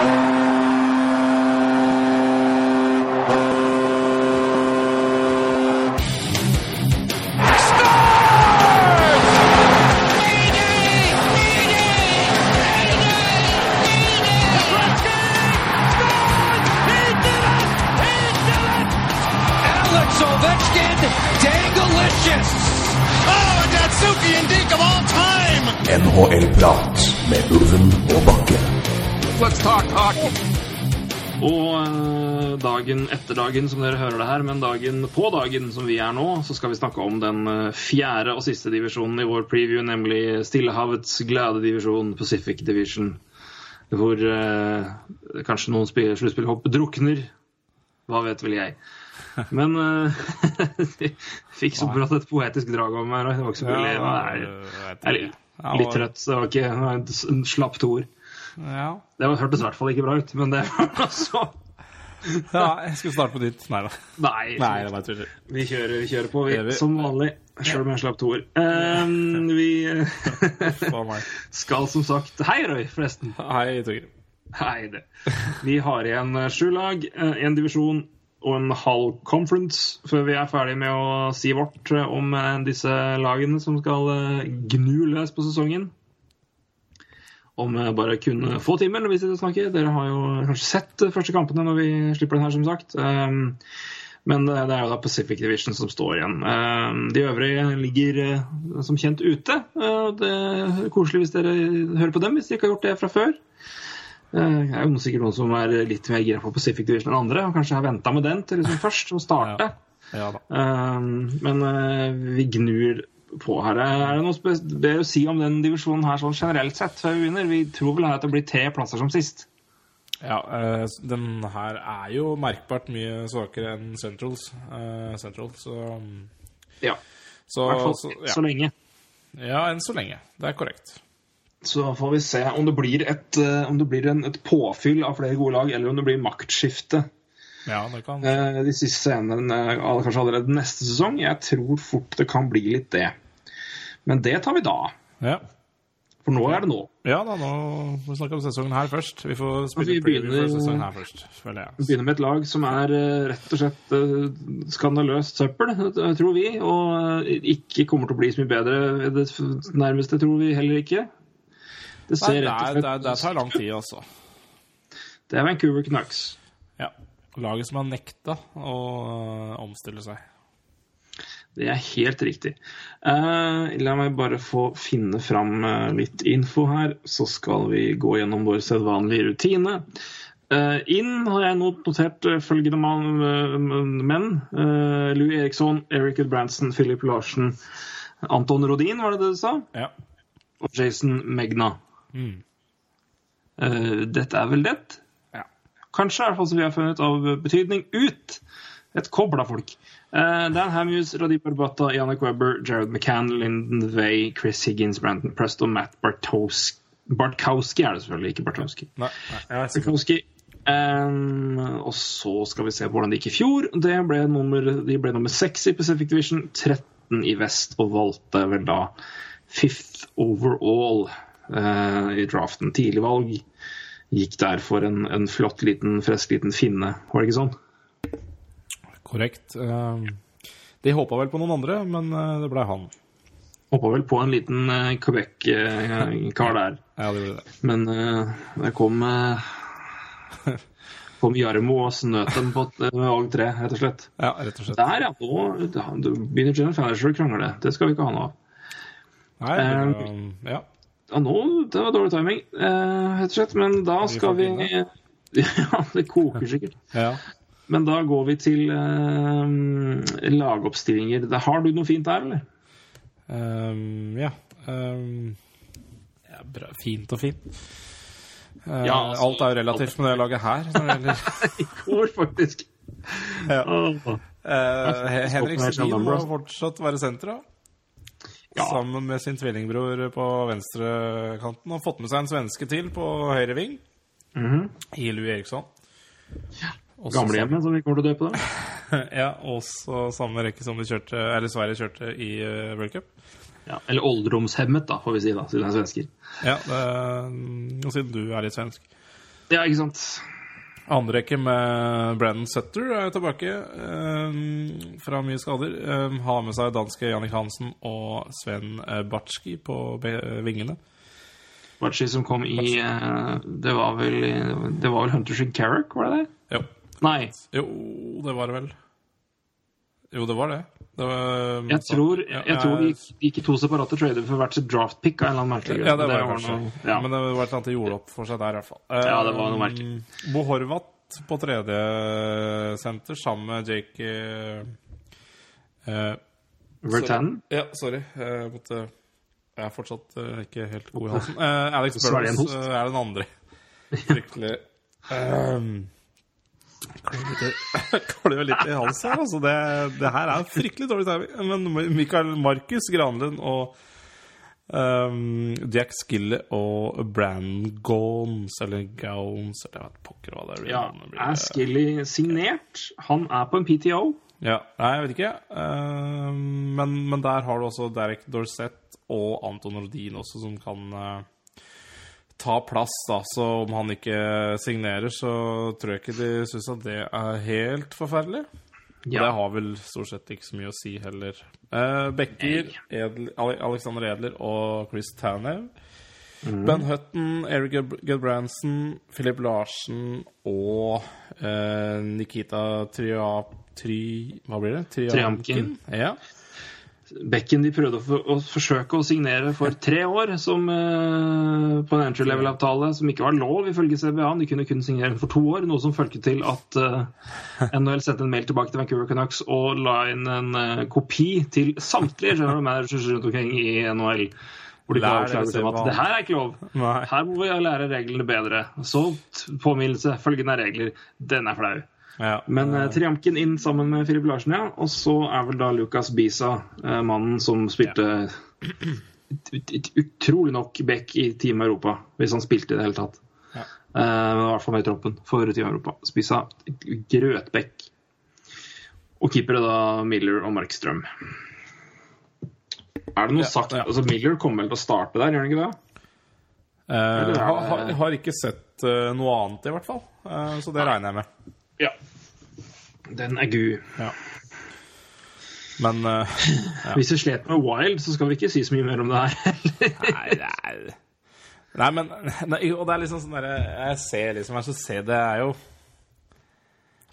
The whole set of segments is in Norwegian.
Alex dagen etter dagen som dere hører det her, men dagen på dagen som vi er nå, så skal vi snakke om den eh, fjerde og siste divisjonen i vår preview, nemlig Stillehavets glade divisjon, Pacific Division. Hvor eh, kanskje noen sluttspillhopp drukner. Hva vet vel jeg. Men uh, fikk så brått et poetisk drag om meg. Det var ikke så mulig. Jeg jeg er litt, trøtt, så det var ikke en slapp to ord. Ja. Det hørtes i hvert fall ikke bra ut, men det var altså ja, jeg skulle starte på nytt. Nei da. Nei, Nei, det var vi kjører, vi kjører på, vi, som vanlig. Sjøl om jeg slapp to ord. Um, vi skal som sagt Hei, Røy, forresten. Hei, Torgeir. Hei, det. Vi har igjen eh, sju lag, én divisjon og en halv conference før vi er ferdig med å si vårt eh, om eh, disse lagene som skal eh, gnu løs på sesongen. Om eh, bare kun få timer når vi sitter og snakker. Dere har jo kanskje sett de første kampene når vi slipper den her, som sagt. Um, Men eh, det er jo da Pacific Division som står igjen. Um, De øvrige ligger eh, som kjent ute. Uh, Det er koselig hvis dere hører på dem, hvis dere ikke har gjort det fra før. Eh, Det er jo sikkert noen som er litt mer gira på Pacific Division enn andre, og kanskje har venta med den til liksom først å starte. Ja da. Um, men eh, vi gnur på her. Er det noe spes- å si om den divisjonen her sånn generelt sett før vi begynner? Vi tror vel her at det blir tre plasser som sist. Ja, eh, den her er jo merkbart mye svakere enn Centrals. eh, Central, så Ja, så, i hvert fall så, så lenge. ja, enn så lenge. Det er korrekt. Så får vi se om det blir, et, eh, om det blir en, et påfyll av flere gode lag, eller om det blir maktskifte Ja, det kan eh, de siste scenene, eh, kanskje allerede neste sesong. Jeg tror fort det kan bli litt det. Men det tar vi da. Ja. For nå er det nå. ja da, nå må vi snakke om sesongen her først. Vi får spille vi begynner- sesongen her først, føler jeg. Vi begynner med et lag som er eh, rett og slett skandaløst søppel, tror vi. Og ikke kommer til å bli så mye bedre. Det nærmeste tror vi heller ikke. Det Nei, ser det, rett og slett det, det tar lang tid, altså. Det er Vancouver Canucks. Ja. Laget som har nekta å øh, omstille seg. Det er helt riktig. Uh, la meg bare få finne fram uh, litt info her, så skal vi gå gjennom vår sedvanlige rutine. Uh, inn har jeg not- notert eh, følgende eh, menn. Eh, Louis Eriksson, Eric Branson, Philip Larsen, Anton Rodin, var det det du sa? Ja. Og Jason Megna. Mm. Eh, dette er vel det? Kanskje, i hvert fall som vi har funnet av betydning, ut et kobla folk. Uh, Dan Hamhus, Radip Arbata, Yannick Webber, Jared McCann, Lyndon Vey, Chris Higgins, Brandon Presto Matt Bartos Bartkowski er det selvfølgelig, ikke Bartowski. Nei, nei. Bartkowski. Um, og så skal vi se hvordan det gikk i fjor. Det ble nummer, de ble nummer seks i Pacific Division, 13 i vest, og valgte vel da fifth overall uh, i draften. Tidlig valg. Gikk der for en, en flott, liten, frisk liten finne, var det ikke sånn? Korrekt. Eh, De håpa vel på noen andre, men eh, det blei han. Håpa vel på en liten uh, Quebec-kar der. Ja, det det. Men eh, det kom kom Jarmo og snøt dem på et- valg tre, rett og slett. Ja, rett og slett. Der, ja. Nå begynner General Fanager å krangle. Det skal vi ikke ha noe av. Nei, det, um, ja. Ja, nå, det var dårlig timing, eh, rett og slett. Men da skal vi. Ja, det koker sikkert. ja. Men da går vi til eh, lagoppstillinger. Har du noe fint der, eller? Um, ja. Um, ja bra. Fint og fint. Uh, Ja, altså- alt er jo relativt med det laget her. I går, faktisk. Ja. Eh, Henrik Sedin må fortsatt være sentra. Ja. Sammen med sin tvillingbror på venstrekanten. Og fått med seg en svenske til på høyre ving. Mhm. I Louis Eriksson. Ja. Gamlehjemmet, som vi kommer til å døpe det. Ja, også samme rekke som de kjørte, eller Sverige kjørte i uh, World Cup. Ja, eller oldromshemmet, da, får vi si, da, siden det er svensker. Ja, det, og siden du er litt svensk. Ja, ikke sant. Andre rekke med Brennan Sutter er tilbake eh, fra mye skader. Eh, har med seg danske Jannik Hansen og Sven eh, Batski på vingene. Batski som kom i eh, Det var vel Det var vel Hunters in Carrick, var det det? Jo. Nei. jo, det var det vel. Jo, det var det. det var, Jeg tror, jeg, jeg tror de gikk, i to separate trader for hvert sitt draft pick av en eller annen merkelig. Ja, det var det kanskje. noe- ja. Men det var et eller annet de gjorde opp for seg der, i hvert fall. Ja, det var noe merkelig. Bo Horvath på tredje senter sammen med Jake uh, Vertan? Ja, sorry. Jeg måtte Jeg er fortsatt uh, ikke helt god i halsen. Uh, Alex Burns er den andre. Fryktelig um, Klør litt i halsen her, altså. Det, det her er fryktelig dårlig timing. Men Michael Markus Granlund og um, Jack Skille og Brand Gons, eller Gowns, eller jeg vet pokker hva det blir. Ja. Er Skille signert? Han er på en PTO. ja, Nei, jeg vet ikke. Uh, men, men der har du også Derek Dorsett og Anton Rodin også, som kan eh, ta plass. da, Så om han ikke signerer, så tror jeg ikke de syns at det er helt forferdelig. Og Ja. Det har vel stort sett ikke så mye å si heller. Eh, Becker, Edel, Alexander Edler og Chris Tanev. Ben Hutton, Eric Gudbrandsen, Philip Larsen og eh, Nikita Tria... Tri... Hva blir det? Triamkin. Ja. Becken de prøvde å, for, å forsøke å signere for tre år som, eh, på en entry level-avtale som ikke var lov ifølge CBA. De kunne kun signere den for to år, noe som førte til at eh, NHL sendte en mail tilbake til Vancouver Canucks og la inn en eh, kopi til samtlige general managers rundt omkring i NHL. Hvor de Lær dere om at det her er ikke lov. Nei. Her må vi lære reglene bedre. Så påminnelse. Følgende er regler. Den er flau. Ja. Men uh, Triamken inn sammen med Filip Larsen, ja. Og så er vel da Lukas Bisa, uh, mannen som spilte ut- ut- utrolig nok back i Team Europa, hvis han spilte i det hele tatt. Ja. Uh, I hvert fall med i troppen for Team Europa. Spisa grøtbekk. Og keepere da Miller og Markstrøm. Er det noe Ja, sagt ja. Altså Miller kommer vel til å starte der, gjør han ikke det? Uh, har, har, har ikke sett uh, noe annet, i hvert fall. Uh, så det regner jeg med. Ja. Den er gu. Ja. Men eh, Hvis du slet med Wild, så skal vi ikke si så mye mer om det her. Nei, Nei, men nei, Og det er liksom sånn derre Jeg ser liksom Jeg skal se Det er jo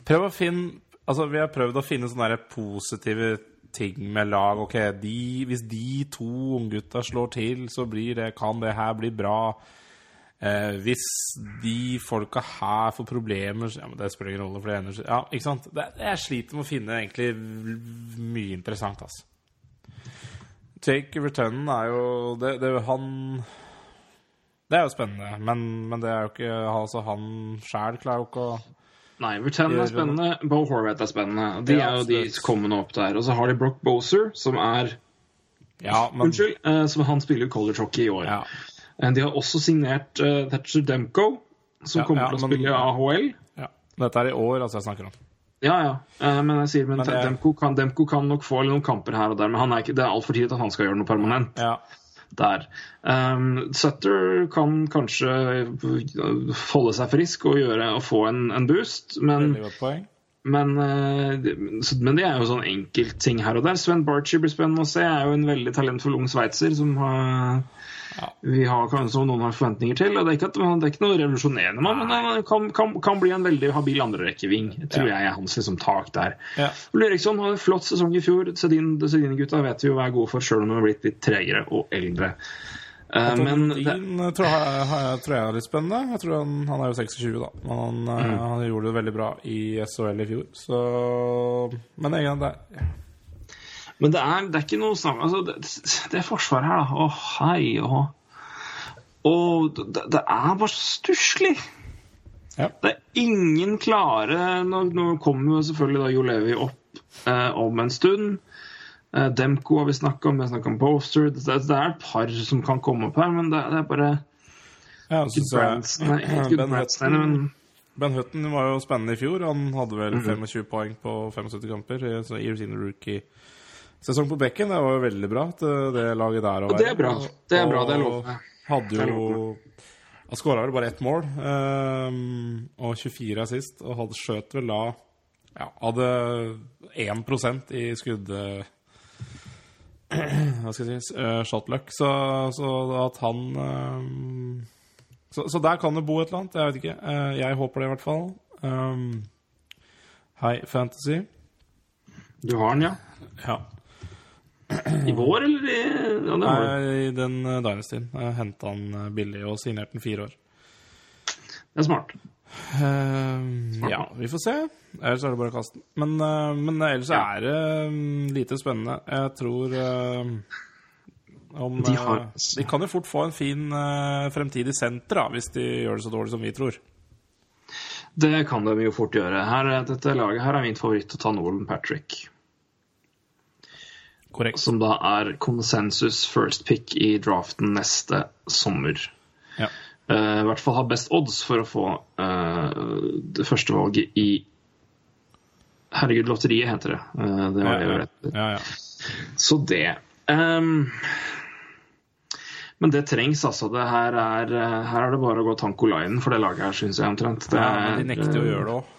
Prøv å finne Altså, vi har prøvd å finne sånne der positive ting med lag. Ok, de, hvis de to unggutta slår til, så blir det, kan det her bli bra. Eh, hvis de folka her får problemer ja, men Det spiller ingen rolle, for det ender Ja, ikke sant? Det, jeg sliter med å finne egentlig mye interessant, altså. Take Returnen er jo det, det, Han Det er jo spennende, men, men det er jo ikke altså, Han sjæl klarer jo ikke å Nei, Return er spennende. Bo Horvath er spennende. De er jo de kommende opp der. Og så har de Brock Boser, som er Ja, men Unnskyld, eh, som han spiller college hockey i år. Ja, De har også signert uh, Thatcher Demko, som Ja, kommer ja, til å men- spille AHL. ja. Dette er i år, altså, jeg snakker om. Ja, ja. Uh, men jeg sier, men, Men det- Demko, kan, Demko kan nok få noen kamper her og der, men han er ikke, det er altfor tidlig at han skal gjøre noe permanent Ja. der. Um, Sutter kan kanskje holde seg frisk og, gjøre, og få en, en boost, men. Men, eh, men det er jo sånn enkeltting her og der. Sven Barchi blir spennende å se. Er jo en veldig talentfull ung sveitser som har. Vi har kanskje som noen har forventninger til. og Det er ikke, at, det er ikke noe revolusjonerende, men han kan, kan, kan bli en veldig habil andrerekkeving. Tror Ja. jeg er hans liksom, tak der. Ja. Ole Eriksson hadde en flott sesong i fjor. Sedin- Sedin-gutta vet vi jo hva er gode for, sjøl om de har blitt litt tregere og eldre. Eh, men det, tror jeg, jeg, tror jeg er litt spennende. Jeg tror han, han er jo 26, da. Men han, eh, Mm. han gjorde det veldig bra i SHL i fjor, så Men egentlig, det Men det er, det er ikke noe snakk altså, det, det forsvaret her, da. Å, hei og Og det, det er bare stusslig. Ja. Det er ingen klare Nå, nå kommer jo selvfølgelig da Jo Levi opp eh, om en stund. Eh, Demko har vi snakka om, vi har snakka om Poster. Det, det er et par som kan komme opp her, men det, det er bare Ja, jeg- Branson, Ben Branson, Hutton- men Ben Hutton var jo spennende i fjor. Han hadde vel Mhm. 25 poeng på 75 kamper i så rookie sin rookie-sesong på bekken. Det var jo veldig bra, at eh, det laget der Og det er bra. Det er bra, det er lov. Hadde jo Han skåra vel bare ett mål, eh, og 24 er sist. Og hadde skjøt vel da Ja, hadde 1% i skudd... eh, Hva skal jeg si Shot luck. Så, så at han eh, så, så der kan det bo et eller annet. Jeg vet ikke. Eh, jeg håper det, i hvert fall. Um, High Fantasy. Du har den, ja? Ja. I vår, eller i ja. Nei, I den uh, Dynastyen. Jeg henta han eh, billig og signerte den fire år. Det er smart. Eh, ja, vi får se. Ellers er det bare å kaste den. Men, uh, men ellers er det uh, lite spennende. Jeg tror eh, om, De har- eh, de kan jo fort få en fin eh, fremtidig senter da, hvis de gjør det så dårlig som vi tror. Det kan de jo fort gjøre. Her, dette laget her er min favoritt å ta Nolan Patrick. Korrekt. Som da er konsensus first pick i draften neste sommer. Ja. Uh, I hvert fall har best odds for å få uh, det første valget i Herregud, lotteriet heter det. Uh, det var det ja, rett. ja, ja. Så det Um, Men det trengs, altså. Det her, er, her er det bare å gå tanko linen for det laget her, syns jeg omtrent. Det ja, men de nekter å gjøre det òg.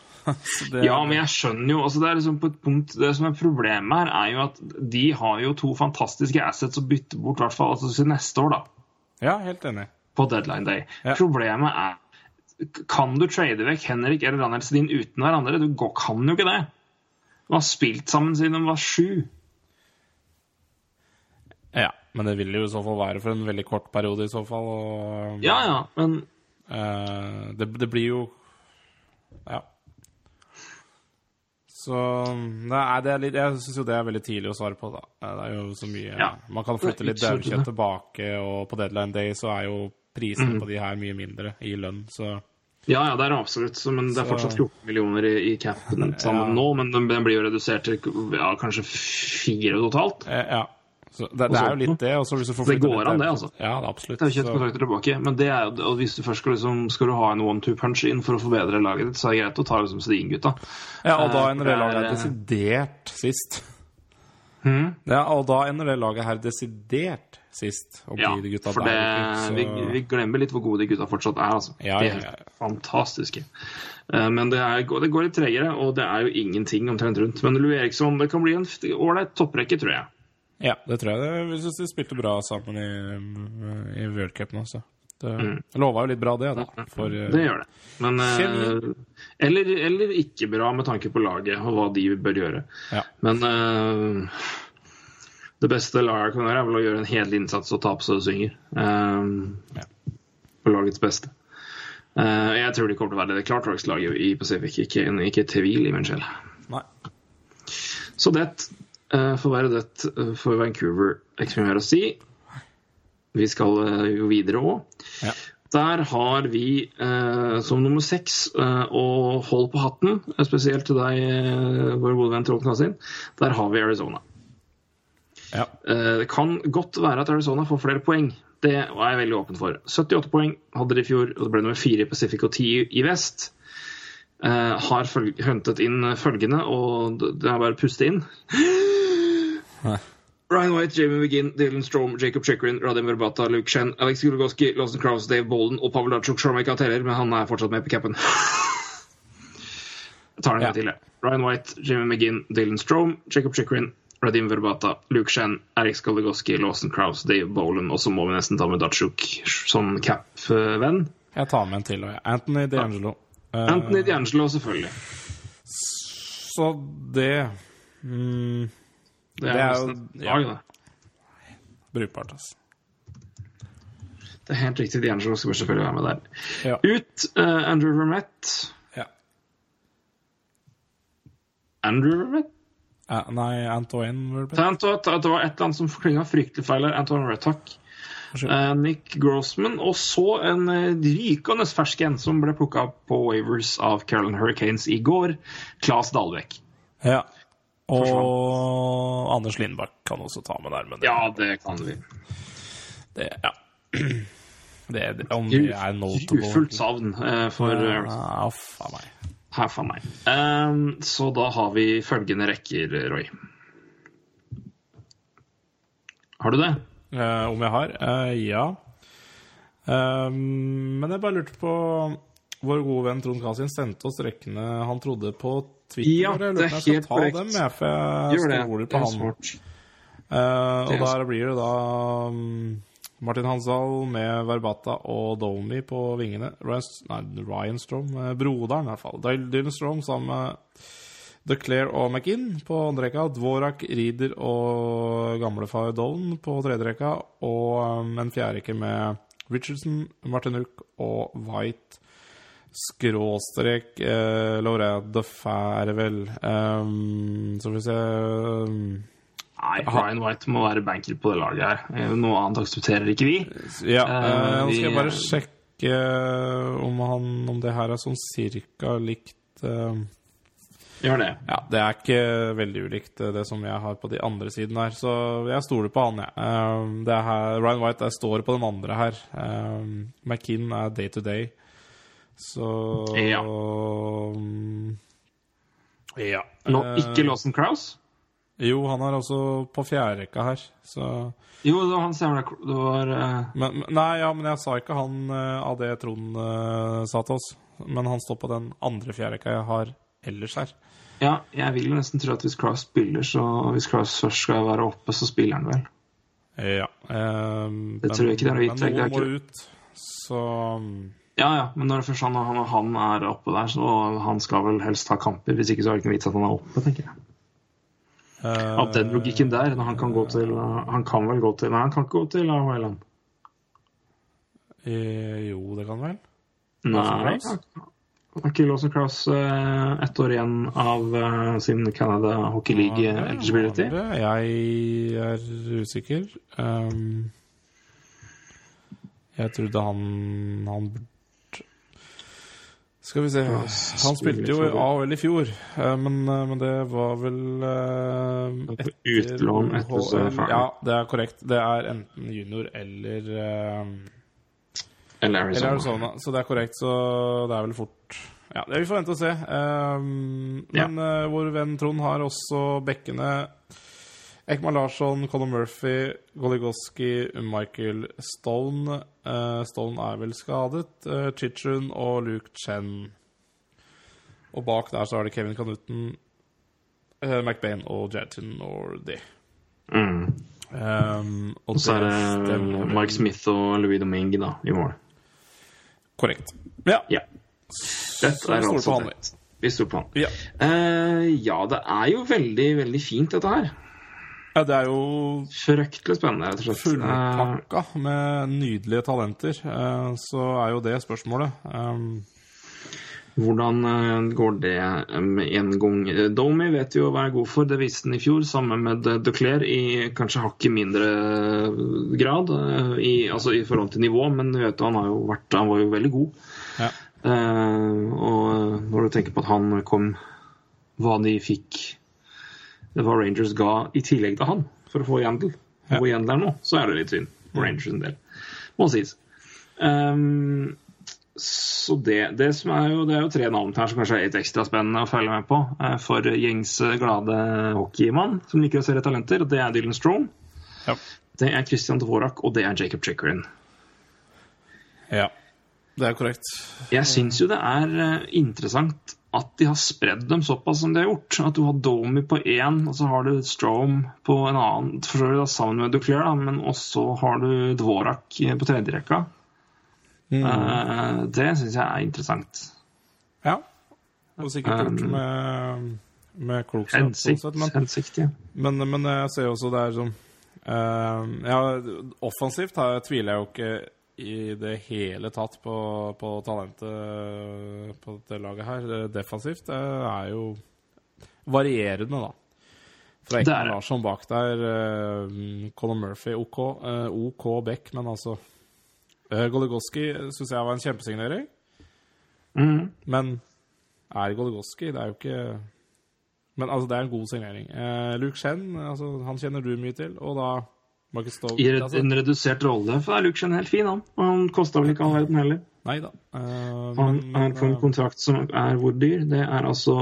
Ja, men jeg skjønner jo altså Det er liksom på et punkt Det som er problemet her, er jo at de har jo to fantastiske assets å bytte bort, i hvert fall altså, neste år, da. Ja, helt enig. På deadline day. Ja. Problemet er Kan du trade vekk Henrik eller Daniel Sedin uten hverandre? Du går, kan jo ikke det. De har spilt sammen siden de var sju. Ja, men det vil jo i så fall være for en veldig kort periode i så fall. Og, Ja, ja, men Uh, det, det blir jo Ja. Så er litt, Jeg syns jo det er veldig tidlig å svare på, da. Det er jo så mye Ja. Man kan flytte litt daukjøtt tilbake, og på deadline day så er jo prisene Mm. på de her mye mindre i lønn, så Ja, ja, det er absolutt. Så, men det er fortsatt 14 millioner i, i cap sammen Ja. nå, men den, den blir jo redusert til ja, kanskje fire totalt. eh, Ja. Så det, det er jo litt det. Og hvis du får Det går an, det, altså. Ja, det er absolutt. Det er jo ikke et kontrakter tilbake, men det er, jo- og hvis du først skal, liksom, skal du ha en one-two-punch inn for å forbedre laget ditt, så er det greit å ta liksom Sedin-gutta. Ja, og da Eh, ender det laget her er- desidert sist. Hmm? Ja, og da ender det laget her desidert sist. Ja, de gutta for det, der, så... vi, vi glemmer litt hvor gode de gutta fortsatt er. altså. Ja, de ja, er ja. helt fantastiske. Eh, Men det, er, det går litt tregere, og det er jo ingenting omtrent rundt. Men Lou Eriksson det kan bli en ålreit topprekke, tror jeg. Ja, det tror jeg. Vi Jeg syns de spilte bra sammen i, i World Cup nå, så det lova jo litt bra, det, da. For, eh, Mm. Det gjør det. Men, eh, eller, eller ikke bra med tanke på laget og hva de bør gjøre. Ja. Men uh, det beste laget kan gjøre, er vel å gjøre en hederlig innsats og ta på så det synger. Um, ja. På lagets beste. Uh, jeg tror de kommer til å være det klart laget i Pacific, ikke, ikke tvil i min sjel. Så det får være det eh, for Vancouver. Ikke mye mer å si. Vi skal eh, jo videre òg. Ja. Der har vi eh, som nummer seks eh, og hold på hatten, eh, spesielt til deg, eh, vår gode venn Trond Knasin. Der har vi Arizona. Ja. Eh, det kan godt være at Arizona får flere poeng. Det er jeg veldig åpen for. 78 poeng hadde de i fjor, og det ble nummer fire i Pacific og 10 i vest. Eh, har hentet inn følgende, og det det er bare å puste inn. Ryan White, Jamie McGinn, Dylan Strom, Jacob Chikrin, Radim Verbata, Luke Shen, Alex Gulgoski, Lawson Krause, Dave Bolden og Pavel Dachuk. Sjøl om jeg ikke teller, men han er fortsatt med på capen. Jeg tar den en Ja. til, jeg. Ryan White, Jamie McGinn, Dylan Strom, Jacob Chikrin, Radim Verbata, Luke Shen, Alex Gulgoski, Lawson Krause, Dave Bolden, og så må vi nesten ta med Dachuk som cap-venn. Jeg tar med en til. og jeg. Anthony D'Angelo. Ja. Anthony D'Angelo, selvfølgelig. Så det mm, Det er, Det er nesten jo- ja. Brukbart, altså. Det er helt riktig. D'Angelo skal selvfølgelig være med der. Ja. Ut uh, Andrew Vermette. ja. Andrew Vermette? Uh, nei, Antoine Vermette at det var et eller annet som klinga fryktelig feil her. Antoine Vermette, takk Eh, Nick Grossman. Og så en eh, rykende fersk en som ble plukka på Wavers av Carolyn Hurricanes i går. Claes Dahlbekk. Ja. Og Anders Lindbakk kan også ta med der, men det, Ja, det kan vi. det Ja. Det, det, om det er notable Ufullt savn eh, for eh, Ja, Uff a meg. Her for meg. Um, så da har vi følgende rekker, Roy. Har du det? Uh, om jeg har? Uh, ja. Um, men jeg bare lurte på Vår gode venn Trond Kasin sendte oss rekkene han trodde på Twitter. Ja, det er på helt korrekt. dem, jeg, for jeg Gjør det. stoler Det på er smart. Eh, og er der blir det da um, Martin Hansdal med Verbata og Domi på vingene. Ryan, nei, Ryan Strom, eh, broderen i hvert fall. Dylan Strom sammen med Declare og McInn på andre rekka. Dvorak, Reeder og gamlefar Dolan på tredje rekka. Og um, en fjerde rekke med Richardson, Martin Hook og White. Skråstrek eh, Lorraine Duff er det vel. Um, så får vi se um, Nei, Ryan White må være banker på det laget her. Eh, Noe annet aksepterer ikke vi. Ja, eh, nå skal jeg bare sjekke om, han, om det her er sånn cirka likt uh, Gjør det. Ja, det er ikke veldig ulikt det som jeg har på de andre siden her, så jeg stoler på han, jeg. Ja. det er Ryan White der står på den andre her. Eh, McKinn er day to day, så Ja. mm, Ja. Lå, eh, ikke Lawson Krause? Jo, han er også på fjerderekka her, så Jo, det var han stemmer det. Det var uh... Men, men- nei, ja, men jeg sa ikke han uh, av det Trond uh, sa til oss. Men han står på den andre fjerderekka jeg har ellers her. Ja, jeg vil jo nesten tro at hvis Krause spiller, så hvis Krause først skal være oppe, så spiller han vel. Ja. eh, Det tror jeg ikke det er noe gitt, Men noen må ut. Så mm, Ja, ja, men når først han, han, han er oppe der, så han skal vel helst ha kamper. Hvis ikke så er det ikke noe vits at han er oppe, tenker jeg. Uh, At den logikken der, når han kan gå til Han kan vel gå til Nei, han kan ikke gå til Island. eh, Jo, det kan vel? Nei. Har ikke Lawson Cross eh, ett år igjen av eh, sin Canada Hockey League Ja, det eligibility? det. Jeg er usikker. Um, jeg trodde han Han burde Skal vi se Han spilte jo i AHL i fjor, eh, men, eh, men det var vel uh, etter utlån etter så ferdig. Ja, det er korrekt. Det er enten junior eller uh, Eller Arizona. Arizona, så det er korrekt. Så det er vel fort Ja, det Vi får vente og se. Um, men uh, vår venn Trond har også bekkene Ekman Larsson, Conor Murphy, Goligoski, Michael Stone. Eh, Stone er vel skadet. Uh, Chichun og Luke Chen. Og bak der så er det Kevin Canutten, uh, McBain og Jatin Nordy. Mm. Um, og så er det Mark Mike Smith og Louis Domingue da, i mål. Korrekt. Ja. Ja. Dette er altså det. Vi sto på han. ja. Uh, ja, det er jo veldig, veldig fint, dette her. Ja, det er jo Fryktelig spennende, rett og slett. Fullpakka med nydelige talenter. Eh, Så er jo det spørsmålet. Um, hvordan eh, går det med en gang? Domi vet vi jo hva er god for, det viste han i fjor, sammen med Duclair i kanskje hakket mindre grad, eh, i, altså i forhold til nivå, men du vet, han, har jo vært, han var jo veldig god. Ja. Og når du tenker på at han kom Hva de fikk Var Rangers ga i tillegg til han for å få Yandel. Ja. Hvor Yandel er nå, så er det litt synd for Rangers en del. Må sies. Um, så det, det som er jo Det er jo tre navn her som kanskje er litt ekstra spennende å følge med på eh, for gjengse, glade hockeymann som liker å se talenter. Det er Dylan Strome, ja. det er Christian Dvorak og det er Jacob Chickering. ja. Det er korrekt. Jeg syns jo det er eh, interessant at de har spredd dem såpass som de har gjort. At du har Domi på én, og så har du Strome på en annen, for så da sammen med Duclair, da, men også har du Dvorak på tredje Mm. Uh, det syns jeg er interessant. Ja. Og sikkert gjort Um, med, med klokskap. Hensikt, men, hensikt ja. men, men jeg ser jo også det er sånn uh, Ja, offensivt her tviler jeg jo ikke i det hele tatt på, på talentet på dette laget her. Defensivt det er jo varierende, da. Fra Ekman. Larsson bak der, uh, Conor Murphy OK, eh, OK Beck, men altså uh, Goligoski syns jeg var en kjempesignering. Mm. Men er Goligoski Det er jo ikke Men altså, det er en god signering. Eh, Luke Chen, altså, han kjenner du mye til, og da Marcus Stoke I altså, en redusert rolle, for det er Luke Chen helt fin, han. Han kosta vel ikke all verden heller. Nei da. Eh, Han men, er på en eh, kontrakt som er hvor dyr? Det er altså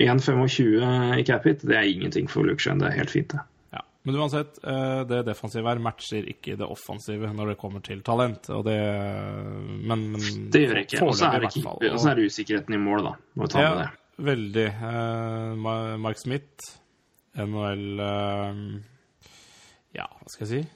1,25 i capit. Det er ingenting for Luke Shen. Det er helt fint, det. ja. Men uansett, eh, det defensive her matcher ikke det offensive når det kommer til talent. Og det Men, men Det gjør det ikke. Og så er, er det usikkerheten i mål, da. Må ta ja, med det. veldig. Uh, Mark Smith, NHL eh, Ja, hva skal jeg si?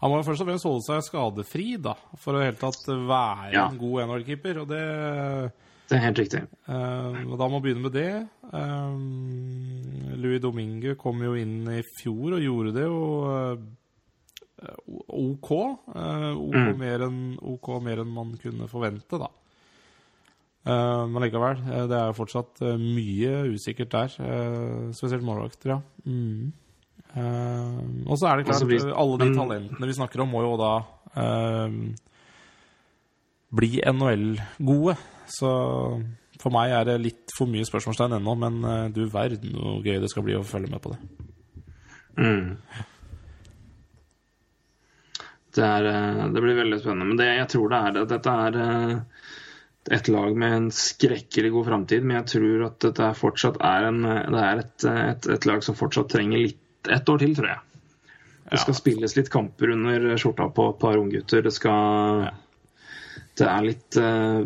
Han må jo først og fremst holde seg skadefri da, for å i hele tatt være Ja. en god NHL-keeper. Og det Det er helt riktig. Uh, og Da må vi begynne med det. Eh, Louis Domingue kom jo inn i fjor og gjorde det jo uh, OK. OK, Mm. mer enn, OK mer enn man kunne forvente, da. Men likevel, det er jo fortsatt mye usikkert der. spesielt målvakter, ja. Mm. Eh, og så er det klart, vi- eh, alle de talentene vi snakker om, må jo da eh, bli NHL-gode. Så for meg er det litt for mye spørsmålstegn ennå, men du verden hvor gøy det skal bli å følge med på det. Mm. Det, er, det blir veldig spennende. Men det jeg tror det er at Dette er et lag med en skrekkelig god framtid, men jeg tror at dette fortsatt er, en, det er et, et, et lag som fortsatt trenger litt et år til, tror jeg. Det skal spilles litt kamper under skjorta på et par unggutter. Det skal Det er litt eh,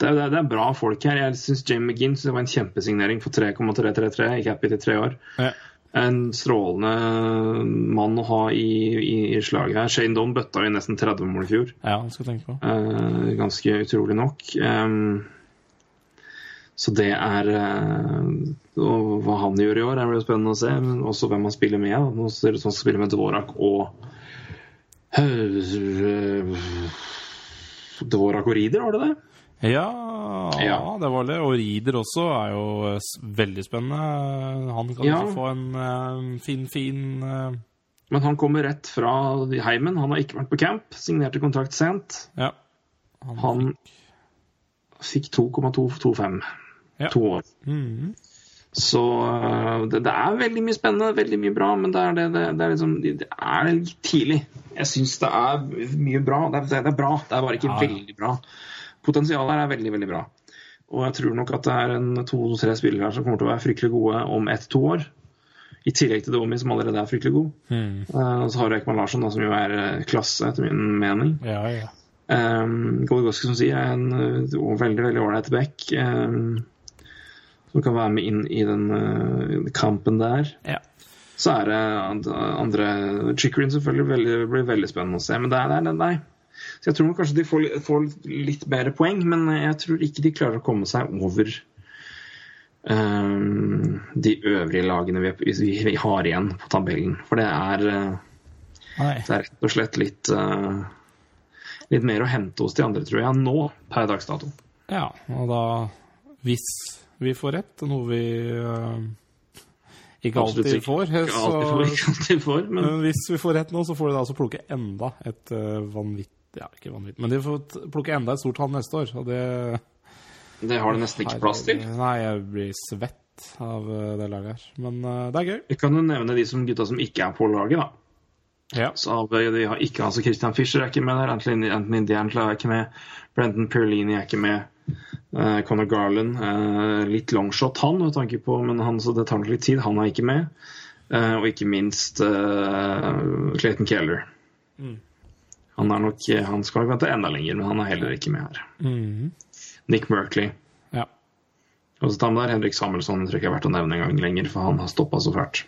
det er, det er bra folk her. Jeg syns Jamie McGinn synes det var en kjempesignering for 3,333 i happy til tre år. Ja. En strålende mann å ha i, i, i slaget her. Shane Don bøtta jo nesten 30 mål i fjor. Ja, det skal tenke på. Eh, ganske utrolig nok. Em, så det er eh, Og hva han gjør i år, er det spennende å se. Men også hvem han spiller med. Nå ser det ut som han skal spille med Dvorak og Dvorak og Rieder, var det det? Ja, Ja. det var det. Og Rieder også er jo eh, veldig spennende. Han kan Ja. få en eh, fin, fin eh, Men han kommer rett fra heimen. Han har ikke vært på camp. Signerte kontrakt sent. Ja. Han fikk 2,225. Ja. To år. Mm. Så øh, det, det er veldig mye spennende, veldig mye bra, men det er, det, det, det er, liksom, det er litt tidlig. Jeg syns det er mye bra. Det er, det er bra, det er bare ikke Ja, veldig bra. Potensialet her er veldig, veldig bra. Og jeg tror nok at det er en to-tre spillere her som kommer til å være fryktelig gode om ett-to år. I tillegg til Domi, som allerede er fryktelig god. Mm. Uh, så har du Ekman Larsson, da, som jo er eh, klasse, etter min mening. Ja, ja. Um, Goligoski, som sier, er en uh, veldig veldig ålreit back. Um, som kan være med inn i den uh, kampen der. ja. Så er det andre Chickering selvfølgelig veldig, blir veldig spennende å se. Men det er, det er, nei. Så jeg tror kanskje de får, får litt bedre poeng, men jeg tror ikke de klarer å komme seg over um, de øvrige lagene vi, vi, har igjen på tabellen. For det er uh, Nei. det er rett og slett litt uh, Litt mer å hente hos de andre, tror jeg, nå per dags dato. Ja, og da Hvis vi får rett, noe vi uh, ikke alltid ikke. får, eh, Ikke alltid får, ikke alltid får men Men hvis vi får rett nå, så får de altså plukke enda et uh, vanvitt Ja, ikke vanvitt, men de får plukke enda et stort tall neste år. Og det det har det nesten ikke plass til. Nei, jeg blir svett av eh, det laget her. Men uh, det er gøy. Vi kan jo nevne de som gutta som ikke er på laget, da. Ja. Så av, de har ikke altså Christian Fischer er ikke med der, Anthony, D'Angelo er ikke med, Brendan Perlini er ikke med, uh, Conor Garland uh, Litt longshot han, med tanke på, men han, så det tar nok litt tid. Han er ikke med. Uh, og ikke minst Clayton Keller. Mm. Han, er nok, han skal nok vente enda lenger, men han er heller ikke med her. Mm. Nick Merkley. ja. Og så tar vi der Henrik Samuelsson, tror jeg ikke er verdt å nevne en gang lenger, for han har stoppa så fælt.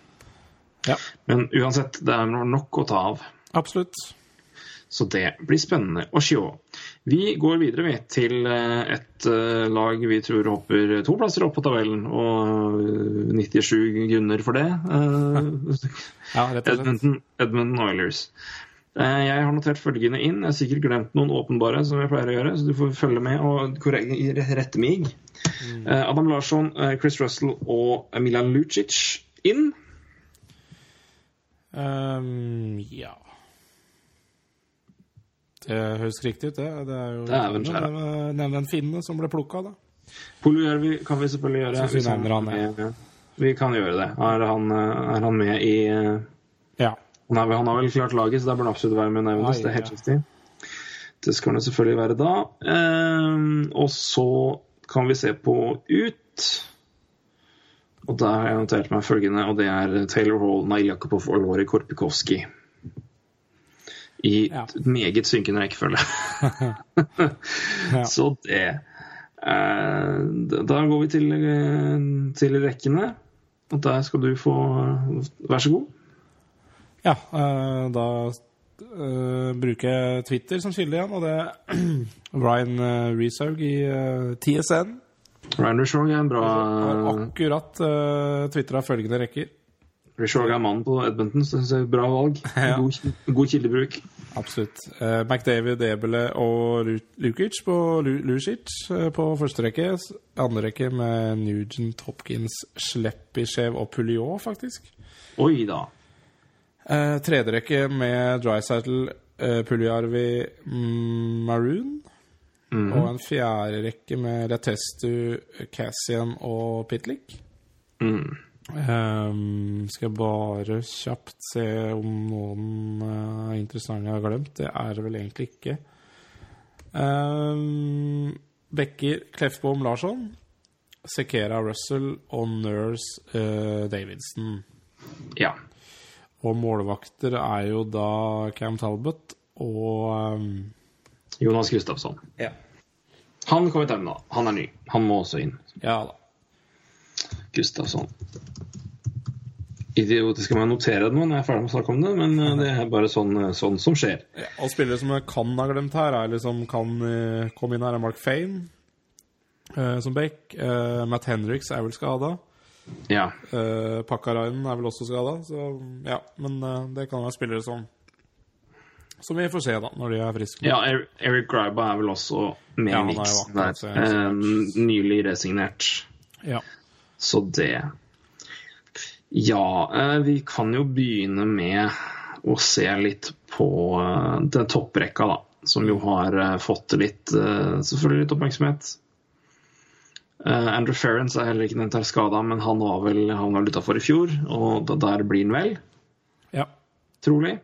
Ja. Men uansett, det er nok å ta av. Absolutt. Så det blir spennende å se. Vi går videre vi, til eh, et eh, lag vi tror hopper to plasser opp på tabellen, og eh, 97 grunner for det. Eh, Ja. Edmonton, Edmonton Oilers. Eh, Jeg har notert følgende inn. Jeg har sikkert glemt noen åpenbare, som jeg pleier å gjøre, så du får følge med og rette mig. Eh, Adam Larsson, eh, Chris Russell og Milan Lucic inn. Um, ja Det høres riktig ut, det. Det er jo Dæven. Nevn- en finne som ble plukka, da. Polojärvi kan vi selvfølgelig gjøre. Vi han er. Vi kan gjøre det. Er han, er han med i Ja. han, er, han har vel klart laget, så da bør han absolutt være med nevnes. Det er helt ja. riktig. Det skal han selvfølgelig være da. Um, og så kan vi se på ut. Og der har jeg notert meg følgende, og det er Taylor Hall, Nail Jakubov og Lori Korpikovskij. I Ja. meget synkende rekkefølge. Ja. Så det eh, Da går vi til, eh, til rekkene. Og der skal du få Vær så god. Ja, eh, da bruker jeg Twitter som kilde igjen, og det er Ryan Resaug i TSN. Ryan Rishog er en bra Har akkurat uh, tvitra følgende rekker. Rishog er mannen på Edmonton, så syns jeg er et bra valg. Ja. God, god kildebruk. Absolutt. Uh, McDavid, Ebele og Lukic på Lu- Lucic eh, på første rekke. Andre rekke med Nugent, Hopkins, Sleppishev og Puliot, faktisk. Oi da. Uh, tredje rekke med Drycytle, uh, Puliarvi, mm, Maroon. Og en fjerde rekke med Letestu, Cassian og Pitlick. Mm. Ehm, skal jeg bare kjapt se om noen uh, interessante jeg har glemt. Det er det vel egentlig ikke. Um, Becker, Kleftbom Larsson, Sekera Russell og Nurse uh, Davidson. Ja. Og målvakter er jo da Cam Talbot og um, Jonas Gustafsson. Ja. Han kommer til da. Han er ny. Han må også inn. Ja da. Gustafsson. Idiotisk om jeg noterer det nå når jeg er ferdig med å snakke om det, men eh, det er bare sånn, eh, sånn som skjer. Ja, og spillere som jeg kan ha glemt her, er liksom kan eh, komme inn her, er Mark Fane eh, som back. Eh, Matt Henriks er vel skada. Ja. Eh, Pakkarainen er vel også skada, så ja. Men det kan være spillere som Som vi får se, da, når de er friske. ja Er- Eric Griba er vel også med i miksen der. Nylig resignert. Ja. Så det Ja, eh, vi kan jo begynne med å se litt på eh, den topprekka, da. Som jo har eh, fått litt Selvfølgelig litt oppmerksomhet. Andrew Ferrance er heller ikke nevnt her skada, men han var vel han var utafor i fjor, og der blir han vel, ja. trolig.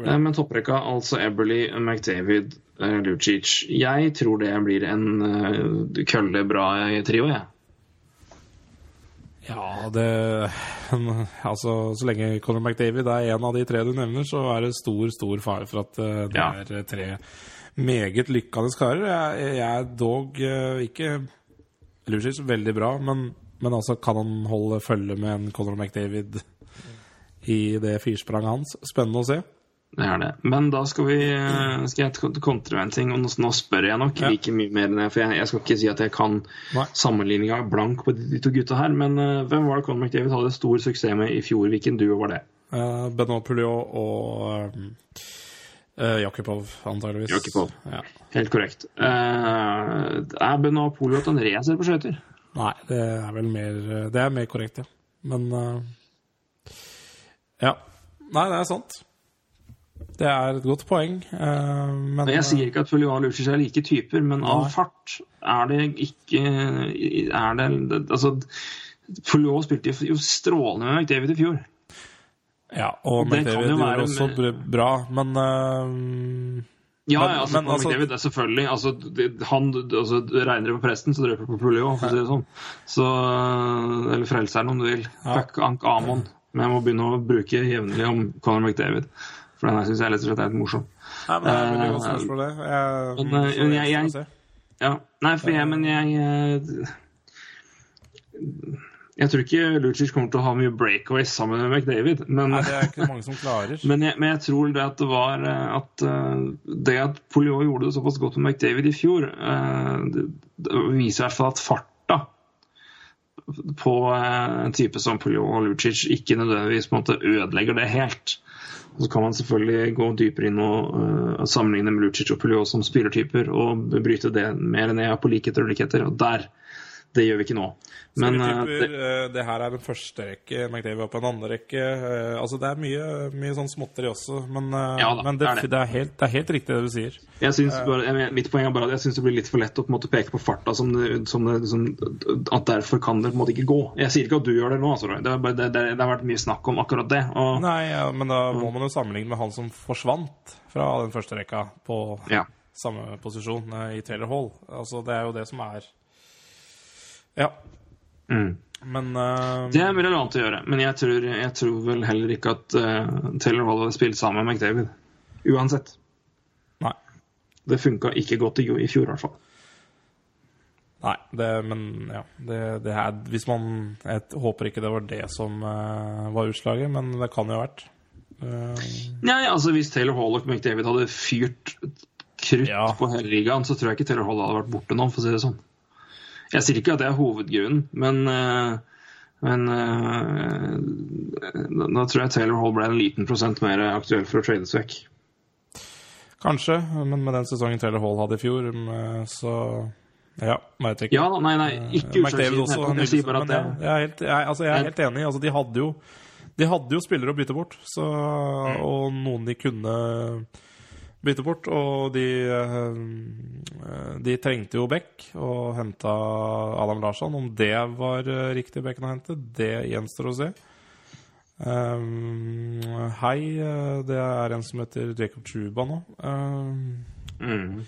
Men topprekka, altså Eberly, McDavid, Lucic Jeg tror det blir en køllebra kølle bra trio, jeg. Ja, det Altså, så lenge Conor McDavid er en av de tre du nevner, så er det stor, stor fare for at eh, det Ja. er tre meget lykkende karer. Jeg, jeg er dog eh, ikke Lucic veldig bra, men, men altså, kan han holde følge med en Conor McDavid i det firspranget hans? Spennende å se. Det er det. Men da skal, vi, eh, skal jeg kontre med en ting, og nå, spør jeg nok Ja. like mye mer enn jeg for jeg, jeg skal ikke si at jeg kan Nei. sammenligninga blank på de, de to gutta her, men uh, hvem var det Conor McDavid hadde stor suksess med i fjor? Hvilken duo var det? Uh, Benoit Pouliot og uh, uh, Jakubov, antageligvis. Jakubov. Ja. Helt korrekt. Uh, er Benoit Poliot en racer på skøyter? Nei, det er vel mer Det er mer korrekt, ja. Men uh, Ja. Nei, det er sant. Det er et godt poeng, uh, men Jeg sier ikke at Poliot og Lucic er like typer, men av Nei. fart er det ikke Er det Altså, Poliot spilte jo strålende med McDavid i fjor. Ja, og McDavid jo gjorde være også med- bra, men uh, Ja, Men- ja, altså, men altså- McDavid er selvfølgelig altså, han, altså, Regner det på presten, så drøper det på Pulio, for å si det sånn. Så, eller Frelseren, om du vil. Fuck Ank Amon. Men jeg må begynne å bruke jevnlig om Conor McDavid. For den her syns jeg rett og slett er litt morsom. Nei, men det er veldig godt Eh, spørsmål, det. Jeg, men, eh, jeg- jeg- får. Ja, Nei, for jeg, men jeg eh, Jeg tror ikke Lucic kommer til å ha mye breakaways sammen med McDavid, men Nei, det er ikke mange som klarer. Men jeg, men jeg tror det at det var at det at Poliot gjorde det såpass godt med McDavid i fjor, det, det viser i hvert fall at farta på eh, en type som Puljo og Lucic ikke nødvendigvis på en måte ødelegger det helt. Så kan man selvfølgelig gå dypere inn og uh, sammenligne med Lucic og Puljo som spillertyper og bryte det mer ned på likheter og ulikheter. Og der Det gjør vi ikke nå. Men eh, Spillertyper, det, eh, det her er den første rekke, McDavid er på en andre rekke. eh, altså Det er mye, mye sånn småtteri også, men, eh, Ja da, men det, er det. er helt, det er helt riktig det du sier. Jeg synes bare, mitt poeng er bare at jeg syns det blir litt for lett å på måte peke på farta som, som, det, som At derfor kan det på en måte ikke gå. Jeg sier ikke at du gjør det nå, altså, Det, bare- det, har vært mye snakk om akkurat det. Og, Nei, ja, men da må man jo sammenligne med han som forsvant fra den første rekka på ja. samme posisjon eh, i Taylor Hall. Altså Det er jo det som er Ja. Mm. Men uh, Det er relevant å gjøre, men jeg tror, jeg tror vel heller ikke at uh, Taylor Hall hadde spilt sammen med McDavid. Uansett. Nei. Det funka ikke godt i, i fjor, i hvert fall. Nei, det, men ja det, det er, Hvis man Jeg håper ikke det var det som uh, var utslaget, men det kan jo ha vært. Nei, altså Hvis Taylor Hall og McDavid hadde fyrt krutt Ja. på hele ligaen, så tror jeg ikke Taylor Hall hadde vært borte nå, for å si det sånn. Jeg sier ikke at det er hovedgrunnen, men eh, men eh, da tror jeg Taylor Hall ble en liten prosent mer aktuell for å trades vekk. kanskje, men med den sesongen Taylor Hall hadde i fjor, mm, så Ja, veit ikke. Ja, nei, nei, ikke McDavid også. Jeg sier bare at det jeg, er helt, jeg, altså, jeg er helt enig. Altså, de hadde jo De hadde jo spillere å bytte bort, så, og noen de kunne bytte bort. Og de eh, De trengte jo Beck og henta Adam Larsson. Om det var eh, riktig Becken å hente, det gjenstår å se. Um, hei, det er en som heter Jacob Truba nå. Um, Mm.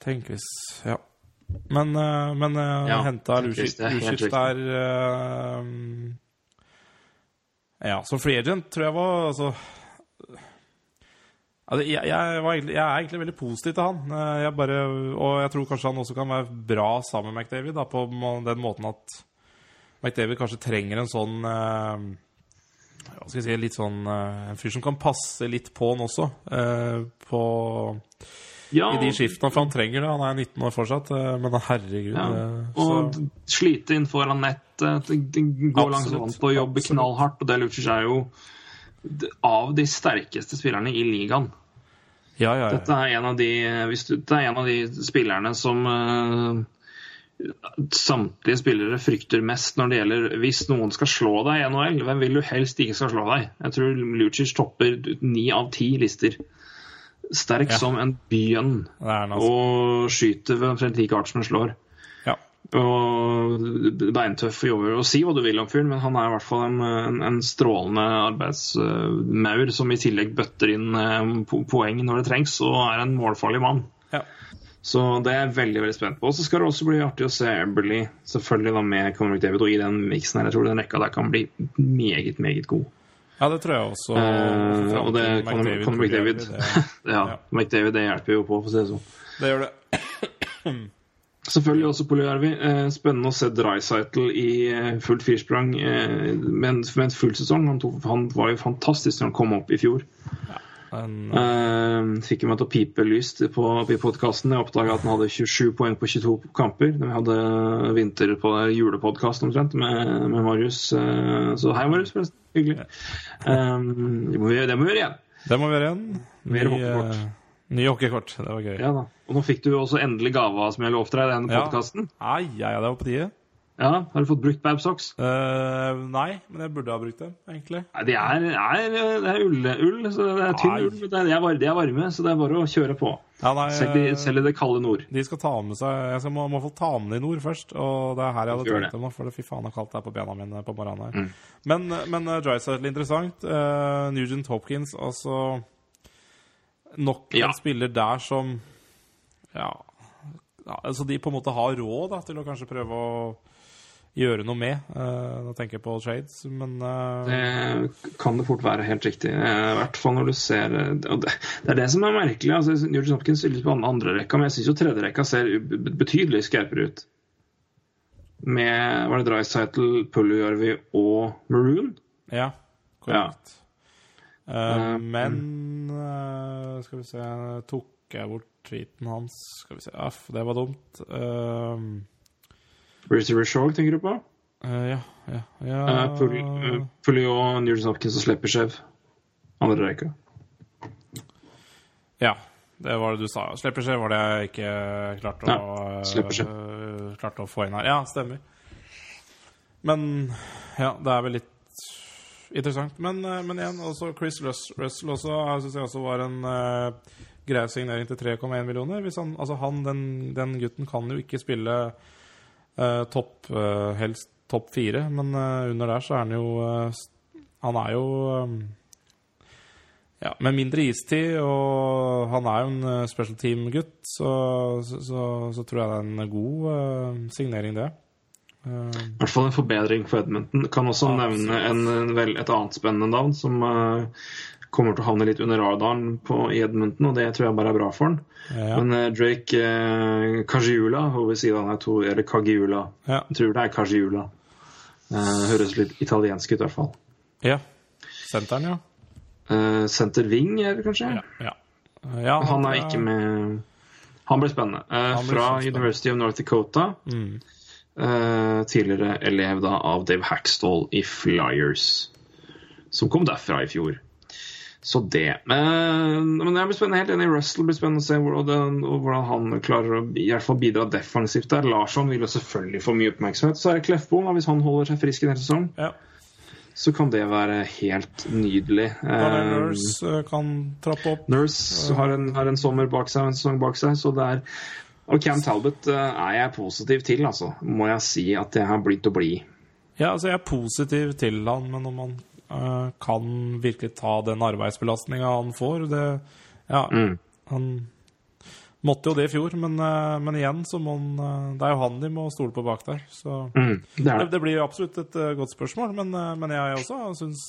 Tenk hvis Ja. Men, men Ja, henta Lucic er der eh, Ja, som free agent tror jeg var altså altså, jeg, jeg, var egentlig, jeg er egentlig veldig positiv til han. Eh, Jeg bare, og jeg tror kanskje han også kan være bra sammen med McDavid, da, på den måten at McDavid kanskje trenger en sånn eh, hva skal jeg si, litt sånn eh, En fyr som kan passe litt på han også. eh, på Ja, i de skiftene, for han trenger det. Han er 19 år fortsatt, men herregud ja. Og så, slite inn foran nettet, gå langs Absolutt. på og jobbe knallhardt. Og det lurer seg jo av de sterkeste spillerne i ligaen. Ja, ja, Dette er en av de, hvis du, er en av de spillerne som uh, samtlige spillere frykter mest når det gjelder hvis noen skal slå deg i NHL. Hvem vil du helst ikke skal slå deg? Jeg tror Lucic topper ni av ti lister. Sterk Ja. som en bjønn og skyter ved omtrent like hardt som en slår. Og beintøff og jobber. Og si hva du vil om fyren, men han er i hvert fall en, en, en strålende arbeidsmaur som i tillegg bøtter inn eh, poeng når det trengs, og er en målfarlig mann. Ja. Så det er jeg veldig veldig spent på. Og så skal det også bli artig å se Eberly selvfølgelig da med Conor McDavid. Og i den miksen her, jeg tror den rekka der kan bli meget, meget god. ja, det tror jeg også. Eh, og det Conor McDavid det- ja, Ja. McDavid det hjelper jo på, for å si det sånn. Det gjør det. Selvfølgelig også Polyarvi. Eh, spennende å se Drycytle i eh, fullt firsprang eh, med, en, full sesong. Han, tog, han var jo fantastisk når han kom opp i fjor. Men, Eh, fikk meg til å pipe lyst på, på podkasten. Jeg oppdaga at han hadde 27 poeng på 22 kamper. Vi hadde vinter på julepodkast omtrent med, med Marius. Så hei, Marius. forresten. Hyggelig. Eh, det, må vi, det må vi gjøre igjen. det må vi gjøre igjen. Mer Ny, eh, Ny hockeykort. Det var gøy. Ja, da. Og nå fikk du også endelig gava som jeg lovte deg i denne Ja. podkasten. Ai, ja, ja, det var på tide. Ja, har du fått brukt Babsocks? Uh, nei, men jeg burde ha brukt dem, egentlig. Nei, det er, er, det er ull, ull, så det er tynn Nei. ull. men Det er, de er varme, så det er bare å kjøre på. Ja, nei, Selv i, eh, selv i det kalde nord. De skal ta med seg Jeg skal må, må få ta med dem i nord først. Og det er her jeg hadde tenkt dem nå, for det fy faen kaldt det er på bena mine på morgenen her. Mm. Men, men uh, litt interessant. Uh, Nugent Hopkins, altså Nok Ja. en spiller der som Ja, ja altså de på en måte har råd da, til å kanskje prøve å gjøre noe med. Uh, tenker jeg på Shades, men uh, Det kan det fort være helt riktig. eh, I hvert fall når du ser og Det, det er det som er merkelig. altså Nugent Hopkins stiller på andre rekka, men jeg syns jo tredje rekka ser betydelig skarpere ut. Med var det Drycytle, Puljujärvi og Maroon. Ja, korrekt. Uh, men uh, Skal vi se Tok jeg bort tweeten hans? Skal vi se Aff, det var dumt. Uh, Bruce Rishaug, tenker du på? ja, ja, ja og Nugent Hopkins og Sleppershev. Andre rekka. Ja, det var det du sa. Slipper seg var det jeg ikke klarte å, Ja, klarte å få inn her. Ja, stemmer. Men ja, det er vel litt interessant. Men, uh, men igjen, også Chris Rus Russell også, synes jeg også var en uh, grei signering til 3,1 millioner. Han, altså han, den, den gutten kan jo ikke spille uh, topp, uh, helst topp fire, men under der så er han jo Han er jo um, ja, med mindre istid, og han er jo en eh, special team-gutt, så, så, så, så tror jeg det er en god eh, signering, det. I hvert fall en forbedring for Edmonton. Kan også nevne en, en vel, et annet spennende navn som uh, kommer til å havne litt under radaren på, i Edmonton, og det tror jeg bare er bra for han. Ja. Men uh, Drake uh, Kajiula, vi sier han er to, eller Kagiula. Ja. Jeg tror det er Kajiula. Eh, høres litt italiensk ut, i hvert fall. ja. Senteren, ja. Center Wing, er det kanskje? Ja. ja. ja Han er ikke med Han blir spennende. Eh, Han blir fra spennende. University of North Dakota. Mm. Eh, tidligere elev da av Dave Hackstall i Flyers. Som kom derfra i fjor. Så det. Men, men jeg blir spennende. Helt enig. Russell blir spennende å se hvordan, hvordan han klarer å i hvert fall bidra defensivt der. Larsson vil jo selvfølgelig få mye oppmerksomhet. Så er det Kleffboen da, hvis han holder seg frisk en hel sesong. ja. Så kan det være helt nydelig. Daniel Eh, Nurse eh, kan trappe opp. Nurse har en, har en sommer bak seg, en sesong bak seg, så det er Og Cam Talbot eh, er jeg positiv til, altså. Må jeg si at jeg har blitt å bli. Ja, altså jeg er positiv til han, men om han uh, kan virkelig ta den arbeidsbelastninga han får, det Ja, Mm. han måtte jo det i fjor, men, uh, men igjen så må han uh, Det er jo han de må stole på bak der, så Mm, det det, det. blir absolutt et godt spørsmål, men, men jeg også syns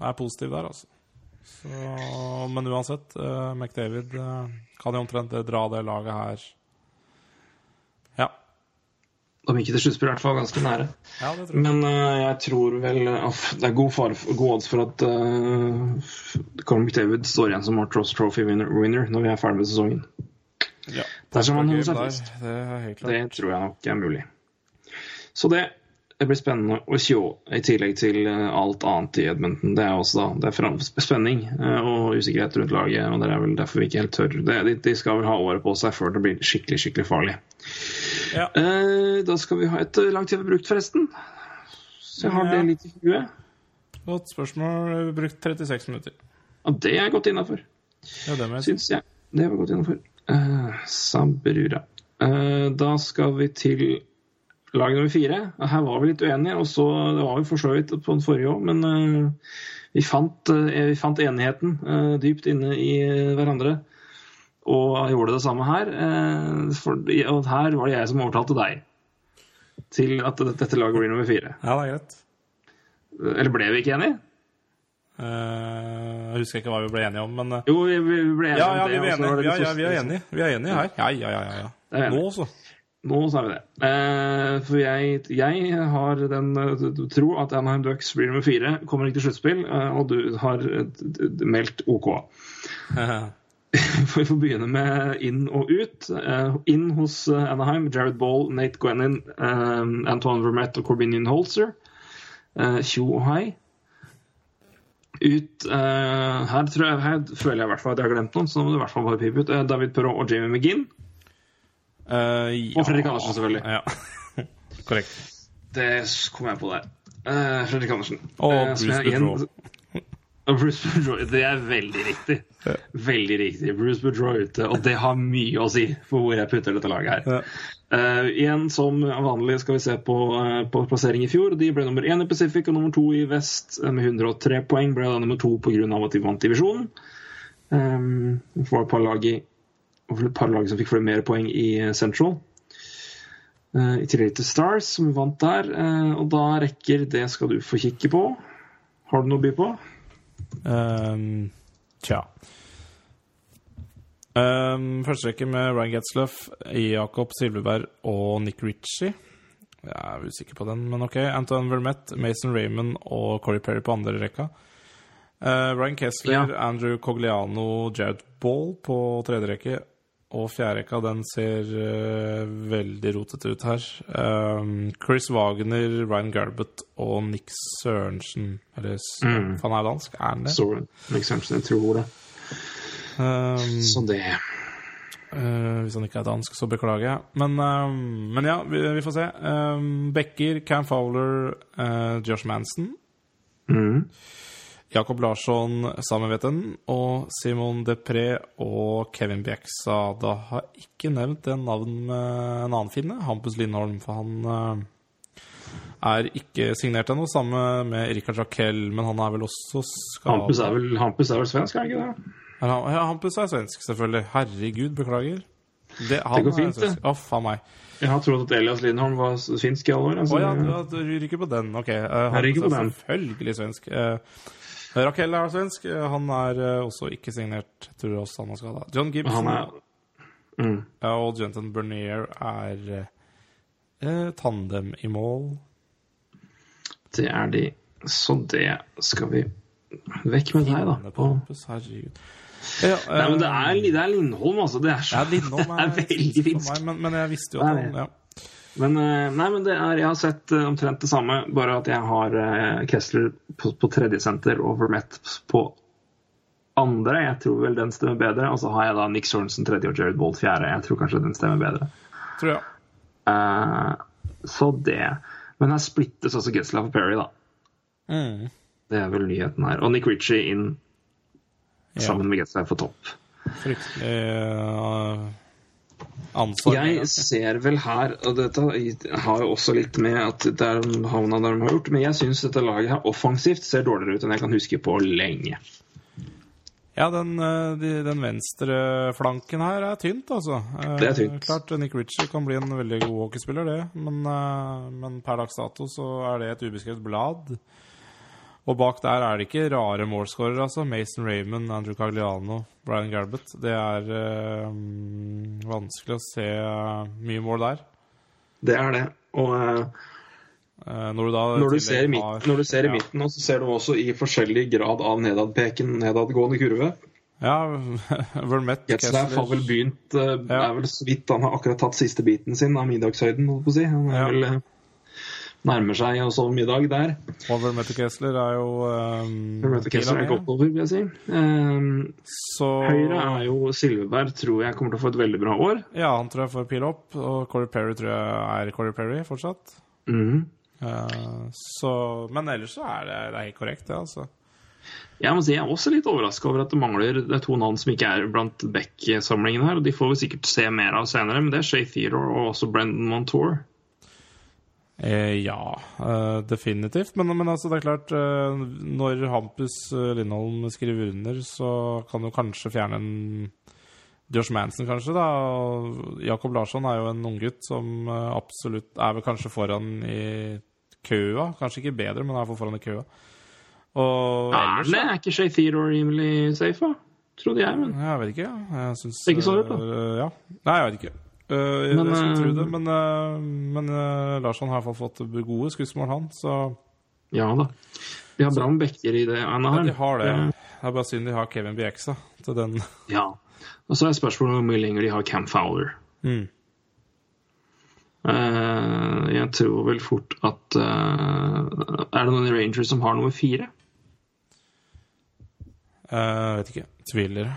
er positiv der, altså. Så, men uansett, uh, McDavid uh, kan jo omtrent dra det laget her Ja. Om ikke til sluttspill, i hvert fall ganske nære. ja, det tror jeg. Men uh, jeg tror vel Det er god, fare, god odds for at Colin McDavid står igjen som Martros Trophy winner, winner når vi er ferdig med sesongen. Ja. Dersom han holder seg. Det klart. Det tror jeg nok er mulig. Så det, det blir spennende å sjå, i tillegg til eh, alt annet i Edmonton. Det er også da, det er spenning eh, og usikkerhet rundt laget, og det er vel derfor vi ikke helt tør. Det, de, de skal vel ha året på seg før det blir skikkelig, skikkelig farlig. Ja. Eh, da skal vi ha et eh, langt vi har brukt, forresten. Så jeg har Ja. det litt i huet. Godt spørsmål. Brukt 36 minutter. Og det er godt innafor, Ja, det syns jeg. Det var godt innafor. Uh, Sabrura. Eh, da skal vi til lag nummer fire. Her var vi litt uenige, og så det var vi for så vidt på den forrige òg, men uh, vi, fant, uh, vi fant enigheten uh, dypt inne i eh, hverandre. Og gjorde det samme her. eh, for, og her var det jeg som overtalte deg til at dette, laget blir nummer fire. Ja, det er greit. Eller ble vi ikke enige? Eh, jeg husker ikke hva vi ble enige om, men eh, Jo, vi, vi ble enige Ja, om ja, det. vi, enige. det Ja, ja, vi er enige. Vi er enige her. Ja, ja, ja. ja. Nå, så. Nå sa vi det. Eh, for jeg, jeg har den eh, tro at Anaheim Ducks blir nummer fire, kommer ikke til sluttspill, eh, og du har eh, meldt OK. For Vi får begynne med inn og ut. Eh, inn hos Anaheim, Jared Ball, Nate Gwennin, eh, Antoine Vermette og Corbinian Holzer. Eh, Tjo og hei. Ut eh, her, tror jeg, her føler jeg i hvert fall at jeg har glemt noen, så nå må du i hvert fall bare pipe ut. David Perrault og Jamie McGinn. Eh, ja. Og Fredrik Andersen, selvfølgelig. Ja. Korrekt. Det kom jeg på der. Uh, Fredrik Andersen. Og uh, Bruce Boudreau. Og Bruce Boudreau. Det er veldig riktig. Veldig riktig. Bruce Boudreau ute. Og det har mye å si for hvor jeg putter dette laget her. Ja. Uh, igjen som vanlig skal vi se på, uh, på plassering i fjor. De ble nummer én i Pacific og nummer to i Vest med 103 poeng. Ble da nummer to pga. at de vant divisjonen. Um, var et par lag, i, et par lag som fikk flere mer poeng i eh, Central. Eh, I tillegg til Stars, som vant der. Eh, og da rekker det skal du få kikke på. Har du noe å by på? Um, tja. Um, første rekke med Ryan Getzluff, Jakob Silveberg og Nick Ritchie. Jeg er usikker på den, men OK. Anton Vermette, Mason Raymond og Corey Perry på andre rekka. Uh, Ryan Kessler, Ja. Andrew Cogliano, Jared Ball på tredje rekke. Og fjerde rekka, den ser uh, veldig rotete ut her. Um, Chris Wagner, Ryan Garbett og Nick Sørensen. Eller Mm. Han er dansk, er han det? Soren. Sørensen, jeg tror det. Um, Så det uh, hvis han ikke er dansk, så beklager jeg. Men, eh, men ja, vi, vi får se. Um, Becker, Cam Fowler, uh, Josh Manson, mm. Jakob Larsson, Samuel Vetten og Simon Depré og Kevin Bjeksa. Da har jeg ikke nevnt det navnet med en annen finne, Hampus Lindholm, for han eh, er ikke signert ennå. Samme med Rikard Raquel, men han er vel også skada. Hampus er vel, Hampus er vel svensk, er han ikke det? Ja, Hampus er svensk, selvfølgelig. Herregud, beklager. Det, han går er fint, det. Å, faen meg. Jeg har trodd at Elias Lindholm var finsk i alle år. Å Altså, ja, du, du ryker på den. Ok. eh, han er selvfølgelig svensk. Eh, Raquel er svensk. eh, Han er eh, også ikke signert. tror Jeg også han er skada. John Gibson er mm. og Jenton Bernier er eh, tandem i mål. Det er de. Så det skal vi Vekk med deg, da. På herregud. Ja, nei, men det eh, er, det er Lindholm, altså. Det er, så, ja, Lindholm det er veldig finsk. men, men jeg visste jo at er han ja. Men, eh, nei, men det er, jeg har sett eh, omtrent det samme, bare at jeg har eh, Kessler på, på tredje senter og Vermette på andre. Jeg tror vel den stemmer bedre. Og så har jeg da Nick Sorensen tredje og Jared Bolt fjerde. Jeg tror kanskje den stemmer bedre. Tror jeg. Uh, så det. Men her splittes også Gessler og Perry, da. Mm. Det er vel nyheten her. Og Nick Ritchie inn Ja. sammen med Gessler for topp. Fryktelig uh. Jeg ser vel her, og dette har jo også litt med at det er havna der de har gjort, men jeg syns dette laget her offensivt ser dårligere ut enn jeg kan huske på lenge. Ja, den, eh, den venstre flanken her er tynt, altså. Eh, Det er tynt. Klart Nick Ritchie kan bli en veldig god hockeyspiller, det. Men, eh, men per dags dato så er det et ubeskrevet blad. Og bak der er det ikke rare målskårere, altså. Mason Raymond, Andrew Cagliano, Brian Garbett. Det er mm, vanskelig å se eh, mye mål der. Det er det. Og Eh, når du da når, du ser har- når du ser i midten, så ser du også i forskjellig grad av nedadpeken, nedadgående kurve. Ja, Vermette, Getzlaff har vel begynt Ja. er vel så vidt Han har akkurat tatt siste biten sin av middagshøyden, holdt på å si. Han er Ja. vel nærmer seg også middag der. Og Vermette Kessler er jo um, Kessler er godt over, vil jeg si. Um, Så Høyre er jo Silverberg, tror jeg kommer til å få et veldig bra år. Ja, han tror jeg får pil opp. Og Corey Perry tror jeg er Corey Perry fortsatt. Mm. Uh, så Men ellers så er det, det er helt korrekt, det, altså. Jeg må si jeg er også litt overraska over at det mangler det er to navn som ikke er blant Beck-samlingen her. og De får vi sikkert se mer av senere, men det er Shay Theodore og også Brendan Montour. Eh, ja, eh, definitivt. Men, men altså, det er klart eh, Når Hampus eh, Lindholm skriver under, så kan du kanskje fjerne en Josh Manson, kanskje. da Og Jakob Larsson er jo en unggutt som eh, absolutt er vel kanskje foran i køa. Kanskje ikke bedre, men er foran i køa. Og Er ellers det? Er ikke Shay Theodore rimelig safe, da? Trodde jeg, men Jeg vet ikke. Jeg syns Ikke så ut, da. øh, ja. Nei, jeg vet ikke. Jeg, Men, jeg skulle tro øh, det, men, uh, men uh, Larsson har i hvert fall fått gode skussmål, han. Så ja da. De har bra med backer i det. ja, de har det. Det er bare synd de har Kevin Bieksa til den. Ja. Og så er spørsmålet hvor mye lenger de har Cam Fowler. Mm. Eh, jeg tror vel fort at eh, Er det noen i Rangers som har nummer fire? Uh, vet ikke. Tviler.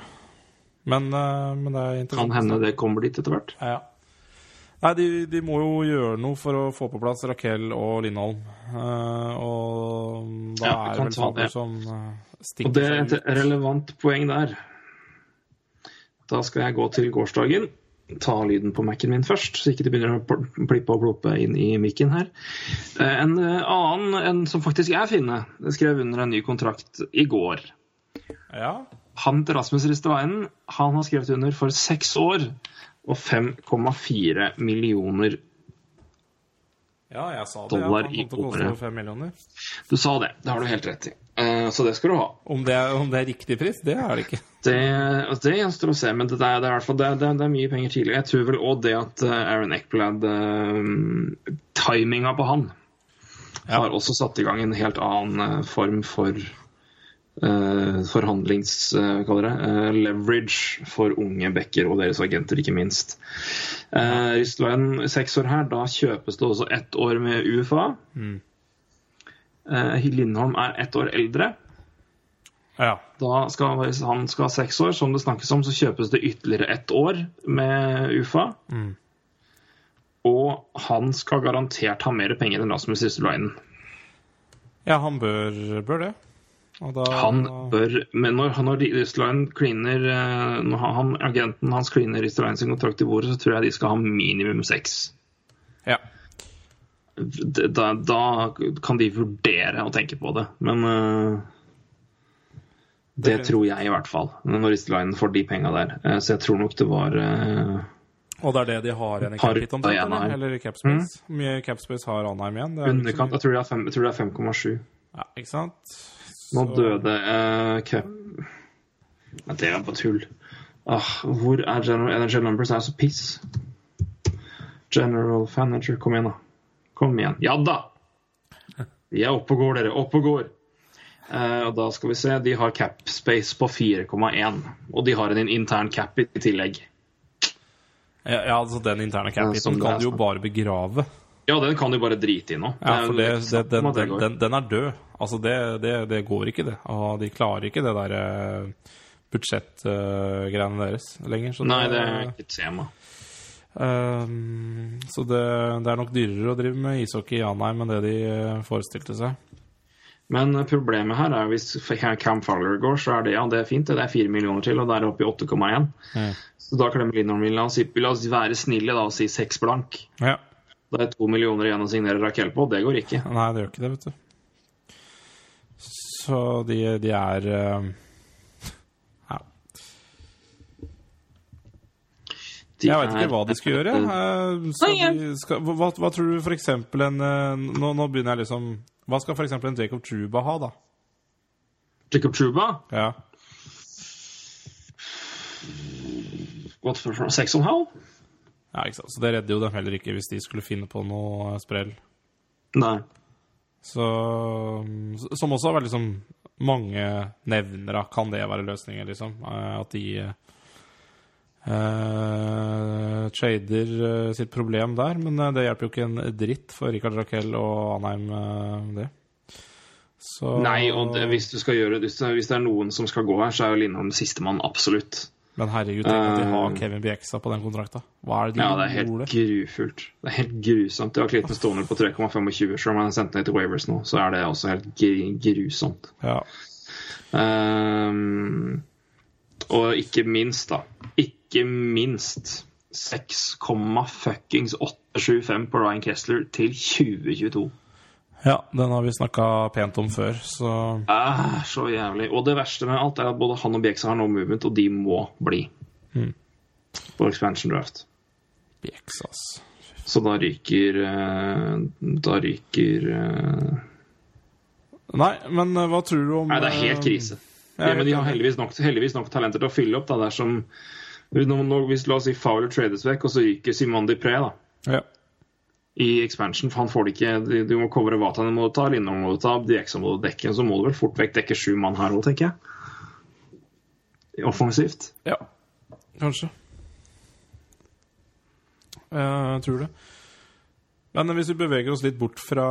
Men, øh, men det er interessant. Kan hende det kommer dit etter hvert. Ja. Nei, de, de må jo gjøre noe for å få på plass Raquel og Lindholm. Uh, og da Ja, er det vel ta som det. som uh, Og det er et relevant poeng der. Da skal jeg gå til gårsdagen. Ta lyden på Mac-en min først, så ikke det begynner å plippe og ploppe inn i mikken her. Eh, En eh, annen en som faktisk er finne, skrev under en ny kontrakt i går. Ja. Han til Rasmus Risteveinen han har skrevet under for seks år og 5,4 millioner. Ja, jeg sa det. Dollar i året. Du sa det, det har du helt rett i. Eh, Så det skal du ha. Om det, er, om det er riktig pris, det er det ikke. Det, altså, det gjenstår å se, men det er, det, er, i hvert fall- det, er, det, er, mye penger tidlig. Jeg tror vel òg det at eh, Aaron Eckblad uh, Timinga på han har også satt i gang en helt annen eh, form for eh, forhandlings... eh, det? eh, leverage for unge backer og deres agenter, ikke minst. Eh, Ristveien seks år her, da kjøpes det også ett år med UFA. Eh, Lindholm er ett år eldre. Ja. Da skal, hvis han skal ha seks år, som det snakkes om, så kjøpes det ytterligere ett år med UFA. Mm. Og han skal garantert ha mer penger enn Rasmus Ristveien. ja, han bør, bør det. Og da Han bør Men når, når Ristolainen cleaner eh, Når han, agenten hans cleaner Ristolainen sin kontrakt i bordet, så tror jeg de skal ha minimum seks. Ja. Da, da kan de vurdere å tenke på det, men uh, Det det tror jeg i hvert fall, når Ristolainen får de penga der. Uh, så jeg tror nok det var uh, Og det er det de har igjen i capit omtrent, eller? eller i capspace? Hvor mye capspace har Anheim igjen? Det er Underkant, er jeg tror det er 5,7. Ja, ikke sant? Nå døde uh, Cap... Men det er bare tull. Ah, hvor er General Energy Numbers? Det er så piss. General Manager, kom igjen, da. Kom igjen. Ja da! Vi er oppe og går, dere. Oppe og går. Uh, og da skal vi se. De har cap space på 4,1. Og de har en intern cap i tillegg. Ja, ja, altså den interne capiten kan du jo bare begrave. Ja, den kan du bare drite i nå. Ja, for det, det den, den, den er død. Altså, det, det, det går ikke, det. Og de klarer ikke det der eh, budsjettgreiene deres lenger. Så Nei, det er ikke et tema. Um, så det, det er nok dyrere å drive med ishockey i Anheim enn det de eh, forestilte seg. Men eh, problemet her er hvis Cam Fowler går, så er det ja, det er fint. Det er fire millioner til, og da er det oppe i 8,1. Mm. Så da klemmer Lindholm inn. La oss, si, la oss være snille da og si 6 blank. Ja. Da er det 2 millioner igjen å signere Raquel på. Det går ikke. Nei, det gjør ikke det, vet du. Så de, de er eh, Ja. De Jeg veit ikke hva de skal gjøre. Eh, Skal de, skal, hva, hva tror du eksempel en eh, nå, nå begynner jeg liksom Hva skal eksempel en Jacob Truba ha, da? Jacob Truba Ja. gått for 6,5? ja, ikke sant. Så det redder jo dem heller ikke hvis de skulle finne på noe sprell. Nei. Så Som også har vært liksom mange nevner. Kan det være løsningen, liksom? Eh, At de eh, trader eh, sitt problem der. Men eh, det hjelper jo ikke en dritt for Rikard Raquel og Anheim, det. Så Nei, og det, hvis du skal gjøre hvis det er noen som skal gå her, så er jo Lindholm sistemann, absolutt. Men herregud, tenk at de har Eh, Kevin Bieksa på den kontrakta. Hva er det de Ja, det er helt gjorde? grufullt. Det er helt grusomt. De har Clinton Stoner på 3,25, selv om han har sendt ned til Wavers nå, så er det også helt grusomt. Ja. Um, og ikke minst, da. Ikke minst 6,875 på Ryan Kessler til 2022. ja, den har vi snakka pent om før, så ah, så jævlig. Og det verste med alt er at både han og Bjeksa har no movement, og de må bli Mm. på expansion draft. Bjeksa, ass. Så da ryker eh, Da ryker eh, Nei, men eh, hva tror du om Nei, det er helt krise. Ja, men de har heldigvis nok, heldigvis nok talenter til å fylle opp da, dersom Hvis la oss si Fowler trades vekk, og så ryker Simon Dupré da, Ja. I expansion, for han får det ikke Du, må covre Vatanen må du ta, Lindholm må du ta, Dieksa må du dekke, så må du vel fort vekk dekke sju mann her òg, tenker jeg. Offensivt. ja. Kanskje. Jeg tror det. Men hvis vi beveger oss litt bort fra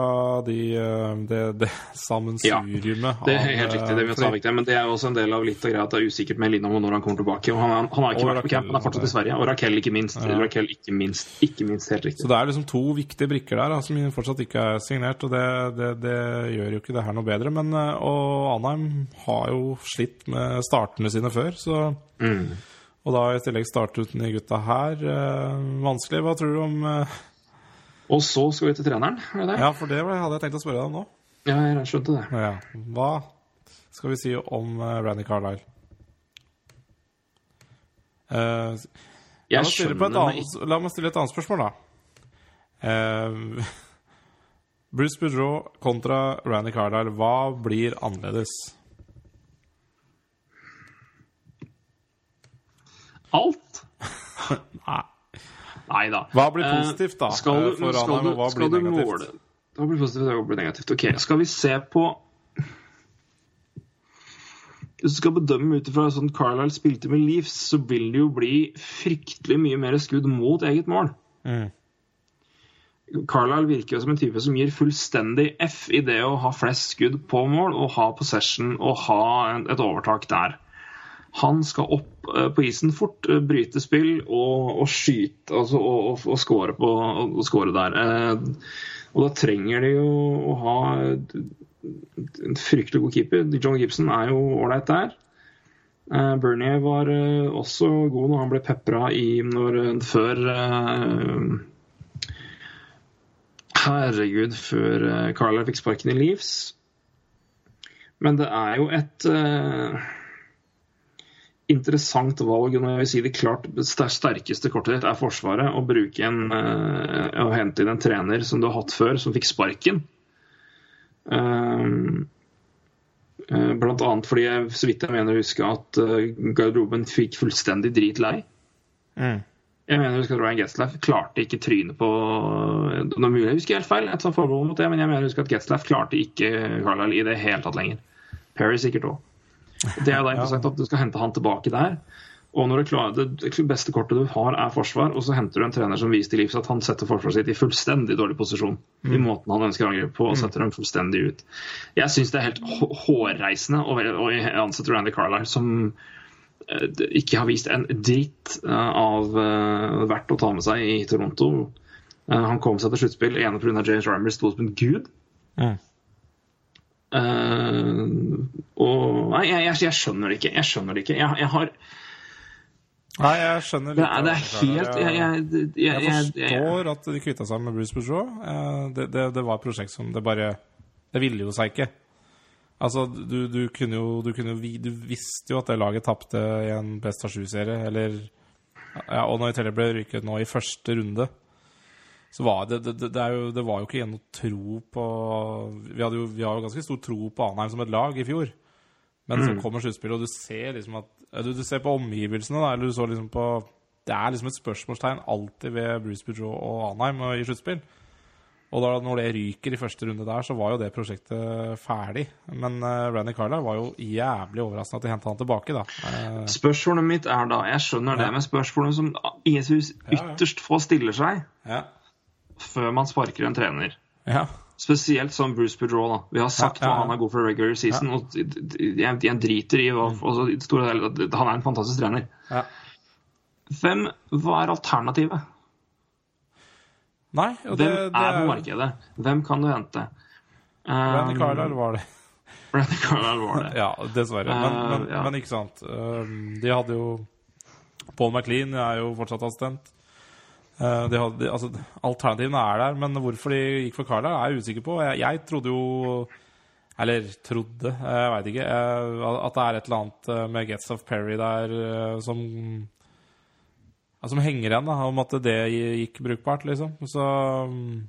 de, eh, det, det sammensuriumet Det er helt riktig, det vi tar vekk det, men det er jo også en del av litt av greia at det er usikkert med Lindholm når han kommer tilbake. Og han, han, han har ikke vært på camp, han er fortsatt i Sverige. Og Raquel ikke minst. Ja. Raquel ikke minst. Ikke minst helt riktig. Så det er liksom to viktige brikker der da, som fortsatt ikke er signert, og det, det, det gjør jo ikke det her noe bedre. Men, eh, og Anheim har jo slitt med startene sine før, så Mm. Og da i tillegg starte uten de gutta her. Eh, vanskelig. Hva tror du om eh, Og så skal vi til treneren, er det det? Ja, for det hadde jeg tenkt å spørre deg om nå. Ja, jeg skjønte det. Ja. Hva skal vi si om uh, Randy Carlisle? Uh, Jeg skjønner annet, la meg stille et annet spørsmål, da. Uh, Bruce Boudreau kontra Randy Carlisle. Hva blir annerledes? Alt? Nei. Da. Hva blir Eh, positivt, da? Skal eh, du, for skal Anheim, du, hva skal blir du negativt? måle Hva blir positivt, og hva blir negativt? Ok, skal vi se på Hvis du skal bedømme ut ifra sånn Carlisle spilte med Leafs, så vil det jo bli fryktelig mye mer skudd mot eget mål. Mm. Carlisle virker jo som en type som gir fullstendig F i det å ha flest skudd på mål og ha possession og ha et overtak der. Han skal opp eh, på isen fort, eh, bryte spill og, og skyte altså, og, og, score, på, og score der. Eh, og da trenger de jo å ha en fryktelig god keeper. John Gibson er jo ålreit der. Bernie var også god når han ble pepra i når, før Herregud, før Carla fikk sparken i Leeds. Men det er jo et interessant valg. når jeg vil si Det klart ster- sterkeste kortet ditt er Forsvaret. Å bruke en, eh, å hente inn en trener som du har hatt før, som fikk sparken. Um, eh, Blant annet fordi jeg så vidt jeg mener å huske at eh, garderoben fikk fullstendig dritlei. Mm. Jeg mener å huske at Ryan Getzlaff klarte ikke trynet på er mulig jeg husker helt feil, jeg tar forbehold mot det, men jeg mener å huske at Getzlaff klarte ikke Carlisle i det hele tatt lenger. Perry sikkert òg. Det er da interessant at du skal hente han tilbake der. Og når du klarer, det beste kortet du har, er forsvar, og så henter du en trener som viser til livs at han setter forsvaret sitt i fullstendig dårlig posisjon i måten han ønsker å angripe på, og setter dem fullstendig ut. Jeg syns det er helt hårreisende å ansette Randy Carlisle, som eh, ikke har vist en dritt eh, av eh, verdt å ta med seg i Toronto. Han kom seg til sluttspill ene pga. James Rymers sto som en gud. Mm. Eh, og Nei, jeg, jeg, jeg skjønner det ikke. Jeg skjønner det ikke. Jeg, jeg har Nei, jeg skjønner litt Det, det er helt jeg, forstår at de kvitta seg med Bruce Bourgeois. Eh, Det, det, det var et prosjekt som det bare Det ville jo seg ikke. Altså, du, du kunne jo Du, kunne du visste jo at det laget tapte i en Best av sju-serie, eller ja, Og når Italia ble ryket nå i første runde, så var det det, det, jo, det var jo ikke igjen noe tro på Vi hadde jo vi har jo ganske stor tro på Anheim som et lag i fjor. Men så kommer sluttspillet, og du ser liksom at du, du ser på omgivelsene, da, eller du så liksom på Det er liksom et spørsmålstegn alltid ved Bruce Boudreau og Anheim i sluttspill. Og da når det ryker i første runde der, så var jo det prosjektet ferdig. Men uh, Randy Carlisle var jo jævlig overraskende at de henta han tilbake, da. Uh, Spørsmålet mitt er da Jeg skjønner det, men spørsmålet som Jesus ja. ytterst få stiller seg ja. Før man sparker en trener ja. Spesielt som Bruce Boudreau. da. Vi har sagt Ja, ja, hva han er god for regular season, og jeg, jeg driter i hva altså, og hele, Han er en fantastisk trener. ja. Hvem, Hva er alternativet? Nei, det, Hvem det er på markedet? Hvem kan du hente? Randy Um, Carlisle var det. Randy Carlisle var det. Ja, dessverre. Men, men, uh, ja. men ikke sant. Um, de hadde jo Paul McLean er jo fortsatt assistent. Eh, de hadde, altså, alternativene er der, men hvorfor de gikk for Carlisle, er jeg usikker på. Jeg, jeg trodde jo Eller trodde, jeg veit ikke. eh, at det er et eller annet eh, med Gets of Perry der eh, som Som henger igjen, da, om at det gikk brukbart, liksom. Så um,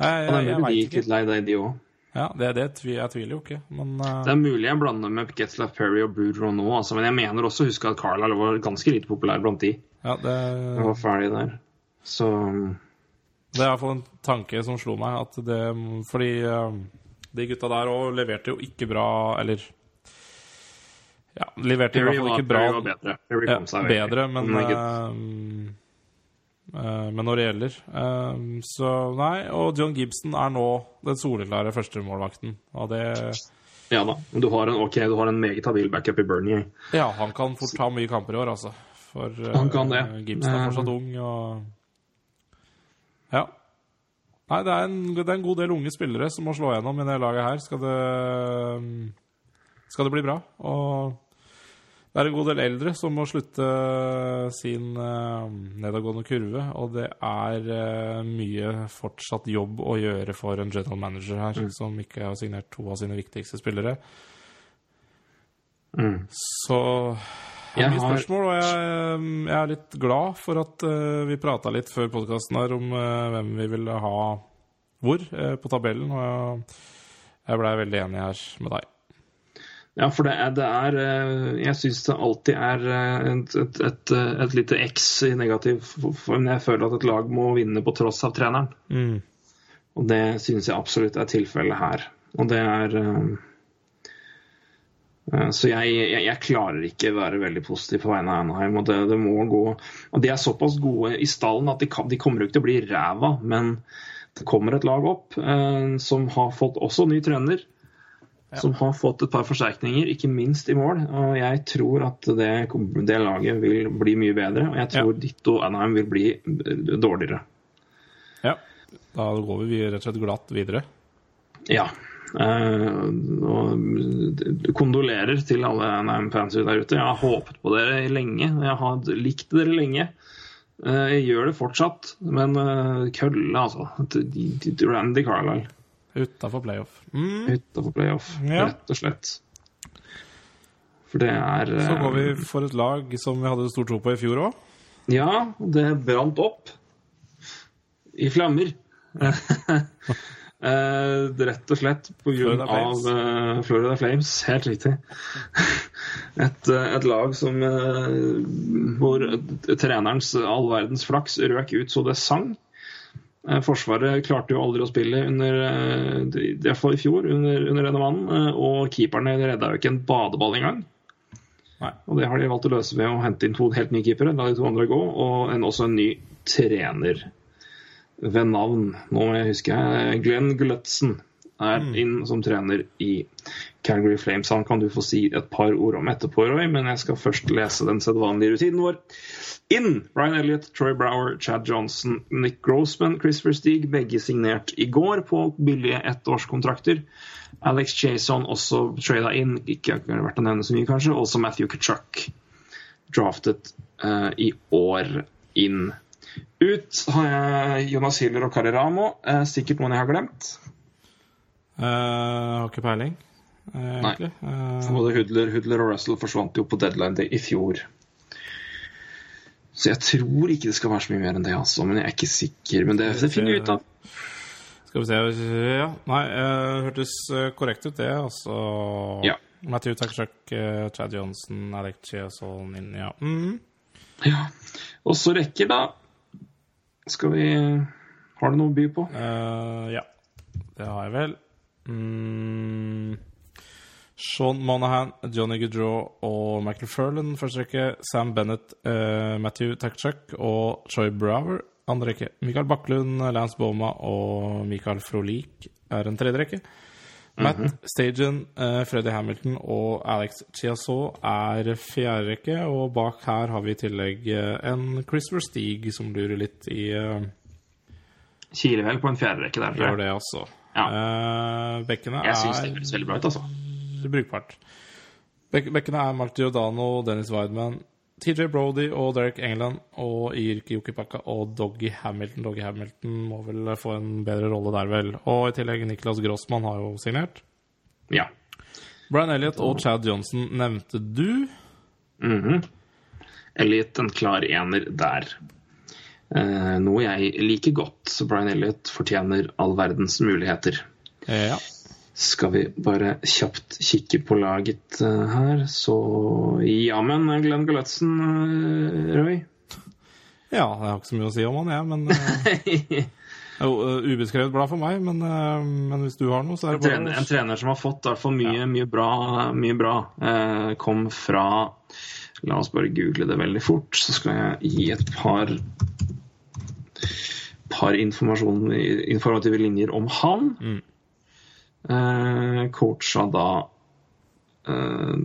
jeg, jeg, jeg veit ikke. litt lei deg, de òg. Ja, det, det, jeg tviler jo ikke, men uh... Det er mulig jeg blander med Gets of Perry og Boudreau nå, altså, men jeg mener også å huske at Carlisle var ganske lite populær blant de. Ja, det, Jeg var ferdig der. Så Det er iallfall en tanke som slo meg. At det, fordi eh, de gutta der òg leverte jo ikke bra Eller Ja, leverte i hvert fall ikke bra. Bedre. Ja, bedre, men Men ikke- eh, eh, Men når det gjelder Så nei. Og John Gibson er nå den soleklare førstemålvakten. Og det Ja da. Du har en, ok, du har en meget habil backup i Bernie. Ja, han kan fort ta mye kamper i år, altså. For eh, Han kan det. Gibson er Eh. fortsatt ung, og Ja. Nei, det er, en, det er en god del unge spillere som må slå gjennom i det laget her. Skal det Skal det bli bra. Og det er en god del eldre som må slutte sin eh, nedadgående kurve, og det er eh, mye fortsatt jobb å gjøre for en general manager her, Mm. som ikke har signert to av sine viktigste spillere. Mm. Så Jeg mye har- spørsmål, og jeg, jeg er litt glad for at eh, vi prata litt før podkasten her om eh, hvem vi ville ha hvor eh, på tabellen, og jeg, jeg blei veldig enig her med deg. Ja, for det er, det er eh, Jeg syns det alltid er eh, et, et, et, eh, et lite X i negativ form. Jeg føler at et lag må vinne på tross av treneren. Mm. Og det syns jeg absolutt er tilfellet her. Og det er eh, eh, Så jeg, jeg, jeg klarer ikke være veldig positiv på vegne av Anaheim. Og det, det må gå Og de er såpass gode i stallen at de, kan, de kommer ikke til å bli ræva, men det kommer et lag opp eh, som har fått også ny trener. Som har fått et par forsterkninger, ikke minst i mål. Og jeg tror at det, det laget vil bli mye bedre. Og jeg tror ditto Anaheim vil bli eh, dårligere. Ja. Da går vi rett og slett glatt videre. Ja. Eh, og kondolerer til alle NM-fans der ute. Jeg har håpet på dere lenge. Jeg har likt dere lenge. Eh, jeg gjør det fortsatt, men uh, kølle, altså. Randy Carlisle Utafor playoff. Mm. utafor playoff, Ja. rett og slett. For det er Så går vi eh, for et lag som vi hadde stor tro på i fjor òg. Ja, det brant opp. I flammer. Eh, rett og slett på grunn Florida av Flames. eh, Florida Flames. Helt riktig. Et, eh, et lag som eh, Hvor trenerens all verdens flaks røk ut så det sang. Eh, Forsvaret klarte jo aldri å spille under i hvert fall i fjor, under, under denne mannen. Og keeperne redda jo ikke en badeball engang. Nei. Og det har de valgt å løse ved å hente inn to helt nye keepere, la de to andre gå, og en, også en ny trener ved navn. Nå må jeg huske Glenn Gulletsen er inn som trener i Calgary Flames. Han kan du få si et par ord om etterpå, Roy, men jeg skal først lese den sedvanlige rutinen vår. Inn Ryan Elliott, Troy Brower, Chad Johnson, Nick Grossman, Christopher Stig, begge signert i går på billige ettårskontrakter. Alex Jason også trada inn, ikke verdt å nevne så mye, kanskje. Også Matthew Kachuk, draftet uh, i år inn. Ut har jeg Jonas Hiller og Kari Ramo. Eh, sikkert noen jeg har glemt. Uh, har ikke peiling, uh, egentlig. Eh, Både Hudler, Hudler og Russell forsvant jo på deadline day i fjor. Så jeg tror ikke det skal være så mye mer enn det, altså. Men jeg er ikke sikker. Men det, det finner vi ut av. skal vi se Ja, nei, uh, hørtes korrekt ut, det. Altså Ja. Matthew Takshak, uh, Chad Johnson, Alec Chiasol, Ninja. Mm. Ja. Og så rekker, da Skal vi Har du noe å by på? Uh, ja, det har jeg vel. Mm. Sean Monahan, Johnny Goodrow og Michael Furlan første rekke. Sam Bennett, uh, Matthew Takchuk og Troy Brower andre rekke. Mikael Bakklund, Lance Boma og Mikael Frolik er en tredje rekke. Matt Stagen, uh, Freddy Hamilton og Alex Chiasso er fjerde rekke. Og bak her har vi i tillegg uh, en Christopher Stig som lurer litt i uh, Kiler vel på en fjerde rekke der, tror Gjør det, altså. Ja. Uh, bekkene Jeg syns det er høres veldig bra ut, altså. brukbart. Bek bekkene er Mark Giordano, Dennis Wideman, TJ Brody og Derek England og Irki Yukipaka og Doggy Hamilton. Doggy Hamilton må vel få en bedre rolle der, vel. Og i tillegg Niklas Grossmann har jo signert. Ja. Brian Elliot og Chad Johnson nevnte du. Mhm. Elliot en klar ener der. Eh, noe jeg liker godt. Så Brian Elliot fortjener all verdens muligheter. Eh, ja. Skal vi bare kjapt kikke på laget eh, her, så Jammen, Glenn Gullutzen, uh, Roy. ja, jeg har ikke så mye å si om han, jeg, men eh, jo, eh, Ubeskrevet blad for meg, men, uh, men hvis du har noe, så er det bare trener, en trener som har fått i hvert fall mye, mye bra. Mye bra. Uh, kom fra La oss bare google det veldig fort, så skal jeg gi et par par informative linjer om han. Mm. Eh, coacha da eh,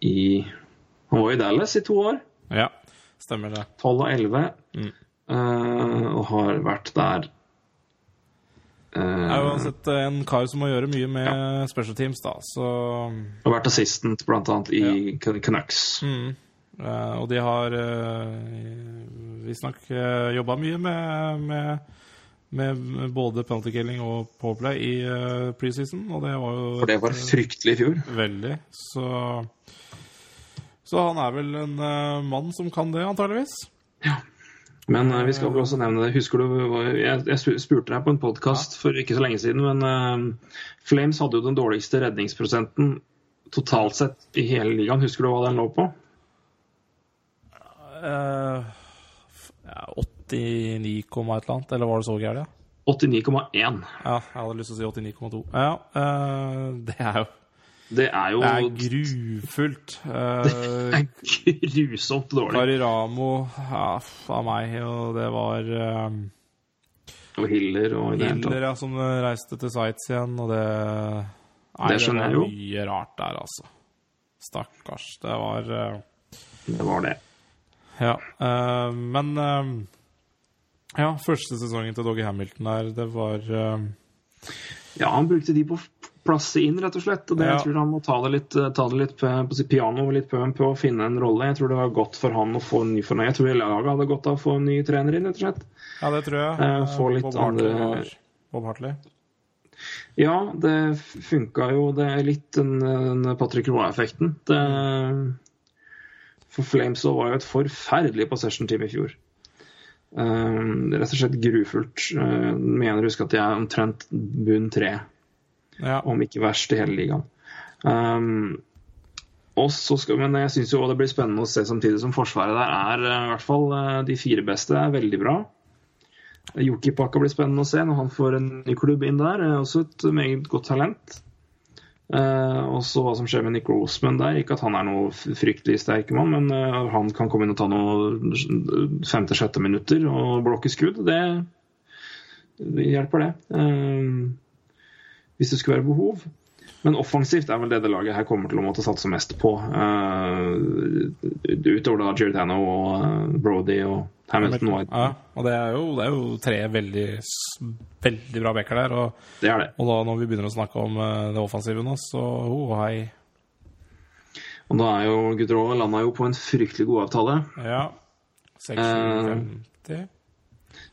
i Han var i Dallas i to år. Ja, stemmer det. 12 og 11. Mm. eh, og har vært der Det er eh, uansett en kar som må gjøre mye med special teams, da, så Og vært assistant blant annet i Canucks. mm. Eh, Og de har uh, visstnok uh, jobba mye med, med, med både penalty killing og powerplay i uh, preseason, og det var jo For det var fryktelig i fjor. veldig. Så, så han er vel en eh, mann som kan det, antageligvis. Ja. Men eh, vi skal vel også nevne det. Husker du Jeg, jeg spurte deg på en podkast for ikke så lenge siden, men eh, Flames hadde jo den dårligste redningsprosenten totalt sett i hele ligaen. Husker du hva den lå på? Uh, f- ja, 89, et eller annet, eller var det så gærent? Ja? 89,1. ja, jeg hadde lyst til å si 89,2. Ja, uh, det er jo Det er jo Det er grufullt. Uh, grusomt dårlig. Kariramo ja, av meg, og det var um, Og Hiller og i det hele tatt. Hiller ja, som reiste til Sites igjen, og det Nei, Det skjønner jeg var jo. mye rart der, altså. Stakkars. Det var uh, Det var det. Ja. Uh, men Ja, første sesongen til Doggy Hamilton der, det var uh... Ja, han brukte de på å plasse inn, rett og slett. Og det, Ja. jeg tror han må ta det litt, eh, ta det litt på, på sitt piano litt på, på å finne en rolle. Jeg tror det var godt for han å få en ny fornøyd. Jeg tror laget hadde godt av å få en ny trener inn, rett og slett. Ja, det tror jeg. Uh, få litt Bob andre- Bob Hartley. Ja, det funka jo. Det er litt den, den Patrick Roy-effekten. Det- For Flames var jo et forferdelig possession-team i fjor. Um, rett og slett grufullt. Uh, mener å huske at de er omtrent bunn tre, Ja. om ikke verst i hele ligaen. Um, skal, men jeg syns det blir spennende å se samtidig som Forsvaret der er uh, i hvert fall uh, de fire beste er veldig bra. Jokipakka blir spennende å se når han får en ny klubb inn der. Er også et meget godt talent. Eh, og så hva som skjer med Nick Roseman der. Ikke at han er noe fryktelig sterk mann, men uh, han kan komme inn og ta noe femte-sjette minutter og blokke skudd. Det, det hjelper, det. Uh, hvis det skulle være behov. Men offensivt er vel det det laget her kommer til å måtte satse mest på. Uh, utover da Giordano og eh, Brody og Hamilton White. Ja, og det er jo, det er jo tre veldig, veldig bra backer der. Og, Det det. og da når vi begynner å snakke om eh, det offensive nå, så oh, hei. Og da er jo Gudrun landa jo på en fryktelig god avtale. Ja. 650.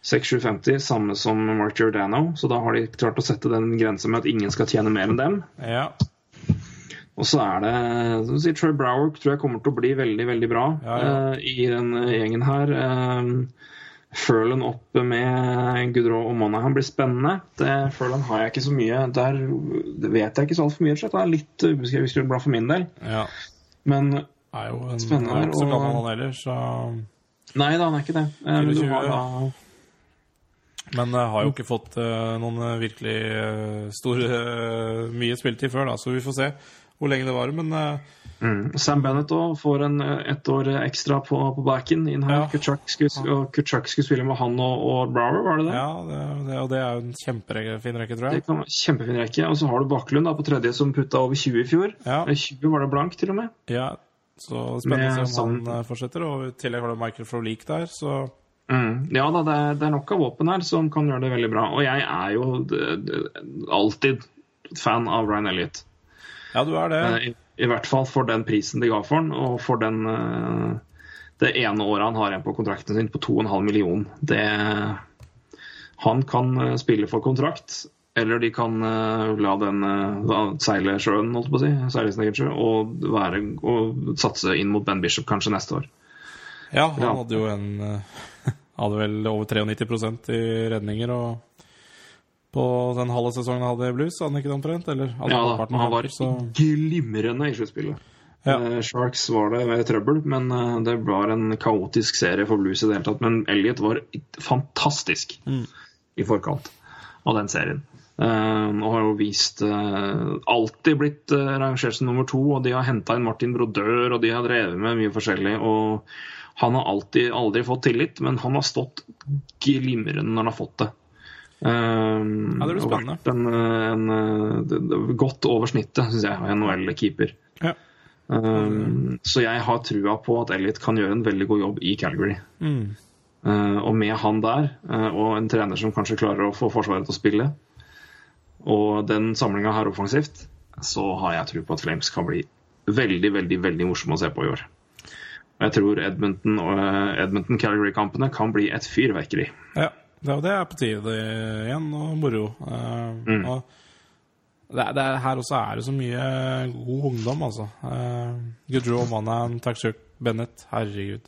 6750, samme som Mark Giordano, så da har de klart å sette den grensa med at ingen skal tjene mer enn dem. Ja. Og så er det som sier, Troy Brower tror jeg kommer til å bli veldig, veldig bra Ja, ja. Uh, i den gjengen her. Uh, Furlan opp med Gudrå og Monahan blir spennende. Det, Furlan har jeg ikke så mye Der vet jeg ikke så altfor mye. Så. Det er litt ubeskrevet bra for min del. ja. Men Er jo en, Spennende, er ikke så gammel han heller, så nei da, han er ikke det. Eh, men du har da Men uh, har jo ikke fått uh, noen eh, virkelig uh, stor mye spilletid før, da, så vi får se hvor lenge det varer. Men Mm. Sam Bennett også får en, ett år ekstra på, på backen inn her. Ja. Kutchuk, skulle, og skulle spille med han og, og Brower, var det det? ja, det, det, og det er jo en kjempefin rekke, tror Det jeg. kan være Kjempefin rekke. Og så har du Baklund da, på tredje, som putta over 20 i fjor. Ja. Eh, 20 var det blank, til og med. Ja, så spennende å se om han fortsetter. Og i tillegg har du Michael Frolik der, så Mm. Ja da, det er, det er nok av våpen her som kan gjøre det veldig bra. Og jeg er jo alltid fan av Ryan Elliot. Ja, du er det. Eh, I, I hvert fall for den prisen de ga for han, og for den uh, det ene året han har igjen på kontrakten sin på 2,5 million. Det Han kan uh, spille for kontrakt, eller de kan uh, la den seile sjøen, holdt på å si, seile sin egen sjø, og, være, og satse inn mot Ben Bishop kanskje neste år. Ja, han hadde jo en eh, Hadde vel over 93% i redninger, og på den halve sesongen han hadde i Blues, hadde han ikke det omtrent? Eller Ja da, han var så glimrende i sluttspillet. Ja. Eh, Sharks var det med trøbbel, men eh, det var en kaotisk serie for Blues i det hele tatt. Men Elliot var fantastisk Mm. i forkant av den serien. Uh, og har jo vist uh, Alltid blitt uh, rangert som nummer to, og de har henta inn Martin Brodør, og de har drevet med mye forskjellig. og han har alltid, aldri fått tillit, men han har stått glimrende når han har fått det. Um, Ja, det blir spennende. vært En, en, eh, godt over snittet, syns jeg, NHL-keeper. Ja. Um, så jeg har trua på at Elliot kan gjøre en veldig god jobb i Calgary. Mm. Uh, og med han der, uh, og en trener som kanskje klarer å få Forsvaret til å spille, og den samlinga her offensivt, så har jeg tro på at Flames kan bli veldig, veldig veldig morsomme å se på i år. Og jeg tror Edmonton og uh, Edmonton-Calgary-kampene kan bli et fyrverkeri. Ja, det, er på tide igjen, og moro. Mm. og det, det er, her også er det så mye god ungdom, altså. Uh, Goodrow, Manan, Takshuk, Bennett. Herregud.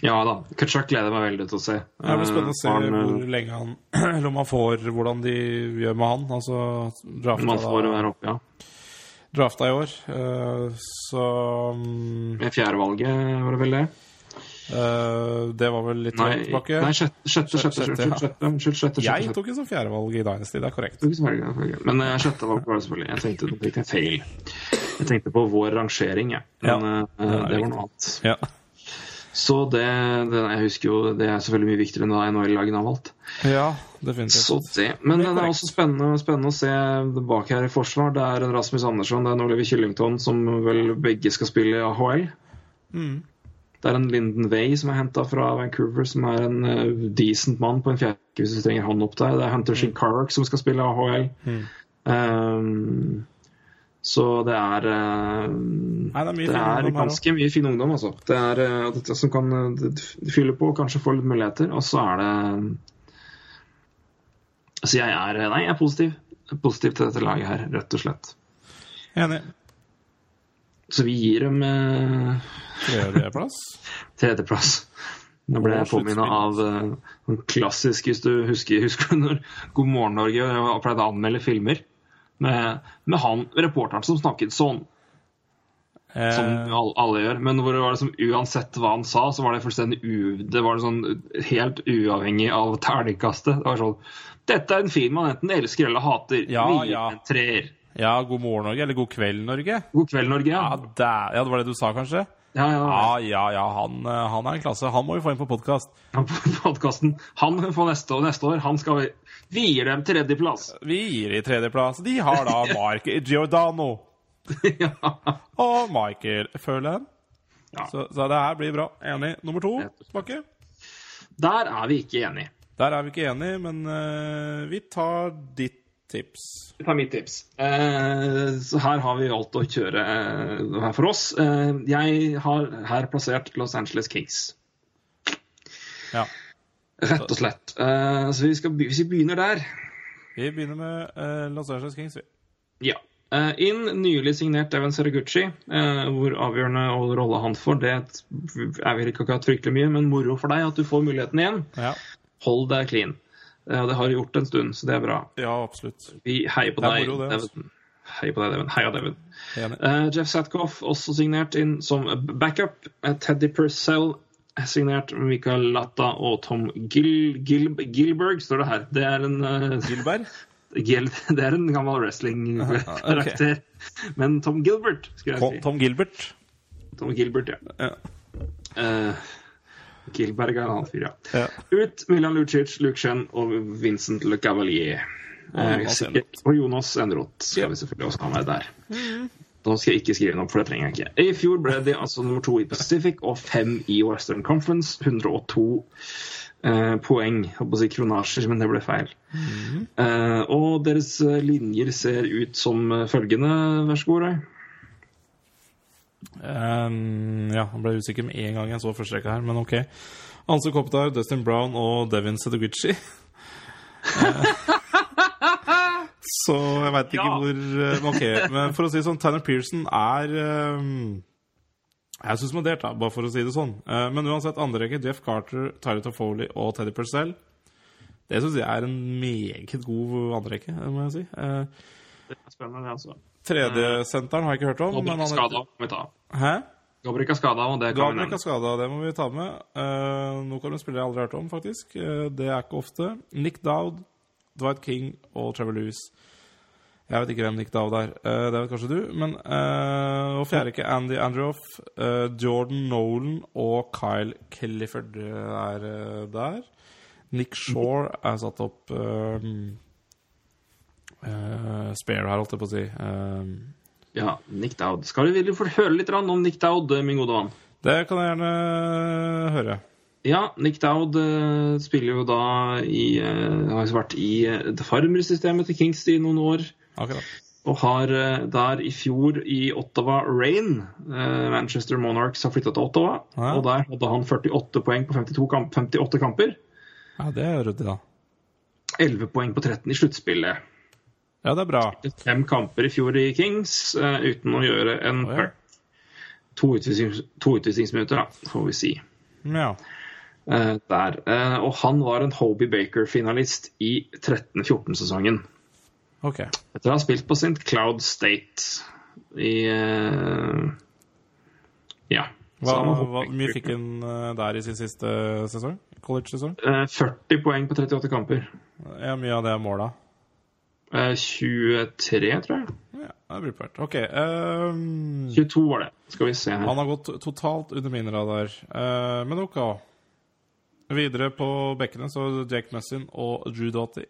Ja da. Kutchuk gleder meg veldig til å se. Det blir spennende å se han, hvor lenge han Eller om han får hvordan de gjør med han. Altså drafta, man får være oppe, ja. Drafta i år. Eh, så mm, Med fjerdevalget, var det vel det? eh, Det var vel litt langt tilbake. nei sjette, sjette, sjette, Sjette, sjette, Jeg tok det som fjerdevalg i Dynasty, det er korrekt. Men eh, sjette valg var det selvfølgelig. Jeg tenkte, på feil. Jeg tenkte på vår rangering, jeg. Men Ja, det var noe annet. Så det, det Jeg husker jo det er selvfølgelig mye viktigere enn hva NHL-lagene har valgt. ja, definitivt. Så det, Men Det er det er også spennende, spennende å se bak her i forsvar. Det er en Rasmus Andersson, det er en Oliver Killington som vel begge skal spille i AHL. Mm. Det er en Linden Way som er henta fra Vancouver, som er en uh, decent mann på en fjerde hvis du trenger han opp der. Det er Hunter Shinkark som skal spille AHL. Mm. Um, så det er eh, Nei, det er mye det er ganske mye fin ungdom, altså. Det er eh, dette som kan eh, fylle på og kanskje få litt muligheter. Og så er det Altså, jeg er Nei, jeg er positiv. Positiv til dette laget her, rett og slett. Enig. Så vi gir dem eh, Tredjeplass. tredjeplass. Nå ble jeg påminna av en klassisk, hvis du husker, husker du når God morgen Norge pleide å anmelde filmer. Med, med han reporteren som snakket sånn, som alle, alle gjør. Men hvor det var liksom, uansett hva han sa, så var det fullstendig u, det var sånn helt uavhengig av terningkastet. Det var sånn Dette er en film man enten elsker eller hater. Ja, Vi ja. treer. ja, God morgen, Norge. Eller God kveld, Norge. God kveld, Norge. Ja, Ja, der, ja, det var det du sa, kanskje? Ja, ja. Ja, ja, ja. Han, eh, han er en klasse. Han må vi få inn på podkast. ja. Podkasten. Han får neste år, neste år. Han skal vi Vi gir dem tredjeplass. Vi gir dem tredjeplass. De har da Mark Giordano ja. og Michael Følen. Ja. Så, så det her blir bra. Enig. Nummer to, Bakke? Der er vi ikke enige. Der er vi ikke enig, men uh, vi tar ditt tips. Vi tar mitt tips. Eh, så her har vi valgt å kjøre eh, her for oss. Eh, jeg har her plassert Los Angeles Kings. Ja. Rett og slett. Så vi skal, hvis vi begynner der Vi begynner med Los Angeles Kings. vi. Ja. Inn nylig signert Evan Seraguchi. eh, hvor avgjørende og rolle han får, det er vel ikke akkurat fryktelig mye, men moro for deg at du får muligheten igjen. Ja. Hold deg clean. Eh, det har vi gjort en stund, så det er bra. ja, absolutt. Vi heier på deg, det, altså. Devin. Heier på deg, Devin. Heia, Devin. Enig. Eh, Jeff Satkoff også signert inn som backup. Eh, Teddy Purcell er signert. Michael Latta og Tom Gil, Gil, Gilberg står det her. Det er en, uh, Gilberg? Gil, det er en gammel wrestling-karakter. Men Tom Gilbert, skulle jeg si. Tom Gilbert. Tom Gilbert, ja. Ja. Eh, Gilberg er en annen fyr, ja. Ja. Ut Milan Lucic, Luke Chen og Vincent Le Cavalier. Eh, Jonas Enroth. og Jonas Enroth skal Ja. vi selvfølgelig også ha med der. Nå skal jeg ikke skrive den opp, for det trenger jeg ikke. I fjor ble de altså nummer to i Pacific og fem i Western Conference. 102 eh, poeng. Jeg holdt på å si kronasjer, men det ble feil. Eh, og deres eh, linjer ser ut som eh, følgende. Vær så god, Roy. Um, ja, han ble usikker med en gang jeg så første rekka her, men ok. Anse Kopitar, Dustin Brown og Devin Sedoguchi. så jeg veit ikke Ja. hvor eh, Ok, men for å si det sånn, Tanner Pearson er um, Jeg er suspendert, da, bare for å si det sånn. Eh, men uansett, andre rekke, Jeff Carter, Tyler Toffoli og Teddy Purcell. Det syns jeg er en meget god andre rekke, må jeg si. Uh, Det er spennende, det, altså. Tredjesenteren har jeg ikke hørt om. Gabriel er skada, må vi ta. Hæ? Gabriel er skada, og det kan Gabriel nevne. skada, det må vi ta med. Uh, nå kommer en spiller jeg aldri har hørt om, faktisk. Uh, det er ikke ofte. Nick Dowd, Dwight King og Trevor Lewis. Jeg vet ikke hvem Nick Dowd er. Uh, det vet kanskje du. Men uh, Og fjerde ikke Andy Androff, eh, Jordan Nolan og Kyle Clifford er eh, der. Nick Shore er satt opp uh, uh, Spare her, holdt jeg på å si. Uh, Ja, Nick Dowd. Skal du ville få høre litt om Nick Dowd, min gode mann? det kan jeg gjerne høre. Ja, Nick Dowd eh, spiller jo da i eh, Har vært i uh, farmersystemet til Kings i noen år. Akkurat. Og har eh, der i fjor i Ottawa Rain eh, Manchester Monarchs har flytta til Ottawa. Ja. Og der hadde han 48 poeng på 52 kamp, 58 kamper. Ja, det er ryddig, da. 11 poeng på 13 i sluttspillet. Ja, det er bra. Fem kamper i fjor i Kings uh, uten å gjøre en oh, ja. perk. To, utvisnings, to utvisningsminutter, da, får vi si. Ja. Uh, der. Uh, og han var en Hobie Baker-finalist i 13-14-sesongen. Okay. Etter å ha spilt på St. Cloud State i Ja. Hva, hva mye fikk han der i sin siste sesong? College-sesong? Eh, 40 poeng på 38 kamper. Ja, mye av det er måla. Eh, 23, tror jeg. Ja, det er brukbart. Ok. Um, 22 var det. Skal vi se her. han har gått totalt under min radar. Uh, men ok. Videre på bekkene så Jake Messin og Drew Doughty.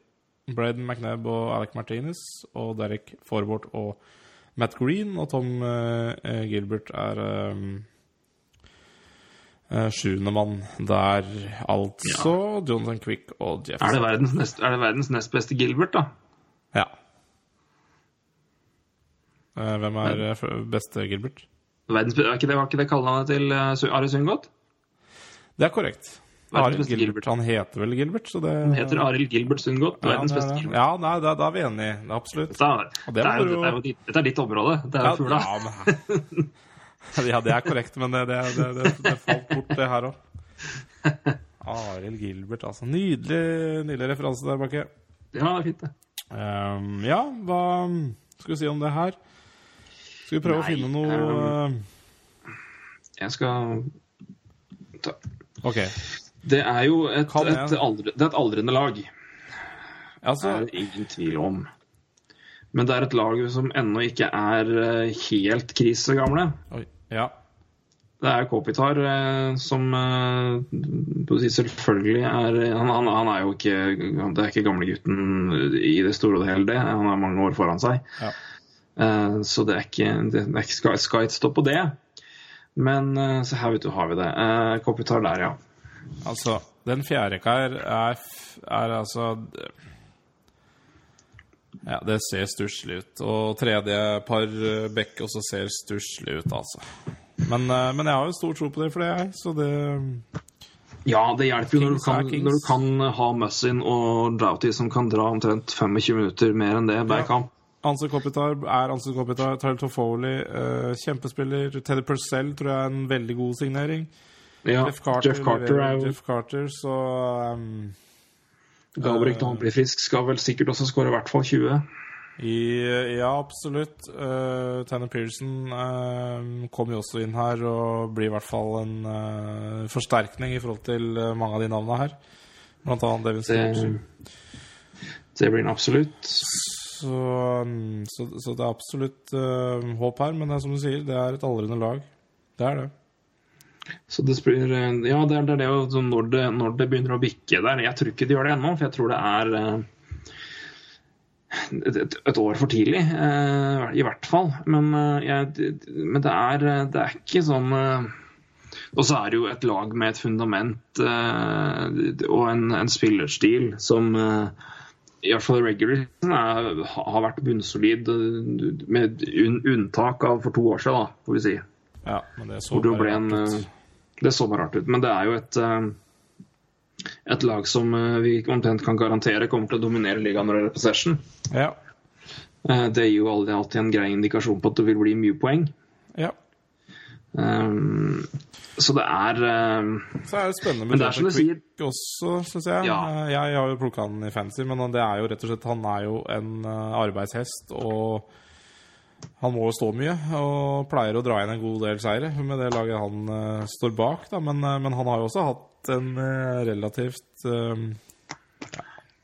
Braden McNabb og Alec Martinez og Derek Forbort og Matt Green. Og Tom uh, Gilbert er um, sjuende mann der, altså. Jonathan Quick og Jeff Er det, verdens nest, er det verdens nest beste Gilbert, da? Ja. Eh, hvem er eh, beste Gilbert? Verdens, er ikke det, var ikke det kallenavnet til uh, Ari Sundgodt? Det er korrekt. Arild beste Gilbert. Han heter vel Gilbert, så det Han heter Arild Gilbert Sundgodt. ja, Verdens er beste. Gilbert. Ja, nei, da, da er vi enige. Det er Absolutt. Er, det det er, jo, det er jo ditt, dette er ditt område. Det er jo fugla. ja, men, ja, det er korrekt, men det, det, det, det, det falt bort, det her òg. Arild Gilbert, altså. Nydelig, nydelig referanse der, Bakke. Ja, det er fint, det. Um, ja, hva skal vi si om det her? Skal vi prøve å finne noe um, Jeg skal ta OK. Det er jo et, et, aldre, det er et aldrende lag. Det Altså, er det ingen tvil om. Men det er et lag som ennå ikke er eh, helt krisegamle. oi, ja. Det er Kopitar eh, som eh, selvfølgelig er han, han, han er jo ikke Det er ikke gamlegutten i det store og det hele, det. Han har mange år foran seg. Ja. Eh, så det er ikke, det er ikke skal, skal ikke stå på det. Men eh, så her vet du, har vi det. Uh, Kopitar der, ja. Altså, den fjerde kar er, er altså Ja, det ser stusslig ut. Og tredje par eh, bekk også ser stusslig ut, altså. Men, eh, men jeg har jo stor tro på det for det, jeg. Så det Ja, det hjelper jo når du kan, når du kan ha Mussin og Doughty som kan dra omtrent 25 minutter mer enn det hver kamp. Anse Kopitar er Anse Kopitar. Tyler Toffoli, uh, kjempespiller. Teddy Purcell tror jeg er en veldig god signering. Ja, Jeff Carter, Jeff Carter er jo Jeff Carter, så um, Galbraith, når han blir frisk, skal vel sikkert også skåre i hvert fall 20. i, Ja, absolutt. Uh, Tanner Pearson uh, kommer jo også inn her og blir i hvert fall en uh, forsterkning i forhold til eh, mange av de navnene her. Blant annet Devin Det, det blir en absolutt. Så, um, så, så det er absolutt uh, håp her, men det er som du sier, det er et aldrende lag. Det er det. Så det blir, eh, ja, det er det, er det når, det, når det begynner å bikke der. Jeg tror ikke de gjør det ennå, for jeg tror det er eh, et, et, år for tidlig. I hvert fall. Men, jeg, men det, er, det er ikke sånn Og så er det jo et lag med et fundament og en, en spillerstil som i hvert fall regular season har vært bunnsolid, eh, med unntak av for to år siden, da, får vi si. Ja, men det så bare en rart ut. eh, Det så bare rart ut. Men det er jo et eh, et lag som vi omtrent kan garantere kommer til å dominere ligaen når det er possession. Ja. Det gir jo alltid en grei indikasjon på at det vil bli mye poeng. ja. Um, Så det er um, Så er det spennende Men med Jonathan du sier- også, syns jeg. Ja. Eh, Jeg har jo plukka han i fancy, men det er jo rett og slett Han er jo en eh, arbeidshest, og han må jo stå mye. Og pleier å dra inn en god del seire med det laget han uh, står bak, da. Men, uh, men han har jo også hatt en uh, relativt eh, ja,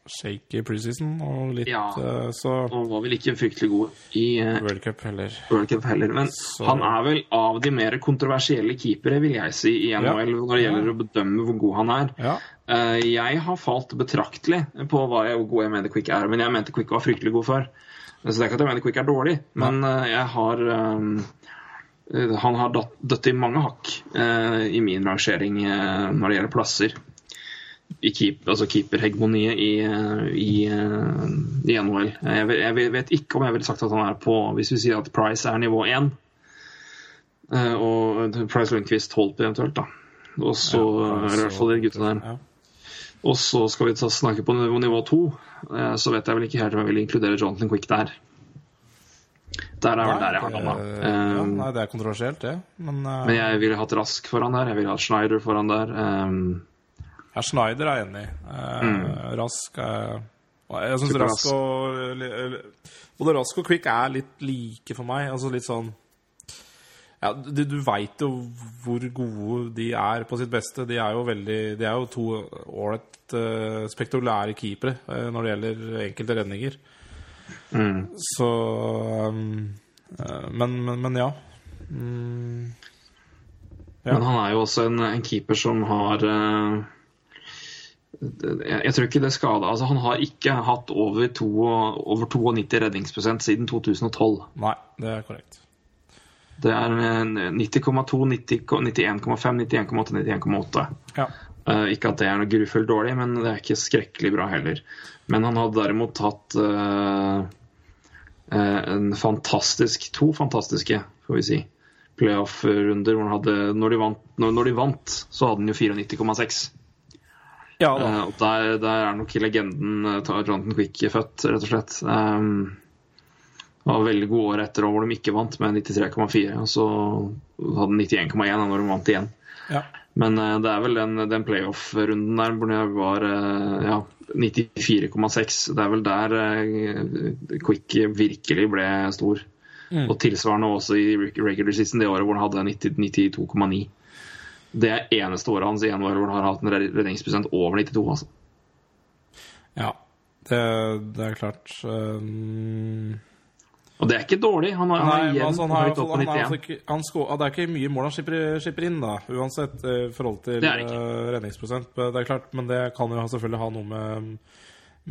shaky preseason, og litt Ja. eh, Så Og var vel ikke fryktelig god i uh, World Cup heller. World Cup heller. Men Så- han er vel av de mer kontroversielle keepere, vil jeg si, i NHL når det gjelder å bedømme hvor god han er. Ja. Uh, Jeg har falt betraktelig på hva jeg, hvor god jeg mener Quick er, men jeg mente Quick var fryktelig god før. Så det er ikke at jeg mener Quick er dårlig, men jeg har um, Han har døtt i mange hakk i min rangering når det gjelder plasser. I keep, altså keeperhegemoniet i, eh, i, eh, i NHL. Jeg, vet- jeg vet ikke om jeg ville sagt at han er på Hvis vi sier at Price er nivå én, eh, og Price Lundqvist Holtby eventuelt, da. Og så Ja, i hvert fall de gutta der. Ja. Og så skal vi ta, snakke på nivå, nivå to. Så vet jeg vel ikke helt om jeg vil inkludere Jonathan Quick der. Der er vel der jeg har det- landa. ja, nei, det er kontroversielt, det. Men, uh... men jeg ville hatt Rask foran der. Jeg ville hatt Schneider foran der. Um, Ja, Schneider er enig. Eh, Rask er Jeg syns Rask og eller- Både Rask og Quick er litt like for meg. Altså litt sånn ja, Du, du veit jo hvor gode de er på sitt beste. De er jo veldig De er jo to ålreit uh, spektakulære keepere uh, når det gjelder enkelte redninger. mm. Så um, uh, men, men, men ja. Mm, Ja. Men han er jo også en, en keeper som har eh, jeg, jeg tror ikke det skada altså, Han har ikke hatt over, to, over 92 redningsprosent siden 2012. nei, det er korrekt. Det er eh, 90,2, 90 91,5, 91,8, 91,8. Ja. Uh, ikke at det er noe grufullt dårlig, men det er ikke skrekkelig bra heller. Men han hadde derimot hatt uh, eh, en fantastisk To fantastiske, får vi si, playoff-runder hvor han hadde når de, vant, når, når de vant, så hadde han jo 94,6. Ja. Eh, og der, der er nok legenden eh, Jonathan Quick født, rett og slett. Um, det var veldig gode år etter hvor de ikke vant, med 93,4. Og så hadde de 91,1 når de vant igjen. Ja. Men uh, det er vel den, den playoff-runden der hvor jeg var uh, ja, 94,6. Det er vel der uh, Quick virkelig ble stor. Mm. Og tilsvarende også i regular season det året hvor han hadde 92,9. Det er eneste året hans igjen hvor han har hatt en redningsprosent over 92. altså. ja. Det, det er klart um, Og det er ikke dårlig. Han har, han Nei, er altså, han har, høyt opp på fall- han har 91. altså ikke, han Det er ikke mye mål han skipper, skipper inn, da, uansett i forhold til eh, redningsprosent. Det er klart, Men det kan jo selvfølgelig ha noe med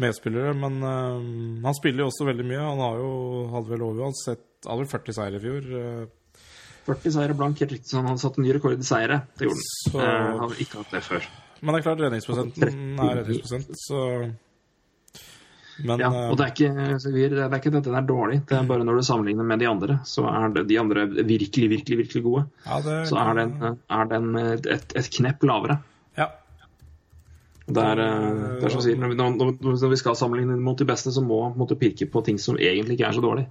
medspillere. Men eh, han spiller jo også veldig mye. Han har jo, hadde vel uansett hadde vel 40 seire i fjor. eh, 40 seire blank, helt riktig. Så han satte ny rekord i seire. Det gjorde han. Så- Eh, har ikke hatt det før. Men det er klart, redningsprosenten er redningsprosent, så Men Ja, eh, og det er ikke, det er ikke at den er dårlig, det er bare når du sammenligner med de andre, så er det, de andre virkelig, virkelig virkelig gode. ja, det, Så er den, er den et, et knepp lavere. Ja. Det er, eh, det er som sier, når når, når vi skal sammenligne mot de beste, så må en måte pirke på ting som egentlig ikke er så dårlig.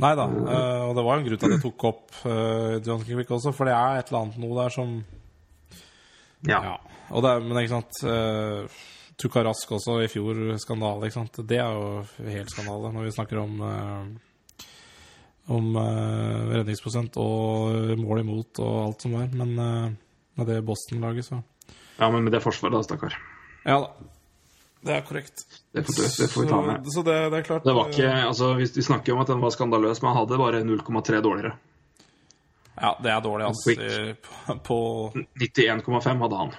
Nei da. uh, og det var jo en grunn til at jeg tok opp uh, John Quick også, for det er et eller annet noe der som Ja. Ja. Og det er, men ikke sant uh, Tukka Rask også i fjor, skandale. ikke sant? Det er jo helt skandale når vi snakker om uh, om eh, redningsprosent og mål imot og alt som er. Men eh, med det Boston-laget, så ja, men med det forsvaret, da, stakkar. Ja da. Det er korrekt. Det, får- det får vi ta med. Så, så det, det er klart Det var ikke, altså, hvis Vi snakker om at den var skandaløs, men han hadde bare 0,3 dårligere. Ja, det er dårlig, altså. På, på 91,5 hadde han.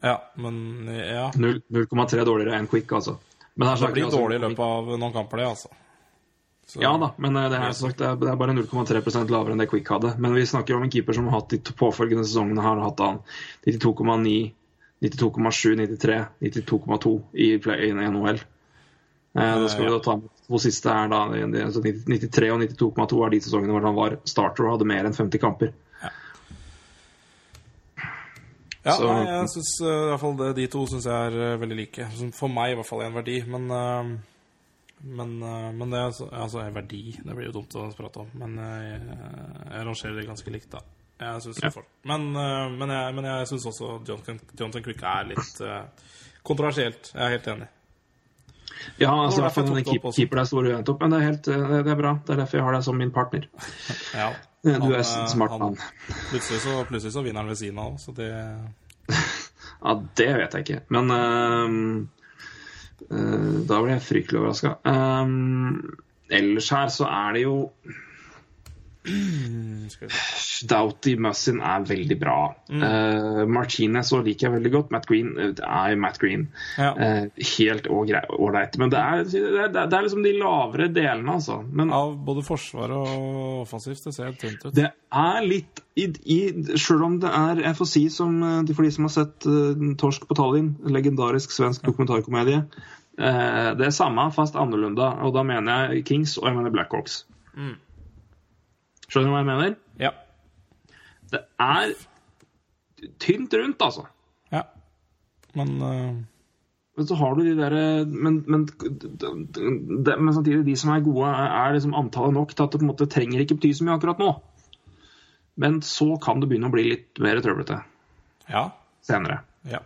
Ja, men ja. 0,3 dårligere enn Quick, altså. Men det, Det blir altså- dårlig i løpet av noen kamper, det, altså. Så- Ja da, men eh, det er, sagt, det er, bare 0,3% lavere enn det Quick hadde. Men vi snakker om en keeper som har hatt de påfølgende sesongene har hatt han 92,9, 92,7, 93, 92,2 i, i NHL. Eh, skal vi da ta med to siste er da det- det- altså 93 og 92,2 er de sesongene hvor han var starter og hadde mer enn 50 kamper. Ja, Så- nei, jeg synes, eh, i hvert fall det, de to syns jeg er eh, veldig like. For meg i hvert fall en verdi, men eh, Men, men det altså, altså en verdi Det blir jo dumt å prate om, men jeg, jeg rangerer det ganske likt, da. Jeg synes Ja. men, eh, men jeg, men jeg syns også Jonathan, Jonathan Quick er litt eh, kontroversielt. Jeg er helt enig. Ja, altså, hvert fall den keep, keeper er stor uendt opp, men det er, helt, eh, det, er bra. Det er derfor jeg har deg som min partner. Ja. Du er en smart mann. Plutselig så, plutselig så vinner han ved siden av, så det Ja, det vet jeg ikke. Men uh, uh, da ble jeg fryktelig overraska. ellers her så er det jo. Doughty Mussin er veldig bra. Mm. Uh, Martinez så liker jeg veldig godt. Matt Green eh, det er Matt Green. Ja. Uh, helt ålreit. Men det er, det, er, det er liksom de lavere delene, altså. Men Av både forsvar og offensivt. Det ser helt tynt ut. det er litt i, i, Selv om det er Jeg får si som de for de som har sett uh, Torsk på Tallinn, legendarisk svensk dokumentarkomedie. Det er samme, fast annerledes. Og da mener jeg Kings, og jeg mener Blackhawks. Mm. Skjønner du hva jeg mener? Ja. Det er tynt rundt, altså. ja. Men uh... Men så har du de derre men, men, men samtidig, de som er gode, er, liksom antallet nok til at det på en måte trenger ikke bety så mye akkurat nå. Men så kan det begynne å bli litt mer trøblete ja. senere. Ja.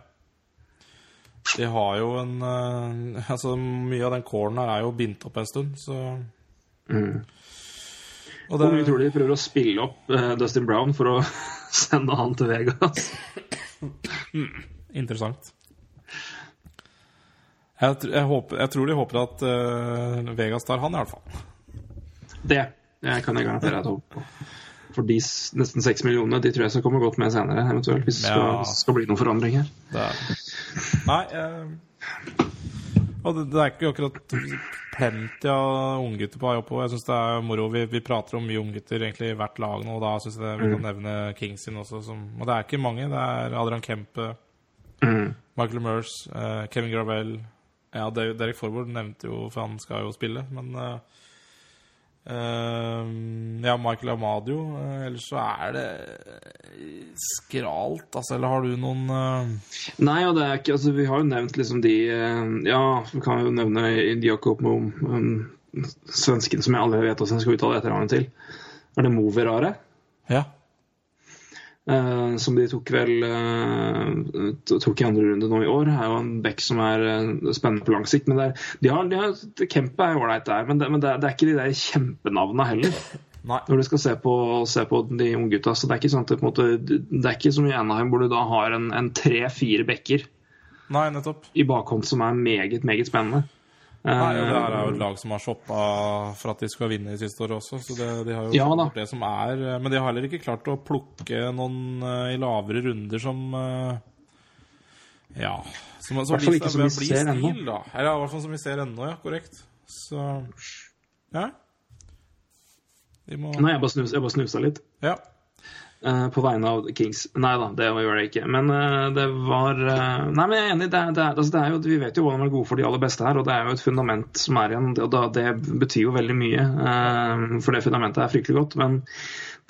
De har jo en eh, Altså, mye av den kålen her er jo bindt opp en stund, så Og Hvor mye tror du de prøver å spille opp uh, Dustin Brown for å sende han til Vegas? Interessant. Jeg, jeg, håper, jeg tror de håper at uh, Vegas tar han, i hvert fall. Det, jeg kan jeg garantere at jeg håper på. For de nesten seks millionene de tror jeg skal komme godt med senere, eventuelt, hvis det skal, Ja. skal bli noen forandring her. Er, nei eh, Og det, det er ikke akkurat plenty av unggutter på vei oppover. Jeg syns det er moro. Vi, vi prater om mye unggutter egentlig i hvert lag nå, og da syns jeg det- vi kan nevne Kings sin også. Som, og det er ikke mange. Det er Adrian Kempe, Michael Murs, eh, Kevin Gravel Ja, Derek Forward nevnte jo, for han skal jo spille, men Eh, ja, Michael Amadio. Eh, ellers så er det eh, skralt, altså. Eller har du noen eh, Nei, og det er ikke Altså, vi har jo nevnt liksom de Ja, vi kan jo nevne Diakop Mom, um, svensken som jeg aldri vet hvordan jeg skal uttale etternavnet til. Er det Moverare? Ja. Eh, som de tok vel uh, tok i andre runde nå i år. er jo en back som er uh, spennende på lang sikt. Men det er, de har, de har, Kempe er ålreit der, men, det, men det, er, det er ikke de der kjempenavna heller. Nei. Når du skal se på, se på de unggutta. Så det er ikke sånn at det, måte, det er ikke som i Anaheim, hvor du da har en, en tre-fire bekker Nei, nettopp. i bakhånd som er meget, meget spennende. Nei, og det her er jo Eh, et lag som har shoppa for at de skal vinne i siste år også, så det, de har jo Ja det som er Men de har heller ikke klart å plukke noen eh, i lavere runder som eh, Ja. Som, som som, som vi ser ennå. Eller i hvert fall som vi ser ennå, ja. Korrekt. Så Ja. De må Nei, jeg bare, snus, jeg bare snusa litt. Ja. Eh, på vegne av Kings. Nei da, det gjør det ikke. Men uh, det var uh, Nei, men jeg er enig. Det det er, altså, det er jo, vi vet jo hvordan vi er gode for de aller beste her, og det er jo et fundament som er igjen. Og det, det betyr jo veldig mye, for det fundamentet er fryktelig godt. Men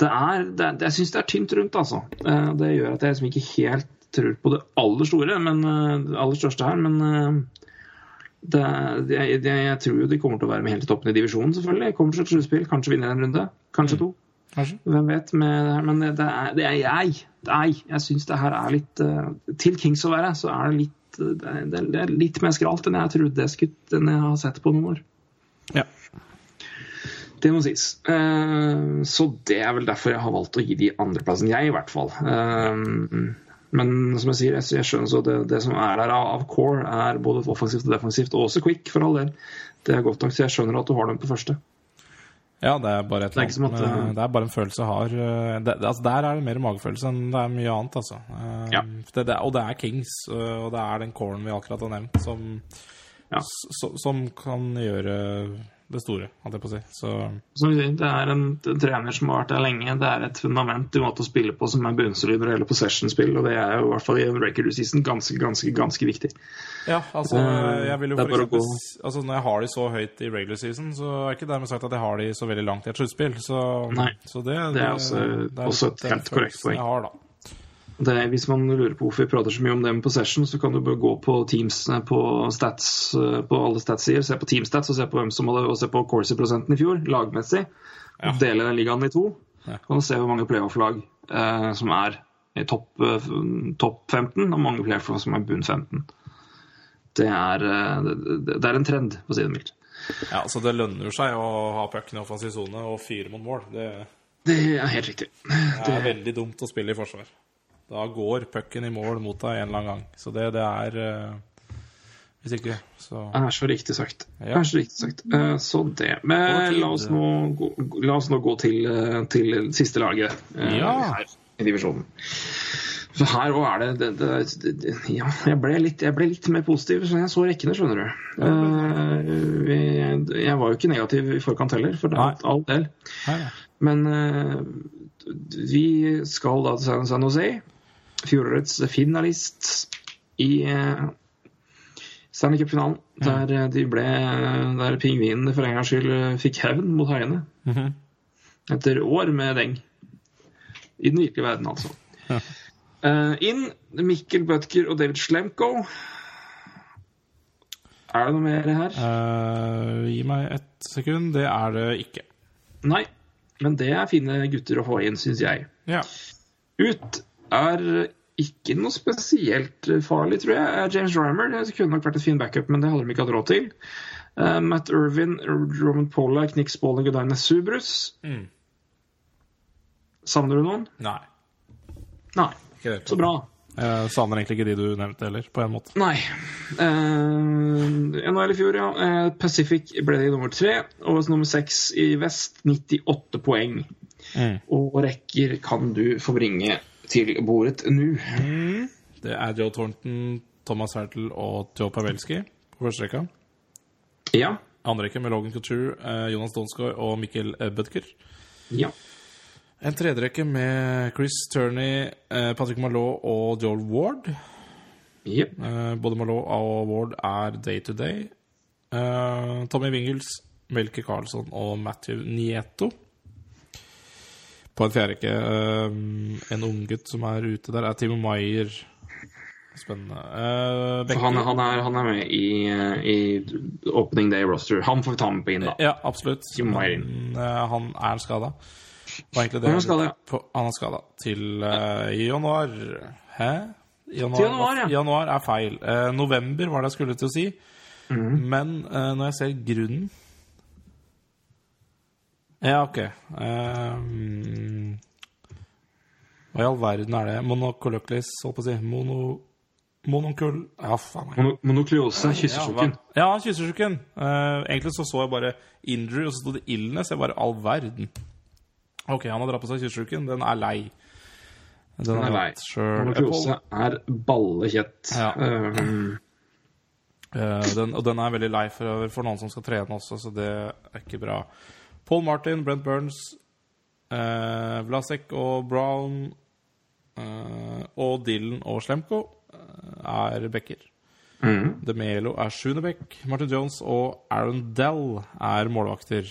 det er, det jeg syns det er tynt rundt, altså. Det gjør at jeg liksom ikke helt tror på det aller store, men det aller største her. Men det, jeg, jeg tror jo de kommer til å være med helt i toppen i divisjonen, selvfølgelig. Kommer til et sluttspill, kanskje vinner en runde. Kanskje to. Kanskje. Hvem vet med men det, det, er, det er jeg. Det er jeg. Syns det her er litt eh, Til Kings å være, så er det litt eh, det er, litt mer skralt enn jeg trodde jeg skulle enn jeg har sett på noen år. Ja. Det må sies. Eh, så det er vel derfor jeg har valgt å gi de andreplassen, jeg i hvert fall. Men som jeg sier, jeg, skjønner så det, det som er der av, av core, er både offensivt og defensivt, og også quick, for all del. Det er godt nok, så jeg skjønner at du har dem på første. Ja, det er bare et Det er eller annet, uh, eh, Det er bare en følelse jeg har. eh, Det, det- altså, der er det mer magefølelse enn det er mye annet, altså. Eh, Ja. Det, det, og det er Kings, og det er den coren vi akkurat har nevnt, som, Ja. s- som kan gjøre det store, holdt jeg på å si. Så Som vi sier, det er en, en trener som har vært der lenge. Det er et fundament i måte å spille på som er bunnsolid når det gjelder possession-spill, og det er jo i hvert fall i en record season ganske, ganske, ganske viktig. ja, altså Eh, Jeg vil jo for eksempel Altså Når jeg har de så høyt i regular season, så er ikke dermed sagt at jeg har de så veldig langt i et sluttspill. Så, så det, det er også- det er også et helt korrekt poeng. Jeg har, da. Det, hvis man lurer på hvorfor vi prater så mye om det med possession, så kan du bare gå på Teams eh, på stats eh, på alle statssider, se på Teamstats og se på hvem som hadde, og se på Corsi-prosenten i fjor, lagmessig. Ja. Og dele den ligaen i to. Ja. Og se hvor mange playoff-lag eh, som er i topp top topp 15, og mange playoff-lag som er bunn 15. Det er, eh, det, det er en trend, for å si det mildt. Ja, altså Det lønner seg å ha pucken i offensiv sone og fyre mot mål. Det, Det er helt riktig. det er veldig dumt å spille i forsvar. Da går pucken i mål mot deg en eller annen gang. Så det, det er eh, Hvis ikke, så Det er så riktig sagt. Det Ja. er så riktig sagt. Eh, Så det. Men la oss nå gå, la oss nå gå til, eh, til siste laget eh, Ja. her i divisjonen. For her òg er det, det, det, det, Ja, jeg ble, litt, jeg ble litt mer positiv så jeg så rekkene, skjønner du. Uh, vi, jeg var jo ikke negativ i forkant heller, for det er all del. Nei. Men uh, vi skal da til San Jose. Fjorårets finalist i uh, Stanley Cup-finalen. Der eh, de ble Der pingvinene for en gangs skyld eh, fikk hevn mot haiene. Mhm. Etter år med deng. I den virkelige verden, altså. Ja. Uh, inn Mikkel Butker og David Slemko. Er det noe mer her? Uh, gi meg ett sekund. Det er det ikke. Nei. Men det er fine gutter å få inn, syns jeg. Ja. Ut er ikke noe spesielt farlig, tror jeg. er James Rymer det kunne nok vært et fin backup, men det hadde de ikke hatt råd til. Uh, Matt Irvin, Roman Polak, Nick Spalling og Dine Subrus. Mm. Savner du noen? Nei. Nei. Så bra. Jeg savner egentlig ikke de du nevnte heller, på en måte. Nei. Uh, NHL i fjor, ja. Uh, Pacific ble de nummer tre, og nummer seks i vest 98 poeng. Mm. Og rekker kan du få bringe til bordet nå. Det er Joe Thornton, Thomas Hertel og Theo Pavelski på første rekka. Ja. Andre rekke med Logan Couture, eh, Jonas Donsgaard og Mikkel eh, Bødker. Ja. En tredje rekke med Chris Turney, eh, Patrick Malot og Joel Ward. Eh, både Malot og Ward er day to day. Tommy Wingles, Melke Karlsson og Matthew Nieto. På en fjerde rekke eh, en unggutt som er ute der, er Timo Maier. Spennende. Uh, han, han, er, han er med i, eh, i opening day roster. Han får vi ta med på inn, da. Ja, absolutt. Timo Maier. Eh, han er skada. Var egentlig det Han er skadet, ja. Han er skada. Til uh, januar. Hæ? Januar, Til januar, ja. januar er feil. Uh, november var det jeg skulle til å si. Mm. Men når jeg ser grunnen Ja, OK. Mm, hva i all verden er det? Monocoloclis, holdt på å si. Mono... Monokul... Ja, faen meg. Mono- Monokleose, kyssersjuken. Ja, kyssersjuken. Uh, egentlig så så jeg bare injury, og så sto det illness. Jeg bare all verden. OK, han har dratt på seg kyssersjuken. Den er lei. Den Den er lei. Monokleose er ballekjett. Ja. Um, den, og den er veldig lei for, for noen som skal trene også, så det er ikke bra. Paul Martin, Brent Burns, eh, Vlasek og Brown eh, og Dylan og Slemko eh, er backer. mm. DeMelo er sjuende back. Martin Jones og Aaron Dell er målvakter.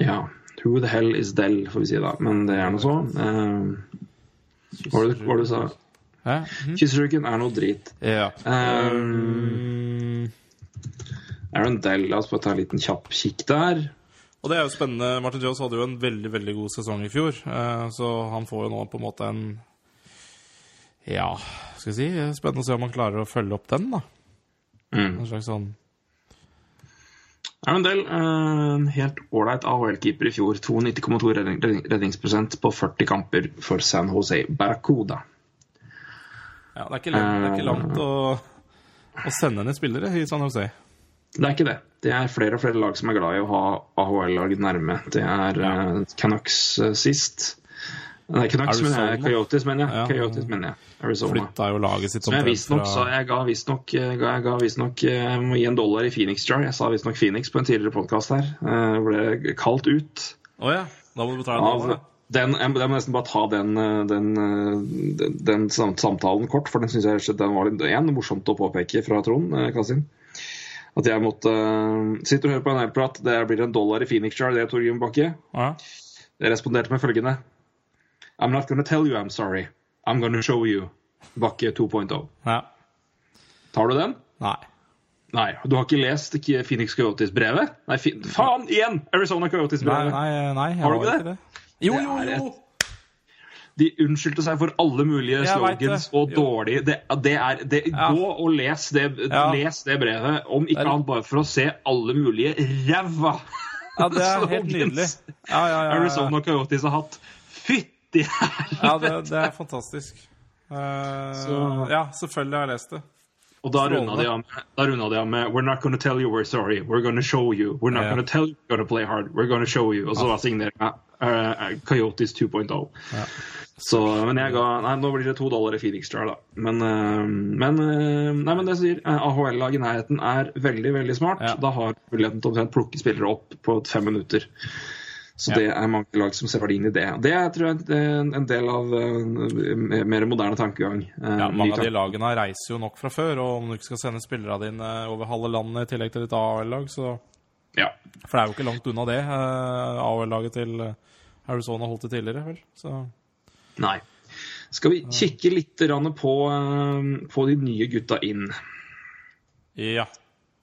Ja. Who the hell is Dell, får vi si da. Men det er nå så. Eh, hva var det du sa? Mhm. Er noe drit. Ja. Um, Aaron Dell, la oss bare ta en liten kjapp kikk der. Og det er jo spennende. Martin Jones hadde jo en veldig veldig god sesong i fjor. eh, Så han får jo nå på en måte en Ja, skal jeg si Spennende å se om han klarer å følge opp den, da. Mm. En slags sånn Aaron en del en helt ålreit AHL-keeper i fjor. 92,2 redning, redning- redningsprosent på 40 kamper for San Jose Barracuda. Ja, det er ikke langt, det er ikke langt å, å sende ned spillere i San Jose. Det er ikke det. Det er flere og flere lag som er glad i å ha AHL-lag nærme. Det er eh, Canucks uh, sist. Nei, Canucks, men jeg, Coyotes, mener jeg. Ja. Coyotes, mener jeg. Arizona. Flytta jo laget sitt Som jeg omtrent fra sa Jeg ga visstnok eh, jeg ga visstnok, eh, jeg må gi en dollar i Phoenix Jar. Jeg sa visstnok Phoenix på en tidligere podkast her. Jeg ble kalt ut Å ja, da må du betale en dollar. den, jeg må nesten bare ta den, eh, den, eh, den, den samtalen kort, for den syns jeg den var litt en, morsomt å påpeke fra Trond eh, Kassin. At jeg måtte uh, sitte og høre på en airprat. Det blir en dollar i Phoenix Jar, det, Torgrim Bakke. Ja. Jeg responderte med følgende I'm not gonna tell you I'm sorry. I'm gonna show you. Bakke 2.0. ja. Tar du den? Nei. Nei. Du har ikke lest Phoenix Coyotes-brevet? Nei, faen igjen! Arizona Coyotes-brevet. nei, nei nei, Har du ikke det? det? Jo, jo, er jo! De unnskyldte seg for alle mulige Jeg slogans og dårlig det, det er, det, Ja. Gå og les det, les det brevet, om ikke annet bare for å se alle mulige ræva Ja, det er helt nydelig. Ja, ja, ja. Arizona Coyotes har hatt. Fytti helvete! Ja, det, det er fantastisk. Uh, Så- Ja, selvfølgelig har jeg lest det. Og da runda de av med, We're not gonna tell you we're sorry. We're gonna show you. We're not gonna tell you we're gonna play hard. We're gonna show you. Og så var signeringa uh, Coyotes 2.0. Så, men jeg ga Nei, nå blir det to dollar i Phoenix Jar, da. Men, eh, men, eh, nei, men det sier, eh, AHL-lag i nærheten er veldig, veldig smart. Ja. Da har muligheten til å omtrent plukke spillere opp på fem minutter. Så Ja. det er mange lag som ser verdien i det. Det er, tror jeg, en en del av mer moderne tankegang. Ja, mange av de lagene reiser jo nok fra før, og om du ikke skal sende spillerne dine over halve landet i tillegg til ditt AHL-lag, så Ja. For det er jo ikke langt unna det. AHL-laget til Arizona holdt det tidligere, vel. Så Nei. Skal vi kikke litt på, eh, på de nye gutta inn? ja.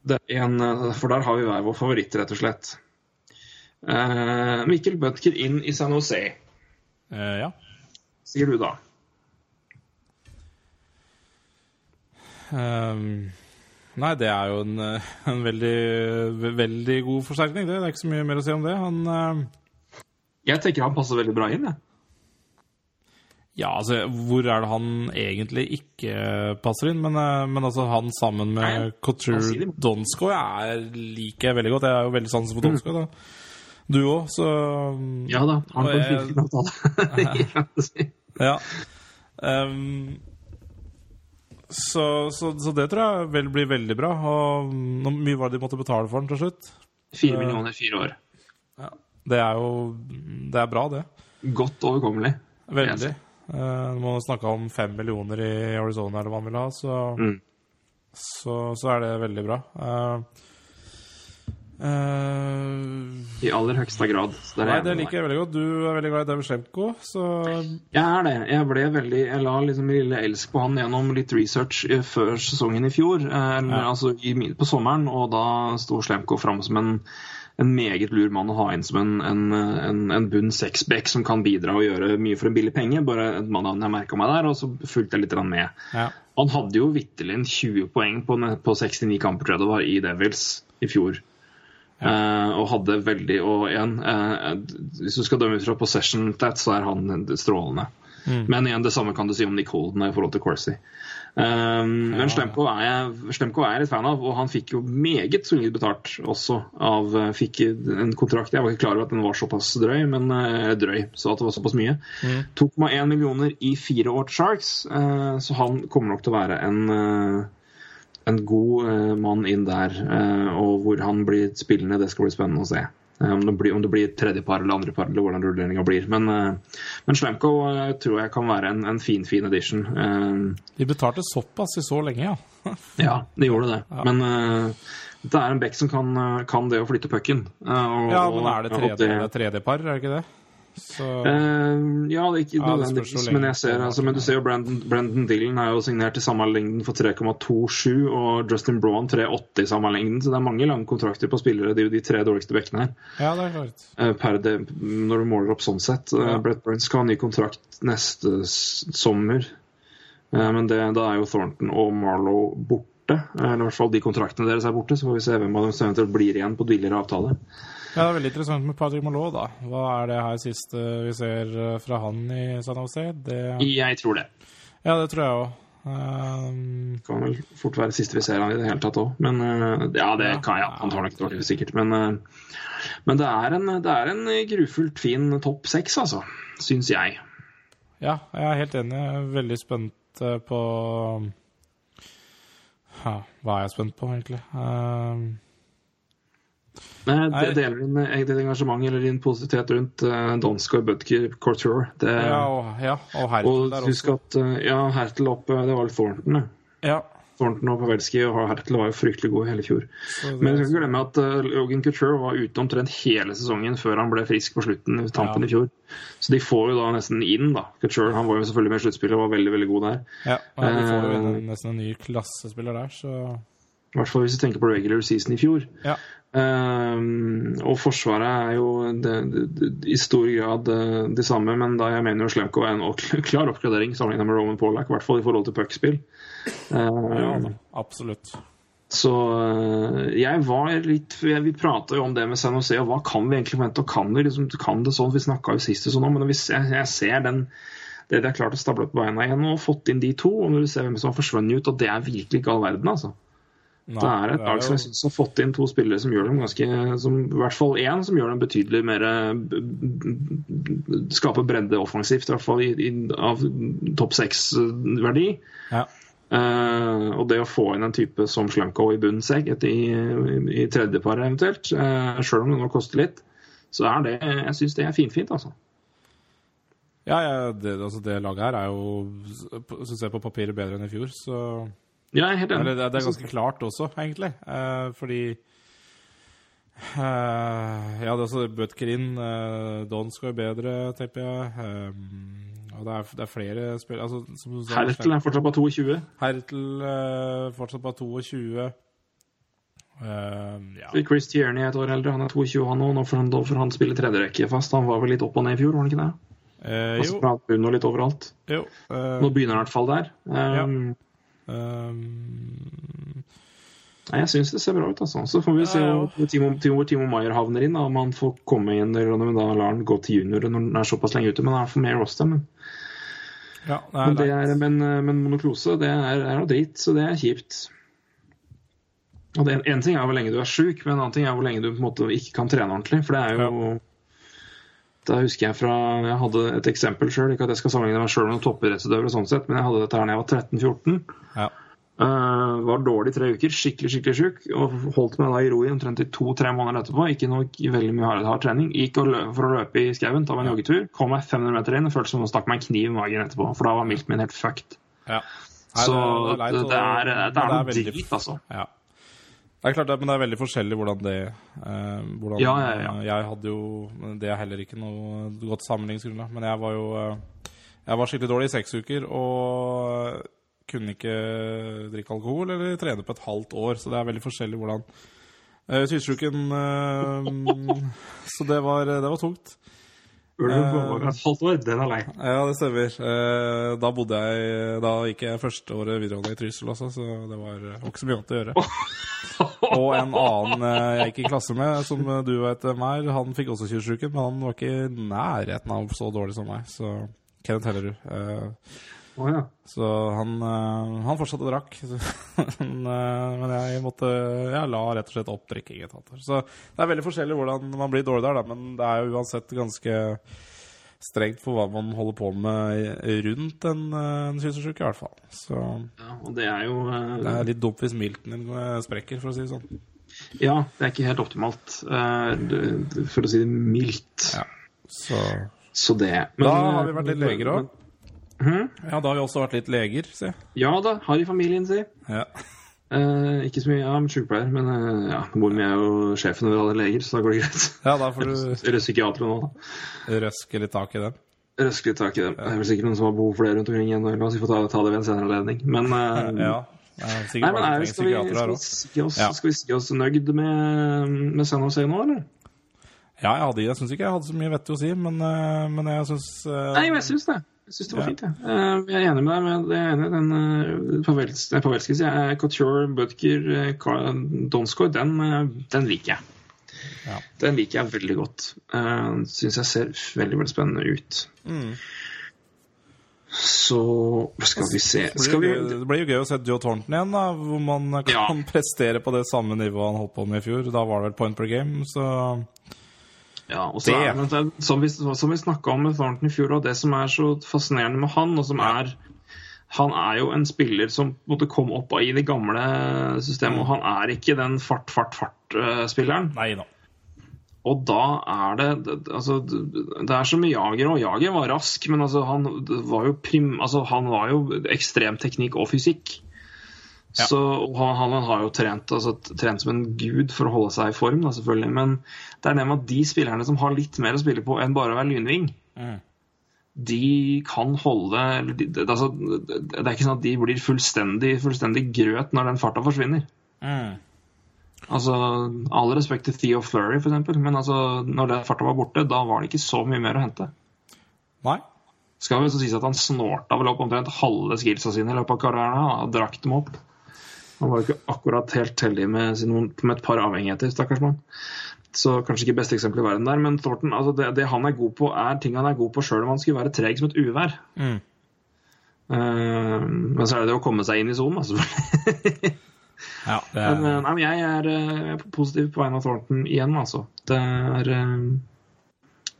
Det er en, eh, for der har vi hver vår favoritt, rett og slett. Eh, Mikkel Bødker inn i San Jose, Eh, ja. sier du da. Um, nei, det er jo en, en veldig, veldig god forsterkning, det. Det er ikke så mye mer å si om det. Han uh... Jeg tenker han passer veldig bra inn. Jeg. Ja, altså, hvor er det han egentlig ikke passer inn? Men, eh, men altså, han sammen med Nei, Couture. Donskoy er, liker jeg veldig godt. Jeg er jo veldig sansen for Donskoy, da. Du òg, så Ja da, han kan jeg- en avtale. Ja. Um, så, så, så det tror jeg vel blir veldig bra. Og hvor mye var det de måtte betale for den til slutt? Fire millioner, i fire år. Det er jo Det er bra, det. Godt overkommelig. Veldig. Uh, må snakke om fem millioner i Arizona, eller hva man vil ha, så, Mm. så, så er det veldig bra. Uh, Eh, I aller høyeste grad. Så nei, det liker jeg veldig godt. Du er veldig glad i David Shemko, så Jeg er det. Jeg ble veldig Jeg la liksom lille elsk på han gjennom litt research eh, før sesongen i fjor. eh, Eller, Ja. altså i, på sommeren, og da sto Slemko fram som en, en meget lur mann å ha inn som en, en, en, en bunn sexback som kan bidra og gjøre mye for en billig penge. Bare et mann jeg merka meg der, og så fulgte jeg litt med. ja. Han hadde jo vitterlig 20 poeng på, på 69 kamper tror jeg det var, i Devils i fjor. Eh, og hadde veldig Og igjen, eh, hvis du skal dømme ut fra possession stats, så er han strålende. Men igjen, det samme kan du si om Nick Holden i forhold til Corsi. Um, Men Slemko er, jeg, Slemko er litt fan av, og han fikk jo meget solid betalt også. Av, eh, fikk en kontrakt Jeg var ikke klar over at den var såpass drøy, men eh, drøy, så at det var såpass mye. 2,1 millioner i fire år til Sharks, uh, så han kommer nok til å være en uh, en god uh, mann inn der, og hvor han blir spillende, det skal bli spennende å se. Eh, om, det blir, om det blir tredjepar eller andrepar, eller hvordan rulleringa blir. Men, eh, men Slemko eh, tror jeg kan være en, en fin, fin edition. De betalte såpass i så lenge, ja. ja, de gjorde det. Men eh, det er en back som kan, kan det å flytte pucken. Ja, men er det tredje, det er tredjepar, er det ikke det? Så uh, ja, det er ikke nødvendigvis, men jeg ser, altså, men du ser jo Brandon, Brandon Dillon er jo signert til samme lengden for 3,27, og Justin Braun 3,80 i samme lengden, så det er mange lange kontrakter på spillere. Det er jo de tre dårligste bekkene her. ja, det er klart. eh, Per det, når du måler opp sånn sett. Eh, Ja. Brett Burns skal ha ny kontrakt neste sommer, Eh, men det, da er jo Thornton og Marlow borte. Eller i hvert fall de kontraktene deres er borte, så får vi se hvem av dem som eventuelt blir igjen på billigere avtale. Ja, det er veldig interessant med Patrick Malot, da. Hva er det her siste vi ser eh, fra han i San Jose? Det, Jeg tror det. ja, det tror jeg òg. Um, kan vel fort være siste vi ser han i det hele tatt òg. Men eh, ja, det Ja. kan jeg. Han tar nok det sikkert. Men, eh, men det, er en, det er en grufullt fin topp seks, altså. Syns jeg. ja, jeg er helt enig. Jeg er veldig spent eh, på ja, Hva er jeg spent på, egentlig? Um, Nei. jeg deler din, deler engasjement eller din positivitet rundt uh, Donskoy Budker, Couture. Det, ja, og, ja, og Hertel og der husk også. at eh, ja, Hertel opp eh, Det var vel Thornton, det. Ja, Thornton og Pavelski og Hertel var jo fryktelig gode hele fjor. Men du skal ikke glemme at uh, Logan Couture var ute omtrent hele sesongen før han ble frisk på slutten i tampen Ja. i fjor. Så de får jo da nesten inn, da. Couture han var jo selvfølgelig med i sluttspillet og var veldig veldig god der. ja, ja, de får jo Eh, en, nesten en ny klassespiller der, så I hvert fall hvis du tenker på regular season i fjor. Ja. Um, og Forsvaret er jo det, det, det, i stor grad eh, det samme, men da jeg mener jo Slemko er en klar oppgradering sammenlignet med Roman Pollack, i hvert fall i forhold til puckspill. Uh, ja absolutt. Så øh, jeg var litt Vi prata jo om det med San Jose, og hva kan vi egentlig forvente? Og kan vi liksom, kan det sånn? Vi snakka jo sist sånn men hvis jeg, jeg ser den det de har klart å stable opp beina igjen og fått inn de to, og når du ser hvem som har forsvunnet ut, og det er virkelig ikke all verden, altså. Nei, Det er et lag som jeg synes har fått inn to spillere som gjør dem ganske som, I hvert fall én som gjør dem betydelig mer eh, Skaper bredde offensivt, i hvert fall i, i, av topp seks-verdi. Ja. Uh, og det å få inn en type som Slanko i bunnen seg etter, i, i tredjeparet eventuelt, uh, sjøl om det nå koster litt, så er det Jeg syns det er finfint, altså. Ja, ja det, altså det laget her er jo, syns jeg, på papiret, bedre enn i fjor. Så Ja, jeg er helt enig. Det, det er ganske klart også, egentlig. Eh, fordi eh, Ja, det er også Butkerin. går jo bedre, tipper jeg. Eh, og det er, det er flere spillere Altså, som som, Hertel er fortsatt på 22. Hertel eh, fortsatt på 22. Eh, ja. Chris Tierney er et år eldre, han er 22 han òg. Nå får han, får han spille tredjerekke fast. Han var vel litt opp og ned i fjor, var han ikke det? Eh, Altså jo. og litt overalt. jo eh, Nå begynner han i hvert fall der. Um, eh, Nei, Jeg syns det ser bra ut, altså. Så får vi se Ja, ja. hvor Timo, Timo, Timo Maier havner inn. Om han får komme inn eller om da lar han gå til junior når han er såpass lenge ute. Men han er for mer roster. Men, ja, det er men, er, men, men monoklose, det er, er noe dritt, så det er kjipt. Og det, En ting er hvor lenge du er sjuk, men en annen ting er hvor lenge du på en måte ikke kan trene ordentlig. For det er jo Da husker jeg fra Jeg hadde et eksempel sjøl, ikke at jeg skal sammenligne meg sjøl med noen toppidrettsutøvere, sånn sett, men jeg hadde dette her da jeg var 13-14. Ja. Uh, var dårlig i tre uker, skikkelig skikkelig sjuk. Og holdt meg da i ro i omtrent i to-tre måneder etterpå. Ikke noe veldig mye hard, hard trening. Gikk for å løpe i skauen, ta meg en joggetur. Kom meg 500 meter inn og følte som noen stakk meg en kniv i magen etterpå. For da var milten min helt fucked. ja. Nei, Så det, det er det, er, det er noe drit, altså. Ja. Det er klart, det, men det er veldig forskjellig hvordan det eh, hvordan, Ja, ja, ja. Jeg hadde jo Det er heller ikke noe godt sammenligningsgrunnlag, men jeg var jo eh, Jeg var skikkelig dårlig i seks uker og kunne ikke drikke alkohol eller trene på et halvt år, så det er veldig forskjellig hvordan eh, Sydsjuken eh, Så det var, det var tungt. Ulven på over et halvt år, den er lei. Ja, det stemmer. Eh, da bodde jeg Da gikk jeg første året videregående i Trysil også, så det var, var ikke så mye annet å gjøre. Og en annen eh, jeg gikk i klasse med, som du vet hvem er, han fikk også kystsjuken, men han var ikke i nærheten av så dårlig som meg. Så Kenneth Hellerud. Å ja. så han, eh, han fortsatte å drakk. men, eh, men jeg måtte Jeg la rett og slett opp drikking et halvt år. Så det er veldig forskjellig hvordan man blir dårlig der, da, men det er jo uansett ganske strengt for hva man holder på med rundt en, eh, en kyssersjuke, i hvert fall. Så ja. Og det er jo uh, det er litt dumt hvis milten din sprekker, for å si det sånn. Ja, det er ikke helt optimalt, uh, for å si det mildt. Ja. Så Så det. Da har vi vært litt leger òg. Mhm. Ja, da har vi også vært litt leger, si. Ja da, har i familien, si. Ja. Eh, ikke så mye, ja, sykepleier. Men eh, ja, moren min er jo sjefen over alle leger, så da går det greit. ja, da får du Eller nå, da. røske litt tak i den. Røske litt tak i dem. Det er vel sikkert noen som har behov for det rundt omkring igjen. La oss få ta, ta det ved en senere anledning. Men, eh, Ja. Nei, men er, skal, vi, skal, vi si oss, Ja. skal vi si oss nøyd med, med San Jose nå, eller? Ja, jeg, hadde, jeg syns ikke jeg hadde så mye vettig å si, men, eh, men jeg syns eh, Nei, jo, jeg syns det. Jeg syns det var Ja. fint, jeg. Eh, Jeg er enig med deg. med det ene, den uh, Pavelski, Pavelski jeg, Couture, Butker, eh, Donskoy, den, eh, den liker jeg. Ja. Den liker jeg veldig godt. Syns jeg ser veldig veldig spennende ut. Mm. Så skal vi se skal vi, det blir jo gøy å se Joe Thornton igjen, da, hvor man kan prestere på det samme nivået han holdt på med i fjor. Da var det vel point per game, så Ja, og så Det- er, men det som vi, som vi snakka om med Thornton i fjor, og det som er så fascinerende med han, og som er Han er jo en spiller som måtte komme opp i det gamle systemet, og han er ikke den fart, fart, fart-spilleren. Nei da. Og da er det det- Altså, det er som med Jager, og Jager var rask, men altså, han var prim... Altså, han var jo ekstrem teknikk og fysikk. Ja. Så han, han har jo trent, altså, trent som en gud for å holde seg i form, da, selvfølgelig. Men det er det med at de spillerne som har litt mer å spille på enn bare å være lynving, Mm. de kan holde de, det, altså, det er ikke sånn at de blir fullstendig, fullstendig grøt når den farta forsvinner. Mm. Altså, All respekt til Theo Flurry, eksempel, men altså, når den farta var borte, da var det ikke så mye mer å hente. Nei. Skal vel så sies at han snorta vel opp omtrent halve skillsa sine i løpet av karrieren og drakk dem opp. Han var jo ikke akkurat helt heldig med, med et par avhengigheter, stakkars mann. Så kanskje ikke beste eksempel i verden der, men Thornton, altså det, det han er god på, er ting han er god på sjøl om han skulle være treg som et uvær. Mm. Uh, men så er det det å komme seg inn i sonen, selvfølgelig. Ja, det Men, er, eh, nei, men jeg er eh, positiv på vegne av Thornton igjen, altså. Det er eh,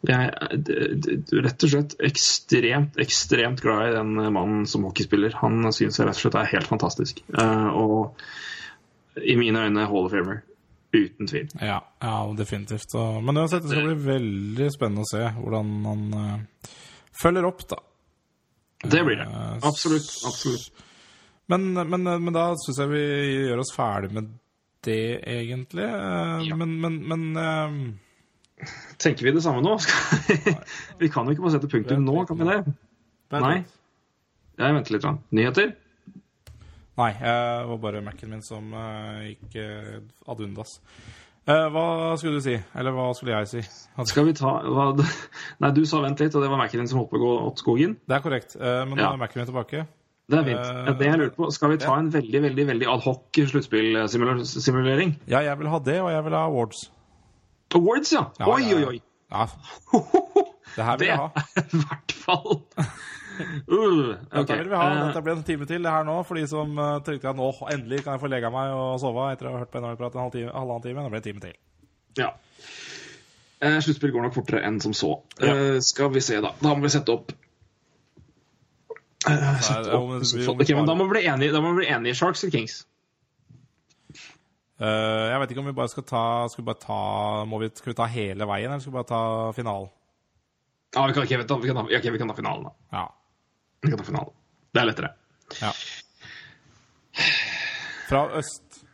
Jeg er d- rett og slett ekstremt, ekstremt glad i den mannen som hockeyspiller. Han syns jeg rett og slett er helt fantastisk. Eh, og i mine øyne Hall of Famer. Uten tvil. ja, ja, definitivt. Men uansett, det skal bli veldig spennende å se hvordan han eh, følger opp, da. Det blir det. Eh, Absolutt. absolutt. Men, men, men da syns jeg vi gjør oss ferdig med det, egentlig. Eh, Ja. Men, men, men eh, Tenker vi det samme nå? vi kan jo ikke bare sette punktum nå, kan vi det? Nei. Jeg venter litt. Nyheter? Nei, det var bare Mac-en min som eh, gikk uh, ad undas. Eh, hva skulle du si? Eller hva skulle jeg si? At- Skal vi ta hva, Nei, du sa vent litt, og det var Mac-en din som holdt på å gå opp skogen. Det er korrekt. eh, men nå Ja. er Mac-en min tilbake. Det er fint. Eh, Det jeg lurte på, Skal vi ta en veldig veldig, veldig adhoc sluttspillsimulering? Ja, jeg vil ha det, og jeg vil ha awards. Awards, ja! Ja, oi, oi, oi! Ja, det her vil vi jeg ha. i hvert fall uh, Dette ok. vil vi ha. Eh, Dette blir en time til det her nå, for de som uh, tenkte at nå endelig kan jeg få lega meg og sove etter å ha hørt på NHL-prat en halv time, halvannen time. Det blir en time til. Ja. Eh, Sluttspill går nok fortere enn som så. Ja. Uh, skal vi se, da. Da må vi sette opp Eh, sette opp ok, men da må vi bli enige, enige i Sharks eller Kings. Eh, jeg vet ikke om vi bare skal ta Skal vi bare ta må vi, Skal vi ta hele veien, eller skal vi bare ta finalen? Ja, vi kan, ikke, vi kan, okay, vi kan ta finalen, da. Ja. Vi kan ta finalen. Det er lettere. ja. Fra øst.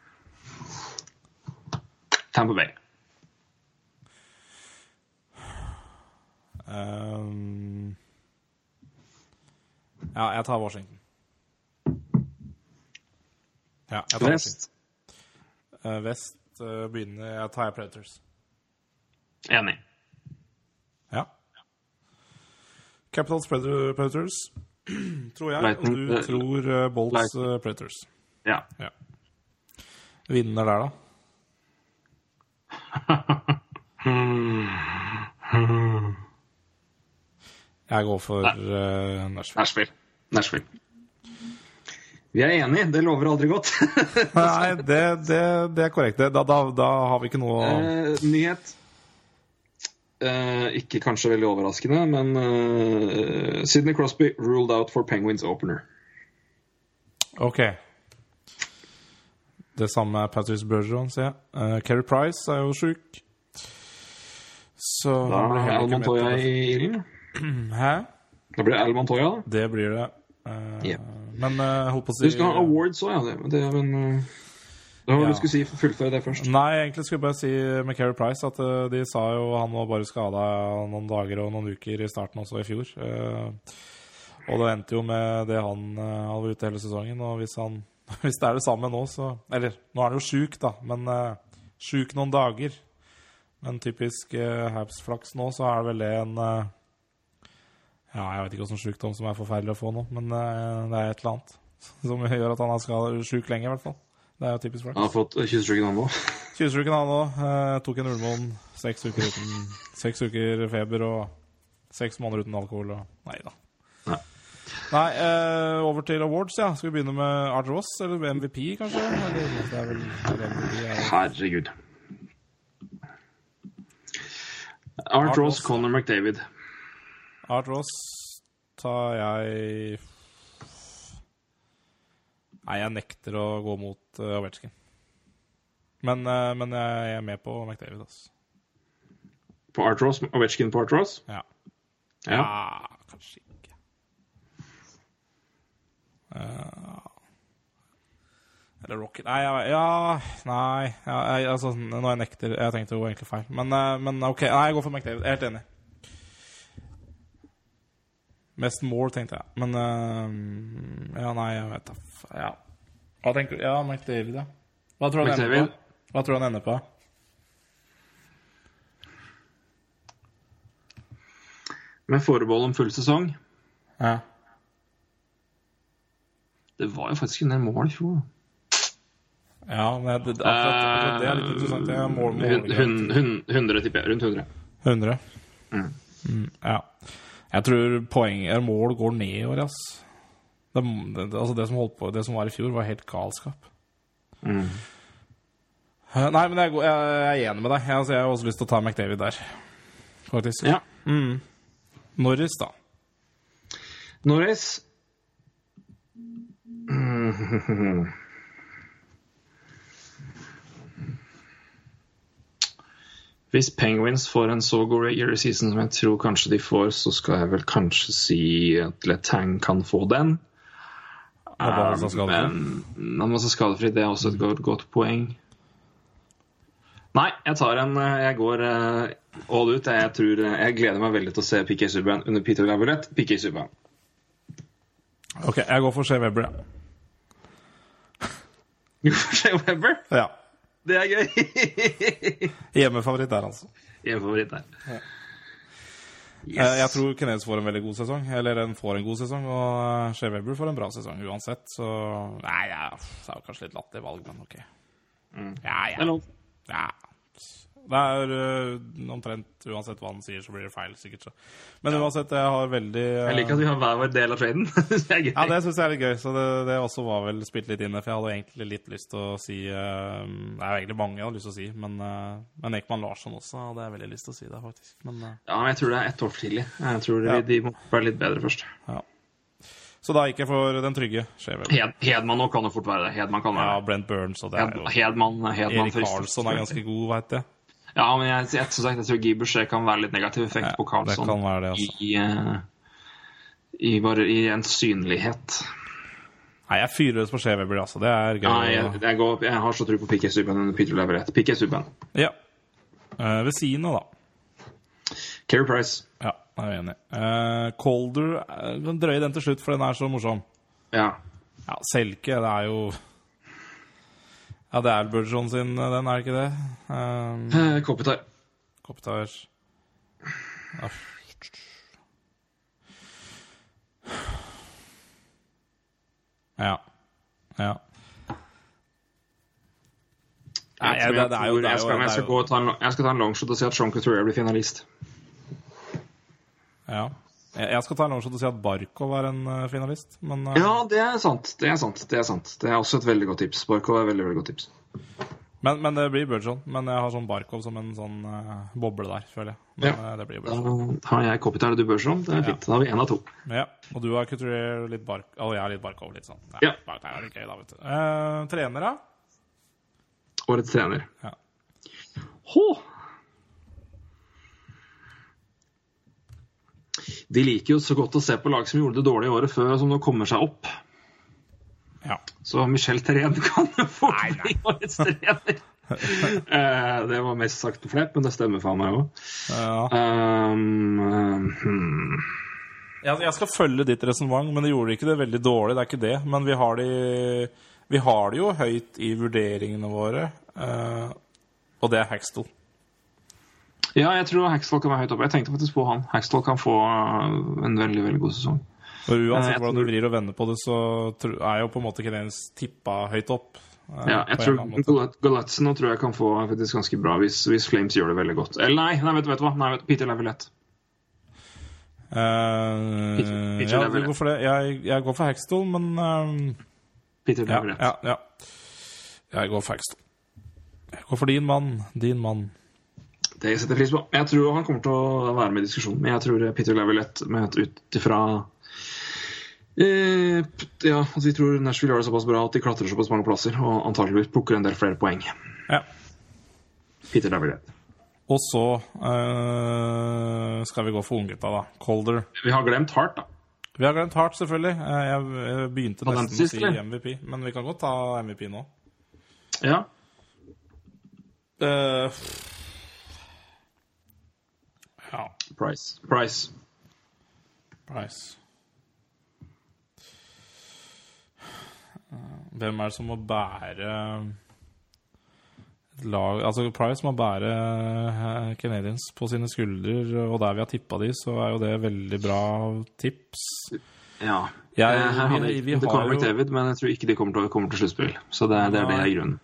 Tamper Bay. Um, ja, jeg tar Washington. Ja, jeg tar Washington. Vest. Eh, vest eh, begynner Jeg tar Predators. Enig. Ja. Capitals Predators, tror jeg. Lightning, og du eh, tror uh, Bolts Predators. Ja. Ja. Vinner der, da? Jeg går for uh, Nashville. Nashville. Nashville. Vi er enige. Det lover aldri godt. Nei, det, det, det er korrekt. Da, da, da har vi ikke noe Eh, nyhet. Eh, ikke kanskje veldig overraskende, men eh, Sidney Crosby ruled out for Penguins opener. OK. Det samme er Patrice Bergeron, ser jeg. Uh, Keri Price er jo sjuk. Så Da blir er Montoya i ilden. Hæ? Da blir det Al Montoya, da. Det blir det. Eh, Men uh, jeg holdt på å si Du skal ha awards òg, ja. Det, det, men uh, Det var Ja. du skulle si. Fullføre det først. Nei, egentlig skulle jeg bare si med Keri Price at eh, de sa jo han var bare skada noen dager og noen uker i starten også i fjor. Eh, og det endte jo med det han hadde vært ute hele sesongen. Og hvis, han, hvis det er det samme nå, så Eller, nå er han jo sjuk, da, men uh, sjuk noen dager. Men typisk uh, Habs-flaks nå, så er det vel det en eh, Ja, jeg vet ikke hvilken sykdom som er forferdelig å få nå, men uh, det er et eller annet som gjør at han er sjuk lenge, i hvert fall. Det er jo typisk flaks. Han har fått kyssesyken, han òg. 20-uken han òg. Uh, tok en ulmon. Seks uker uten Seks uker feber og seks måneder uten alkohol og Nei da. Nei. Nei, eh, over til awards, ja. Skal vi begynne med Art Ross, eller MVP, kanskje? Eller, det er vel MVP er Herregud. Art Art Ross, Ross. Conor McDavid. Art Ross tar jeg Nei, jeg nekter å gå mot uh, Ovetsjkin. Men, uh, men jeg er med på McDavid, altså. På Art Ross, Ovechkin på Art Ross? Ja. Ja. Ja, kanskje ikke. Uh, eller Rocket Nei, jeg, ja Nei. Jeg, altså, nå jeg nekter Jeg tenkte jo egentlig feil. Men, men OK. Nei, jeg går for McDavid. Jeg er helt enig. Mest more, tenkte jeg. Men uh, Ja, nei, jeg vet da Ja. Hva tenker du? Ja, McDavid, ja. Hva tror du han ender på? Hva tror han ender på? Med forbehold om full sesong. Ja. Det var jo faktisk en del mål i fjor. Ja, men det, akkurat, akkurat det er litt interessant. Det er mål, mål, hun, hun, 100, tipper jeg. Rundt 100. 100. Mm, ja. Jeg tror poeng eller mål går ned i år, ass. Det, det, altså det som holdt på, det som var i fjor, var helt galskap. Mm. Eh, Nei, men jeg, jeg, jeg er enig med deg. Jeg, altså, jeg har også lyst til å ta McDavid der, faktisk. Ja. Norris, da. Norris Hvis Penguins får en så god regular season som jeg tror kanskje de får, så skal jeg vel kanskje si at Letang kan få den. Han var være skadefri. Det er også et godt, godt poeng. Nei, jeg tar en Jeg går eh, all ut. Jeg, tror, eh, jeg gleder meg veldig til å se PK Subban under Peter Laviolette. PK Subban. OK, jeg går for Shea Weber, ja. Shea Webber? ja. Det er gøy! Hjemmefavoritt der, altså. Hjemmefavoritt der. Eh, Jeg tror Canadiens får en veldig god sesong. Eller den får en god sesong, og eh, Shea Weber får en bra sesong uansett. Så Nei, ja, det er jo kanskje litt latterlig valg, men OK. Ja, er ja. lov. ja. Det er uh, omtrent uansett hva han sier, så blir det feil, sikkert. så. Men uansett, jeg har veldig uh, Jeg liker at vi har hver vår del av traden. det er gøy. Ja, det syns jeg er litt gøy. Så det, det også var vel spilt litt inne. For jeg hadde egentlig litt lyst til å si uh, Det er jo egentlig mange jeg hadde lyst til å si, men, men Ekman Larsson også hadde jeg veldig lyst til å si det, faktisk. Men Ja, men jeg tror det er ett år for tidlig. Jeg tror Ja. de, må være litt bedre først. ja. Så da gikk jeg for den trygge. Hed, Hedman nå kan jo fort være det. Hedman kan Ja, være det. Brent Burns og det er Hed, jo Hedman, Hedman Erik. Karlsson er ganske god, veit jeg. Ja, men jeg, jeg, jeg, jeg tror Boucher kan være litt negativ effekt Ja, på Karlsson. det kan være det, altså. I, eh, i, bare, I en synlighet. Nei, jeg fyrer løs på Shea Weber, altså. Det er gøy. Nei, jeg, jeg, går, jeg har så tro på PK Subban enn Peter Leverett. Subban. Ja. Uh, ved siden av, da. Keri Price. Ja, jeg er enig. Uh, Calder uh, Drøy den til slutt, for den er så morsom. Ja. Ja, Selke, det er jo Ja, det er Burgeon sin, den, er det ikke det? Um, Eh, Kopitar. Kopitar ja. ja. Nei, Jeg, tror det, det er jo, det er jo, jeg skal ta en longshot og si at Sean Couturier blir finalist. Ja. Jeg skal ta en longshot og si at Barkov er en eh, finalist, men eh, Ja, det er sant. Det er sant. Det er sant. Det er også et veldig godt tips. Barkov er et veldig, veldig godt tips. men, men det blir Burgeon. Men jeg har sånn Barkov som en sånn eh, boble der, føler jeg. Men Ja. det blir Da har jeg Kopitar og du Burgeon. Det er fint. Da har vi én av to. Ja. Og du har Couturier litt Bark... Og jeg har litt Barkov, litt sånn. Ja. Ja. Bark- Det er gøy, da, vet du. Eh, trener, da? Årets trener. Ja. Hå! De liker jo så godt å se på lag som gjorde det dårlig i året før, og som nå kommer seg opp. ja. Så Michel Terén kan jo få bli årets trener. Eh, det var mest sagt på fleip, men det stemmer faen meg òg. Ja. Um, hmm. Jeg, jeg skal følge ditt resonnement, men det gjorde ikke det veldig dårlig. Det er ikke det. Men vi har det, vi har det jo høyt i vurderingene våre, uh, og det er Haxtell. Ja, jeg tror Haxtell kan være høyt oppe. Jeg tenkte faktisk på han. Haxtell kan få uh, en veldig veldig god sesong. For uansett jeg hvordan du vrir og vender på det, så er jo på en måte Canadiens tippa høyt opp. eh, Ja, jeg tror eller annen måte. Galat- Galatzen nå tror jeg kan få faktisk ganske bra hvis, hvis Flames gjør det veldig godt. Eller nei, nei vet, du- vet du hva? Nei, vet, Peter Lavillet. Uh, Peter- Peter ja, Laviolette. du går. Jeg, jeg går for Haxtell, men eh, Peter ja, Lavillet. ja, ja. Jeg går for Haxtell. Jeg går for din mann. Din mann. Det setter jeg pris på. Jeg tror han kommer til å være med i diskusjonen, men jeg tror Peter Lavillet med ut ifra eh, Ja, altså vi tror Nashville gjør det såpass bra at de klatrer såpass mange plasser, og antakeligvis plukker en del flere poeng. Ja. Peter Lavillet. Og så eh, skal vi gå for unggutta, da. Calder. Vi har glemt Hart, da. Vi har glemt Hart, selvfølgelig. Eh, Jeg, jeg begynte nesten å si? MVP, men vi kan godt ta MVP nå. Ja. Eh, ja, Price. Price. Price. Hvem er det som må bære et lag Altså, Price må bære eh, Canadiens på sine skuldre, og der vi har tippa de, så er jo det veldig bra tips. Ja. Jeg- Eh, her vi- vi, vi det kommer McDavid, men jeg tror ikke de kommer til, kommer til sluttspill. Så det, det er det er grunnen.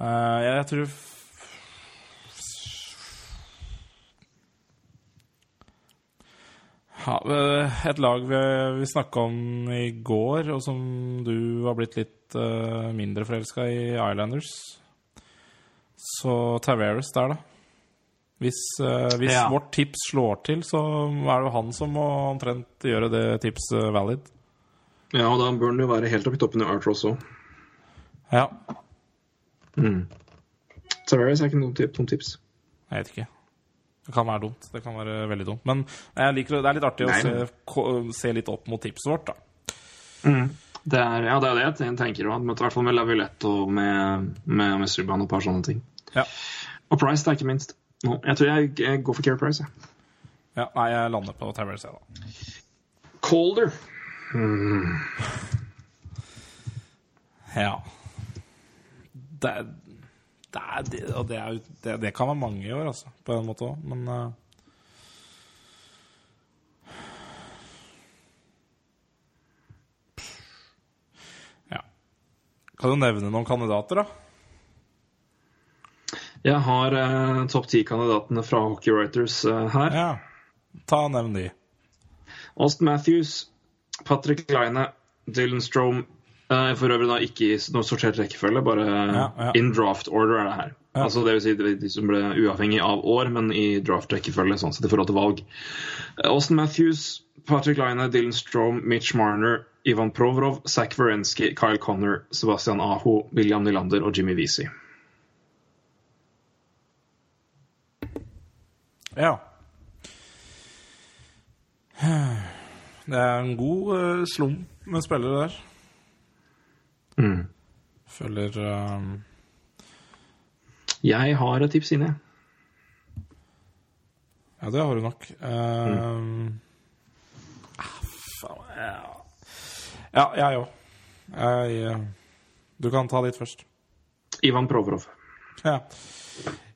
Eh, jeg tror ja, eh, Et lag vi, vi snakka om i går, og som du har blitt litt uh, mindre forelska i, Islanders. Så Taveras der, da. Hvis, uh, hvis Ja. vårt tips slår til, så er det jo han som må omtrent gjøre det tipset valid. Ja, og da bør den jo være helt oppe i toppen i Art også. Ja, Tavares er ikke noe tip- tips. jeg vet ikke. Det kan være dumt. Det kan være veldig dumt. Men jeg liker, det det er litt artig Nei, å se, se litt opp mot tipset vårt, da. Det er, ja, det er det jeg tenker òg. I hvert fall med Laviolette og med, med, Mystery Subban og et par sånne ting. Ja. Og Price, da, ikke minst. No, jeg tror jeg, jeg går for Care Price. Jeg. ja nei, jeg lander på Tavares, jeg, da. Calder. Ja. Det, det, er, det, og det, er, det, det kan være mange i år, altså, på en måte òg, men uh, Ja. Kan du nevne noen kandidater, da? Jeg har eh, topp ti-kandidatene fra Hockey Writers eh, her. Ja. Ta og Nevn de. Austin Matthews, Patrick Line, Dylan Strome For øvrig da ikke i noe sortert rekkefølge, bare Ja, ja. in draft order er det her. Ja. Altså det vil si de- som ble uavhengig av år, men i draft-rekkefølge, sånn sett i forhold til valg. Eh, Austin Matthews, Patrick Line, Dylan Strome, Mitch Marner, Ivan Provorov, Zach Wierenski, Kyle Connor, Sebastian Aho, William Nylander og Jimmy Vesey. Ja. Det er en god uh, slump med spillere der. Mm. Føler um, Jeg har et tips inni. Ja, det har du nok. Um, ah, faen, ja. ja, jeg òg. Jeg eh, Du kan ta ditt først. Ivan Provorov. Ja.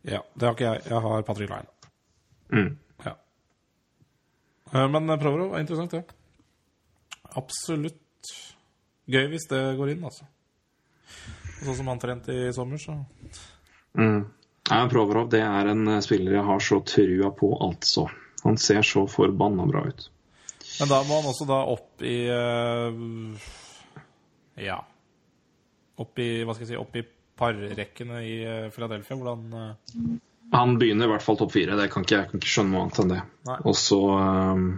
ja. Det har ikke jeg. Jeg har Patrick Line. Mm. Ja. Eh, Men Provorov er interessant, det. Absolutt gøy hvis det går inn, altså. Sånn som han trente i sommer, så Mm. Nei, Provorov det er en eh, spiller jeg har så trua på, altså. Han ser så forbanna bra ut. Men da må han også da opp i eh, Ja. Opp i Hva skal jeg si Opp i parrekkene i eh, Philadelphia. Hvordan Han begynner i hvert fall topp fire. Det kan ikke, jeg kan ikke skjønne noe annet enn det. Og så ehm,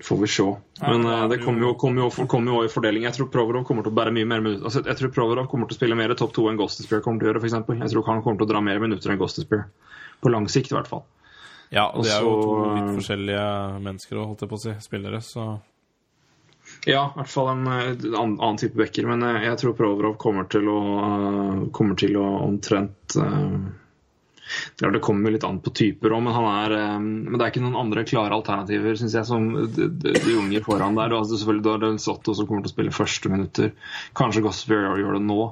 får vi se. Men eh, det kommer jo, kom jo, kom jo i fordeling. Jeg tror Provorov kommer til å bære mye mer minutter. Altså, jeg tror Provorov kommer til å spille mer topp to enn Gostespear kommer til å gjøre, f.eks. Jeg tror han kommer til å dra mer minutter enn Gostespear. På lang sikt, i hvert fall. Ja, og det er jo to litt eh, forskjellige mennesker, holdt jeg på å si. Spillere, så Ja, i hvert fall en en annen, annen type backer. Men eh, jeg tror Provorov kommer til å eh, kommer til å omtrent eh, er, det kommer litt an på typer òg, men, han er, eh, men det er ikke noen andre klare alternativer, syns jeg, som de, de, unge foran der. Du har selvfølgelig du har det Sotto som kommer til å spille første minutter. Kanskje Gospel gjør det nå.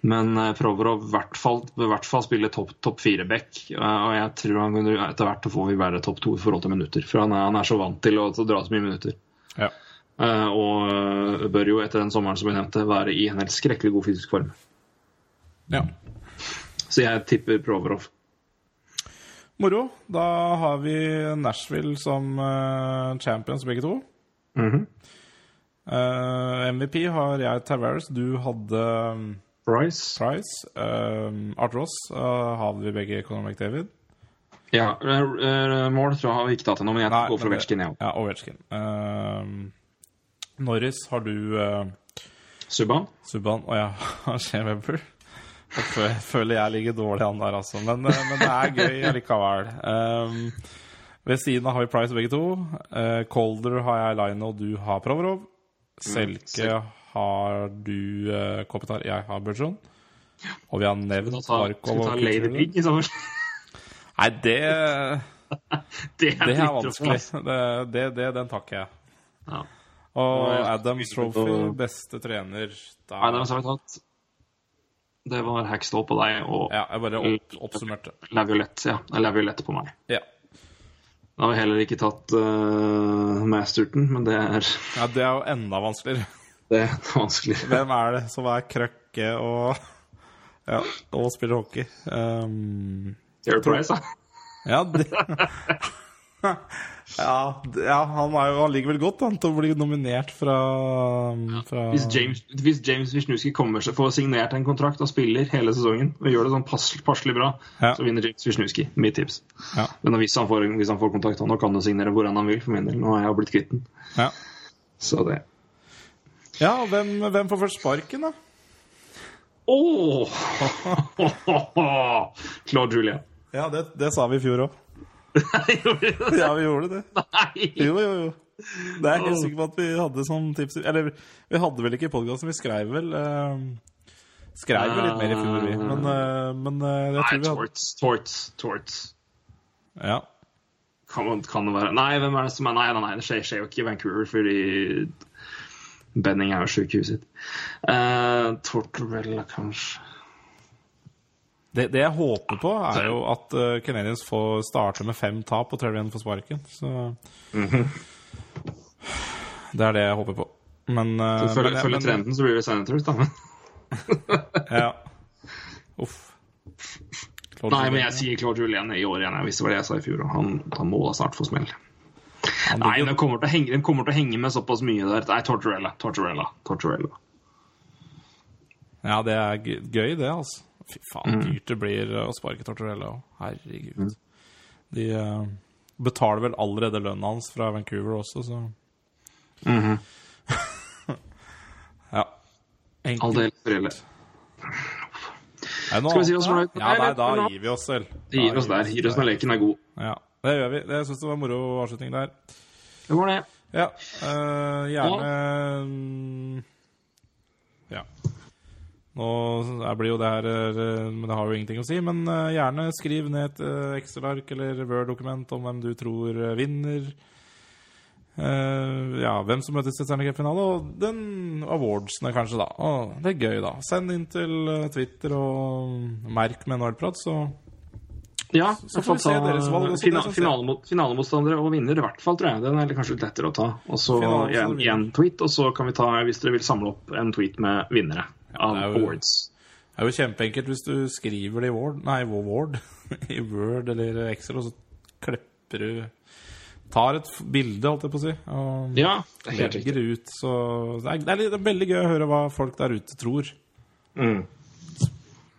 Men eh, Provorov i hvert fall, i hvert fall spille topp top fire-back. eh, og jeg tror han kunne etter hvert få være topp to i forhold til minutter. For han er, han er så vant til å, til å dra så mye minutter. ja. Eh, og bør jo etter den sommeren som vi nevnte, være i en helt skrekkelig god fysisk form. ja. Så jeg tipper Provorov. Moro. Da har vi Nashville som eh, champions, begge to. Mhm. Eh, MVP har jeg Tavares. Du hadde um, Price. Price. Art Ross eh, har vi begge Conor McDavid. Ja, eh, eh, mål tror jeg har vi ikke tatt ennå, men jeg Nei, går for òg. Ja, Ovechkin. Um, Norris har du uh, Subban? Subban, og jeg har Shea Webber. Jeg føler jeg ligger dårlig an der, altså. Men, eh, men det er gøy likevel. Um, ved siden av har vi Price begge to. Uh, Colder har jeg Line, og du har Provorov. Selke har du uh, Kopitar, jeg har Burgeon. Og vi har nevnt Markov og Lady Pig i sommer? Nei, det, Det er, det er vanskelig. Det, det, det, den takker jeg. Ja. Og Adams Trophy, beste trener der. Den har tatt. Det var Hackstall på deg og Ja, jeg bare opp, oppsummerte. Laviolette. Ja, Laviolette på meg. Ja. Da har vi heller ikke tatt uh, Masterton, men det er, ja, det er jo enda vanskeligere. det er vanskeligere. Hvem er det som er krøkke og ja, og spiller hockey? Um, Air Price, da. ja, det ja, ja, han, er jo, han ligger vel godt an til å bli nominert fra, fra Hvis James, hvis James Wisniewski kommer seg får signert en kontrakt og spiller hele sesongen, og gjør det sånn pass, passelig bra, Ja. så vinner James Wisniewski. Mitt tips. Ja. Men hvis han får, hvis han får kontakt, nå kan han signere hvor han vil, for min del. Nå har jeg blitt kvitt den. Ja, Så det ja hvem, hvem får først sparken, da? Åh! Claude Julia Ja, det, det sa vi i fjor òg. Ja, vi gjorde det. Nei! Jo, jo, jo. Det er jeg helt sikker på at vi hadde som tips Eller vi hadde vel ikke i podkasten, vi skrev vel uh, Skrev vel litt mer i fjor, vi. Men, uh, men uh, jeg Nei, tror vi hadde Torts. Torts. Torts. Ja. Kan, kan det være Nei, hvem er det som er Nei, nei, nei det skjer, skjer jo ikke i Vancouver, fordi Benning er jo sjuk i sitt. Uh, Tortorella, kanskje. Det, det jeg håper på, er jo at uh, Canadiens får starte med fem tap og Terrian får sparken. Så Det er det jeg håper på. Men, uh, Følger men- trenden, så blir det Senators, da. Ja. Uff. Claude Nei, men jeg sier Claude Julien i år igjen. Jeg visste hva det jeg sa i fjor. Han, han må da snart få smell. Nei, den de kommer, til å henge, til å henge med såpass mye der. Nei, Tortorella. Tortorella. Tortorella. Ja, det er gøy det, altså. Fy faen, Mm. dyrt det blir å sparke Tortorella òg. Herregud. De uh, betaler vel allerede lønna hans fra Vancouver også, så Mhm. Ja. Enkelt. Aldeles foreldre. Er det Skal vi si oss fornøyd? Ja, nei, da gir vi oss selv. Det gir oss der. Gir oss når leken er god. Ja, det gjør vi. Jeg syns det var moro avslutning der. Det var det. Ja, Uh, gjerne Ja Ja. Nå blir jo det her øh, Men det har jo ingenting å si. Men øh, gjerne skriv ned et øh, Excel-ark eller Word-dokument om hvem du tror vinner. Uh, ja, hvem som møtes i Stjernecup-finale, og den awardsene, kanskje, da. Oh, det er gøy, da. Send inn til Twitter og merk med Nordprat, så Ja, Så får vi se deres valg Fina, det finale Finalemotstandere og vinner, i hvert fall, tror jeg. Den er kanskje litt lettere å ta. Og så Finalemotstander en, og vinner. en tweet, og så kan vi ta, hvis dere vil samle opp, en tweet med vinnere av jo- Det er jo kjempeenkelt hvis du skriver det i Word, nei, Word, i Word eller Excel, og så klepper du Tar et bilde, holdt jeg på å si, og Ja, det er helt legger det ut. Så det er, det, er litt, det er veldig gøy å høre hva folk der ute tror. Mm,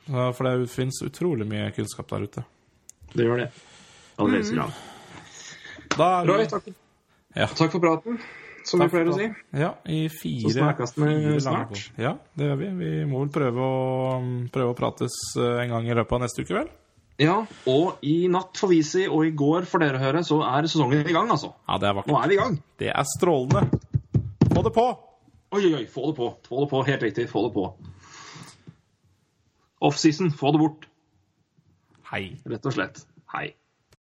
For det fins utrolig mye kunnskap der ute. det gjør det. Aller helst Mm. Da er Bra, takk, Ja. takk for praten, som Takk vi pleier å si. Ja, i fire, Så snakkes vi snart. Ja, det gjør vi. Vi må vel prøve å, prøve å prates eh, en gang i løpet av neste uke, vel? Ja, og i natt for Visi, og i går for dere å høre, så er sesongen i gang, altså. Ja, det er Nå er vi i gang. Det er strålende. Få det på! Oi, oi, oi, få det på. Få det på, helt riktig. Få det på. Offseason, få det bort. Hei. Rett og slett. Hei.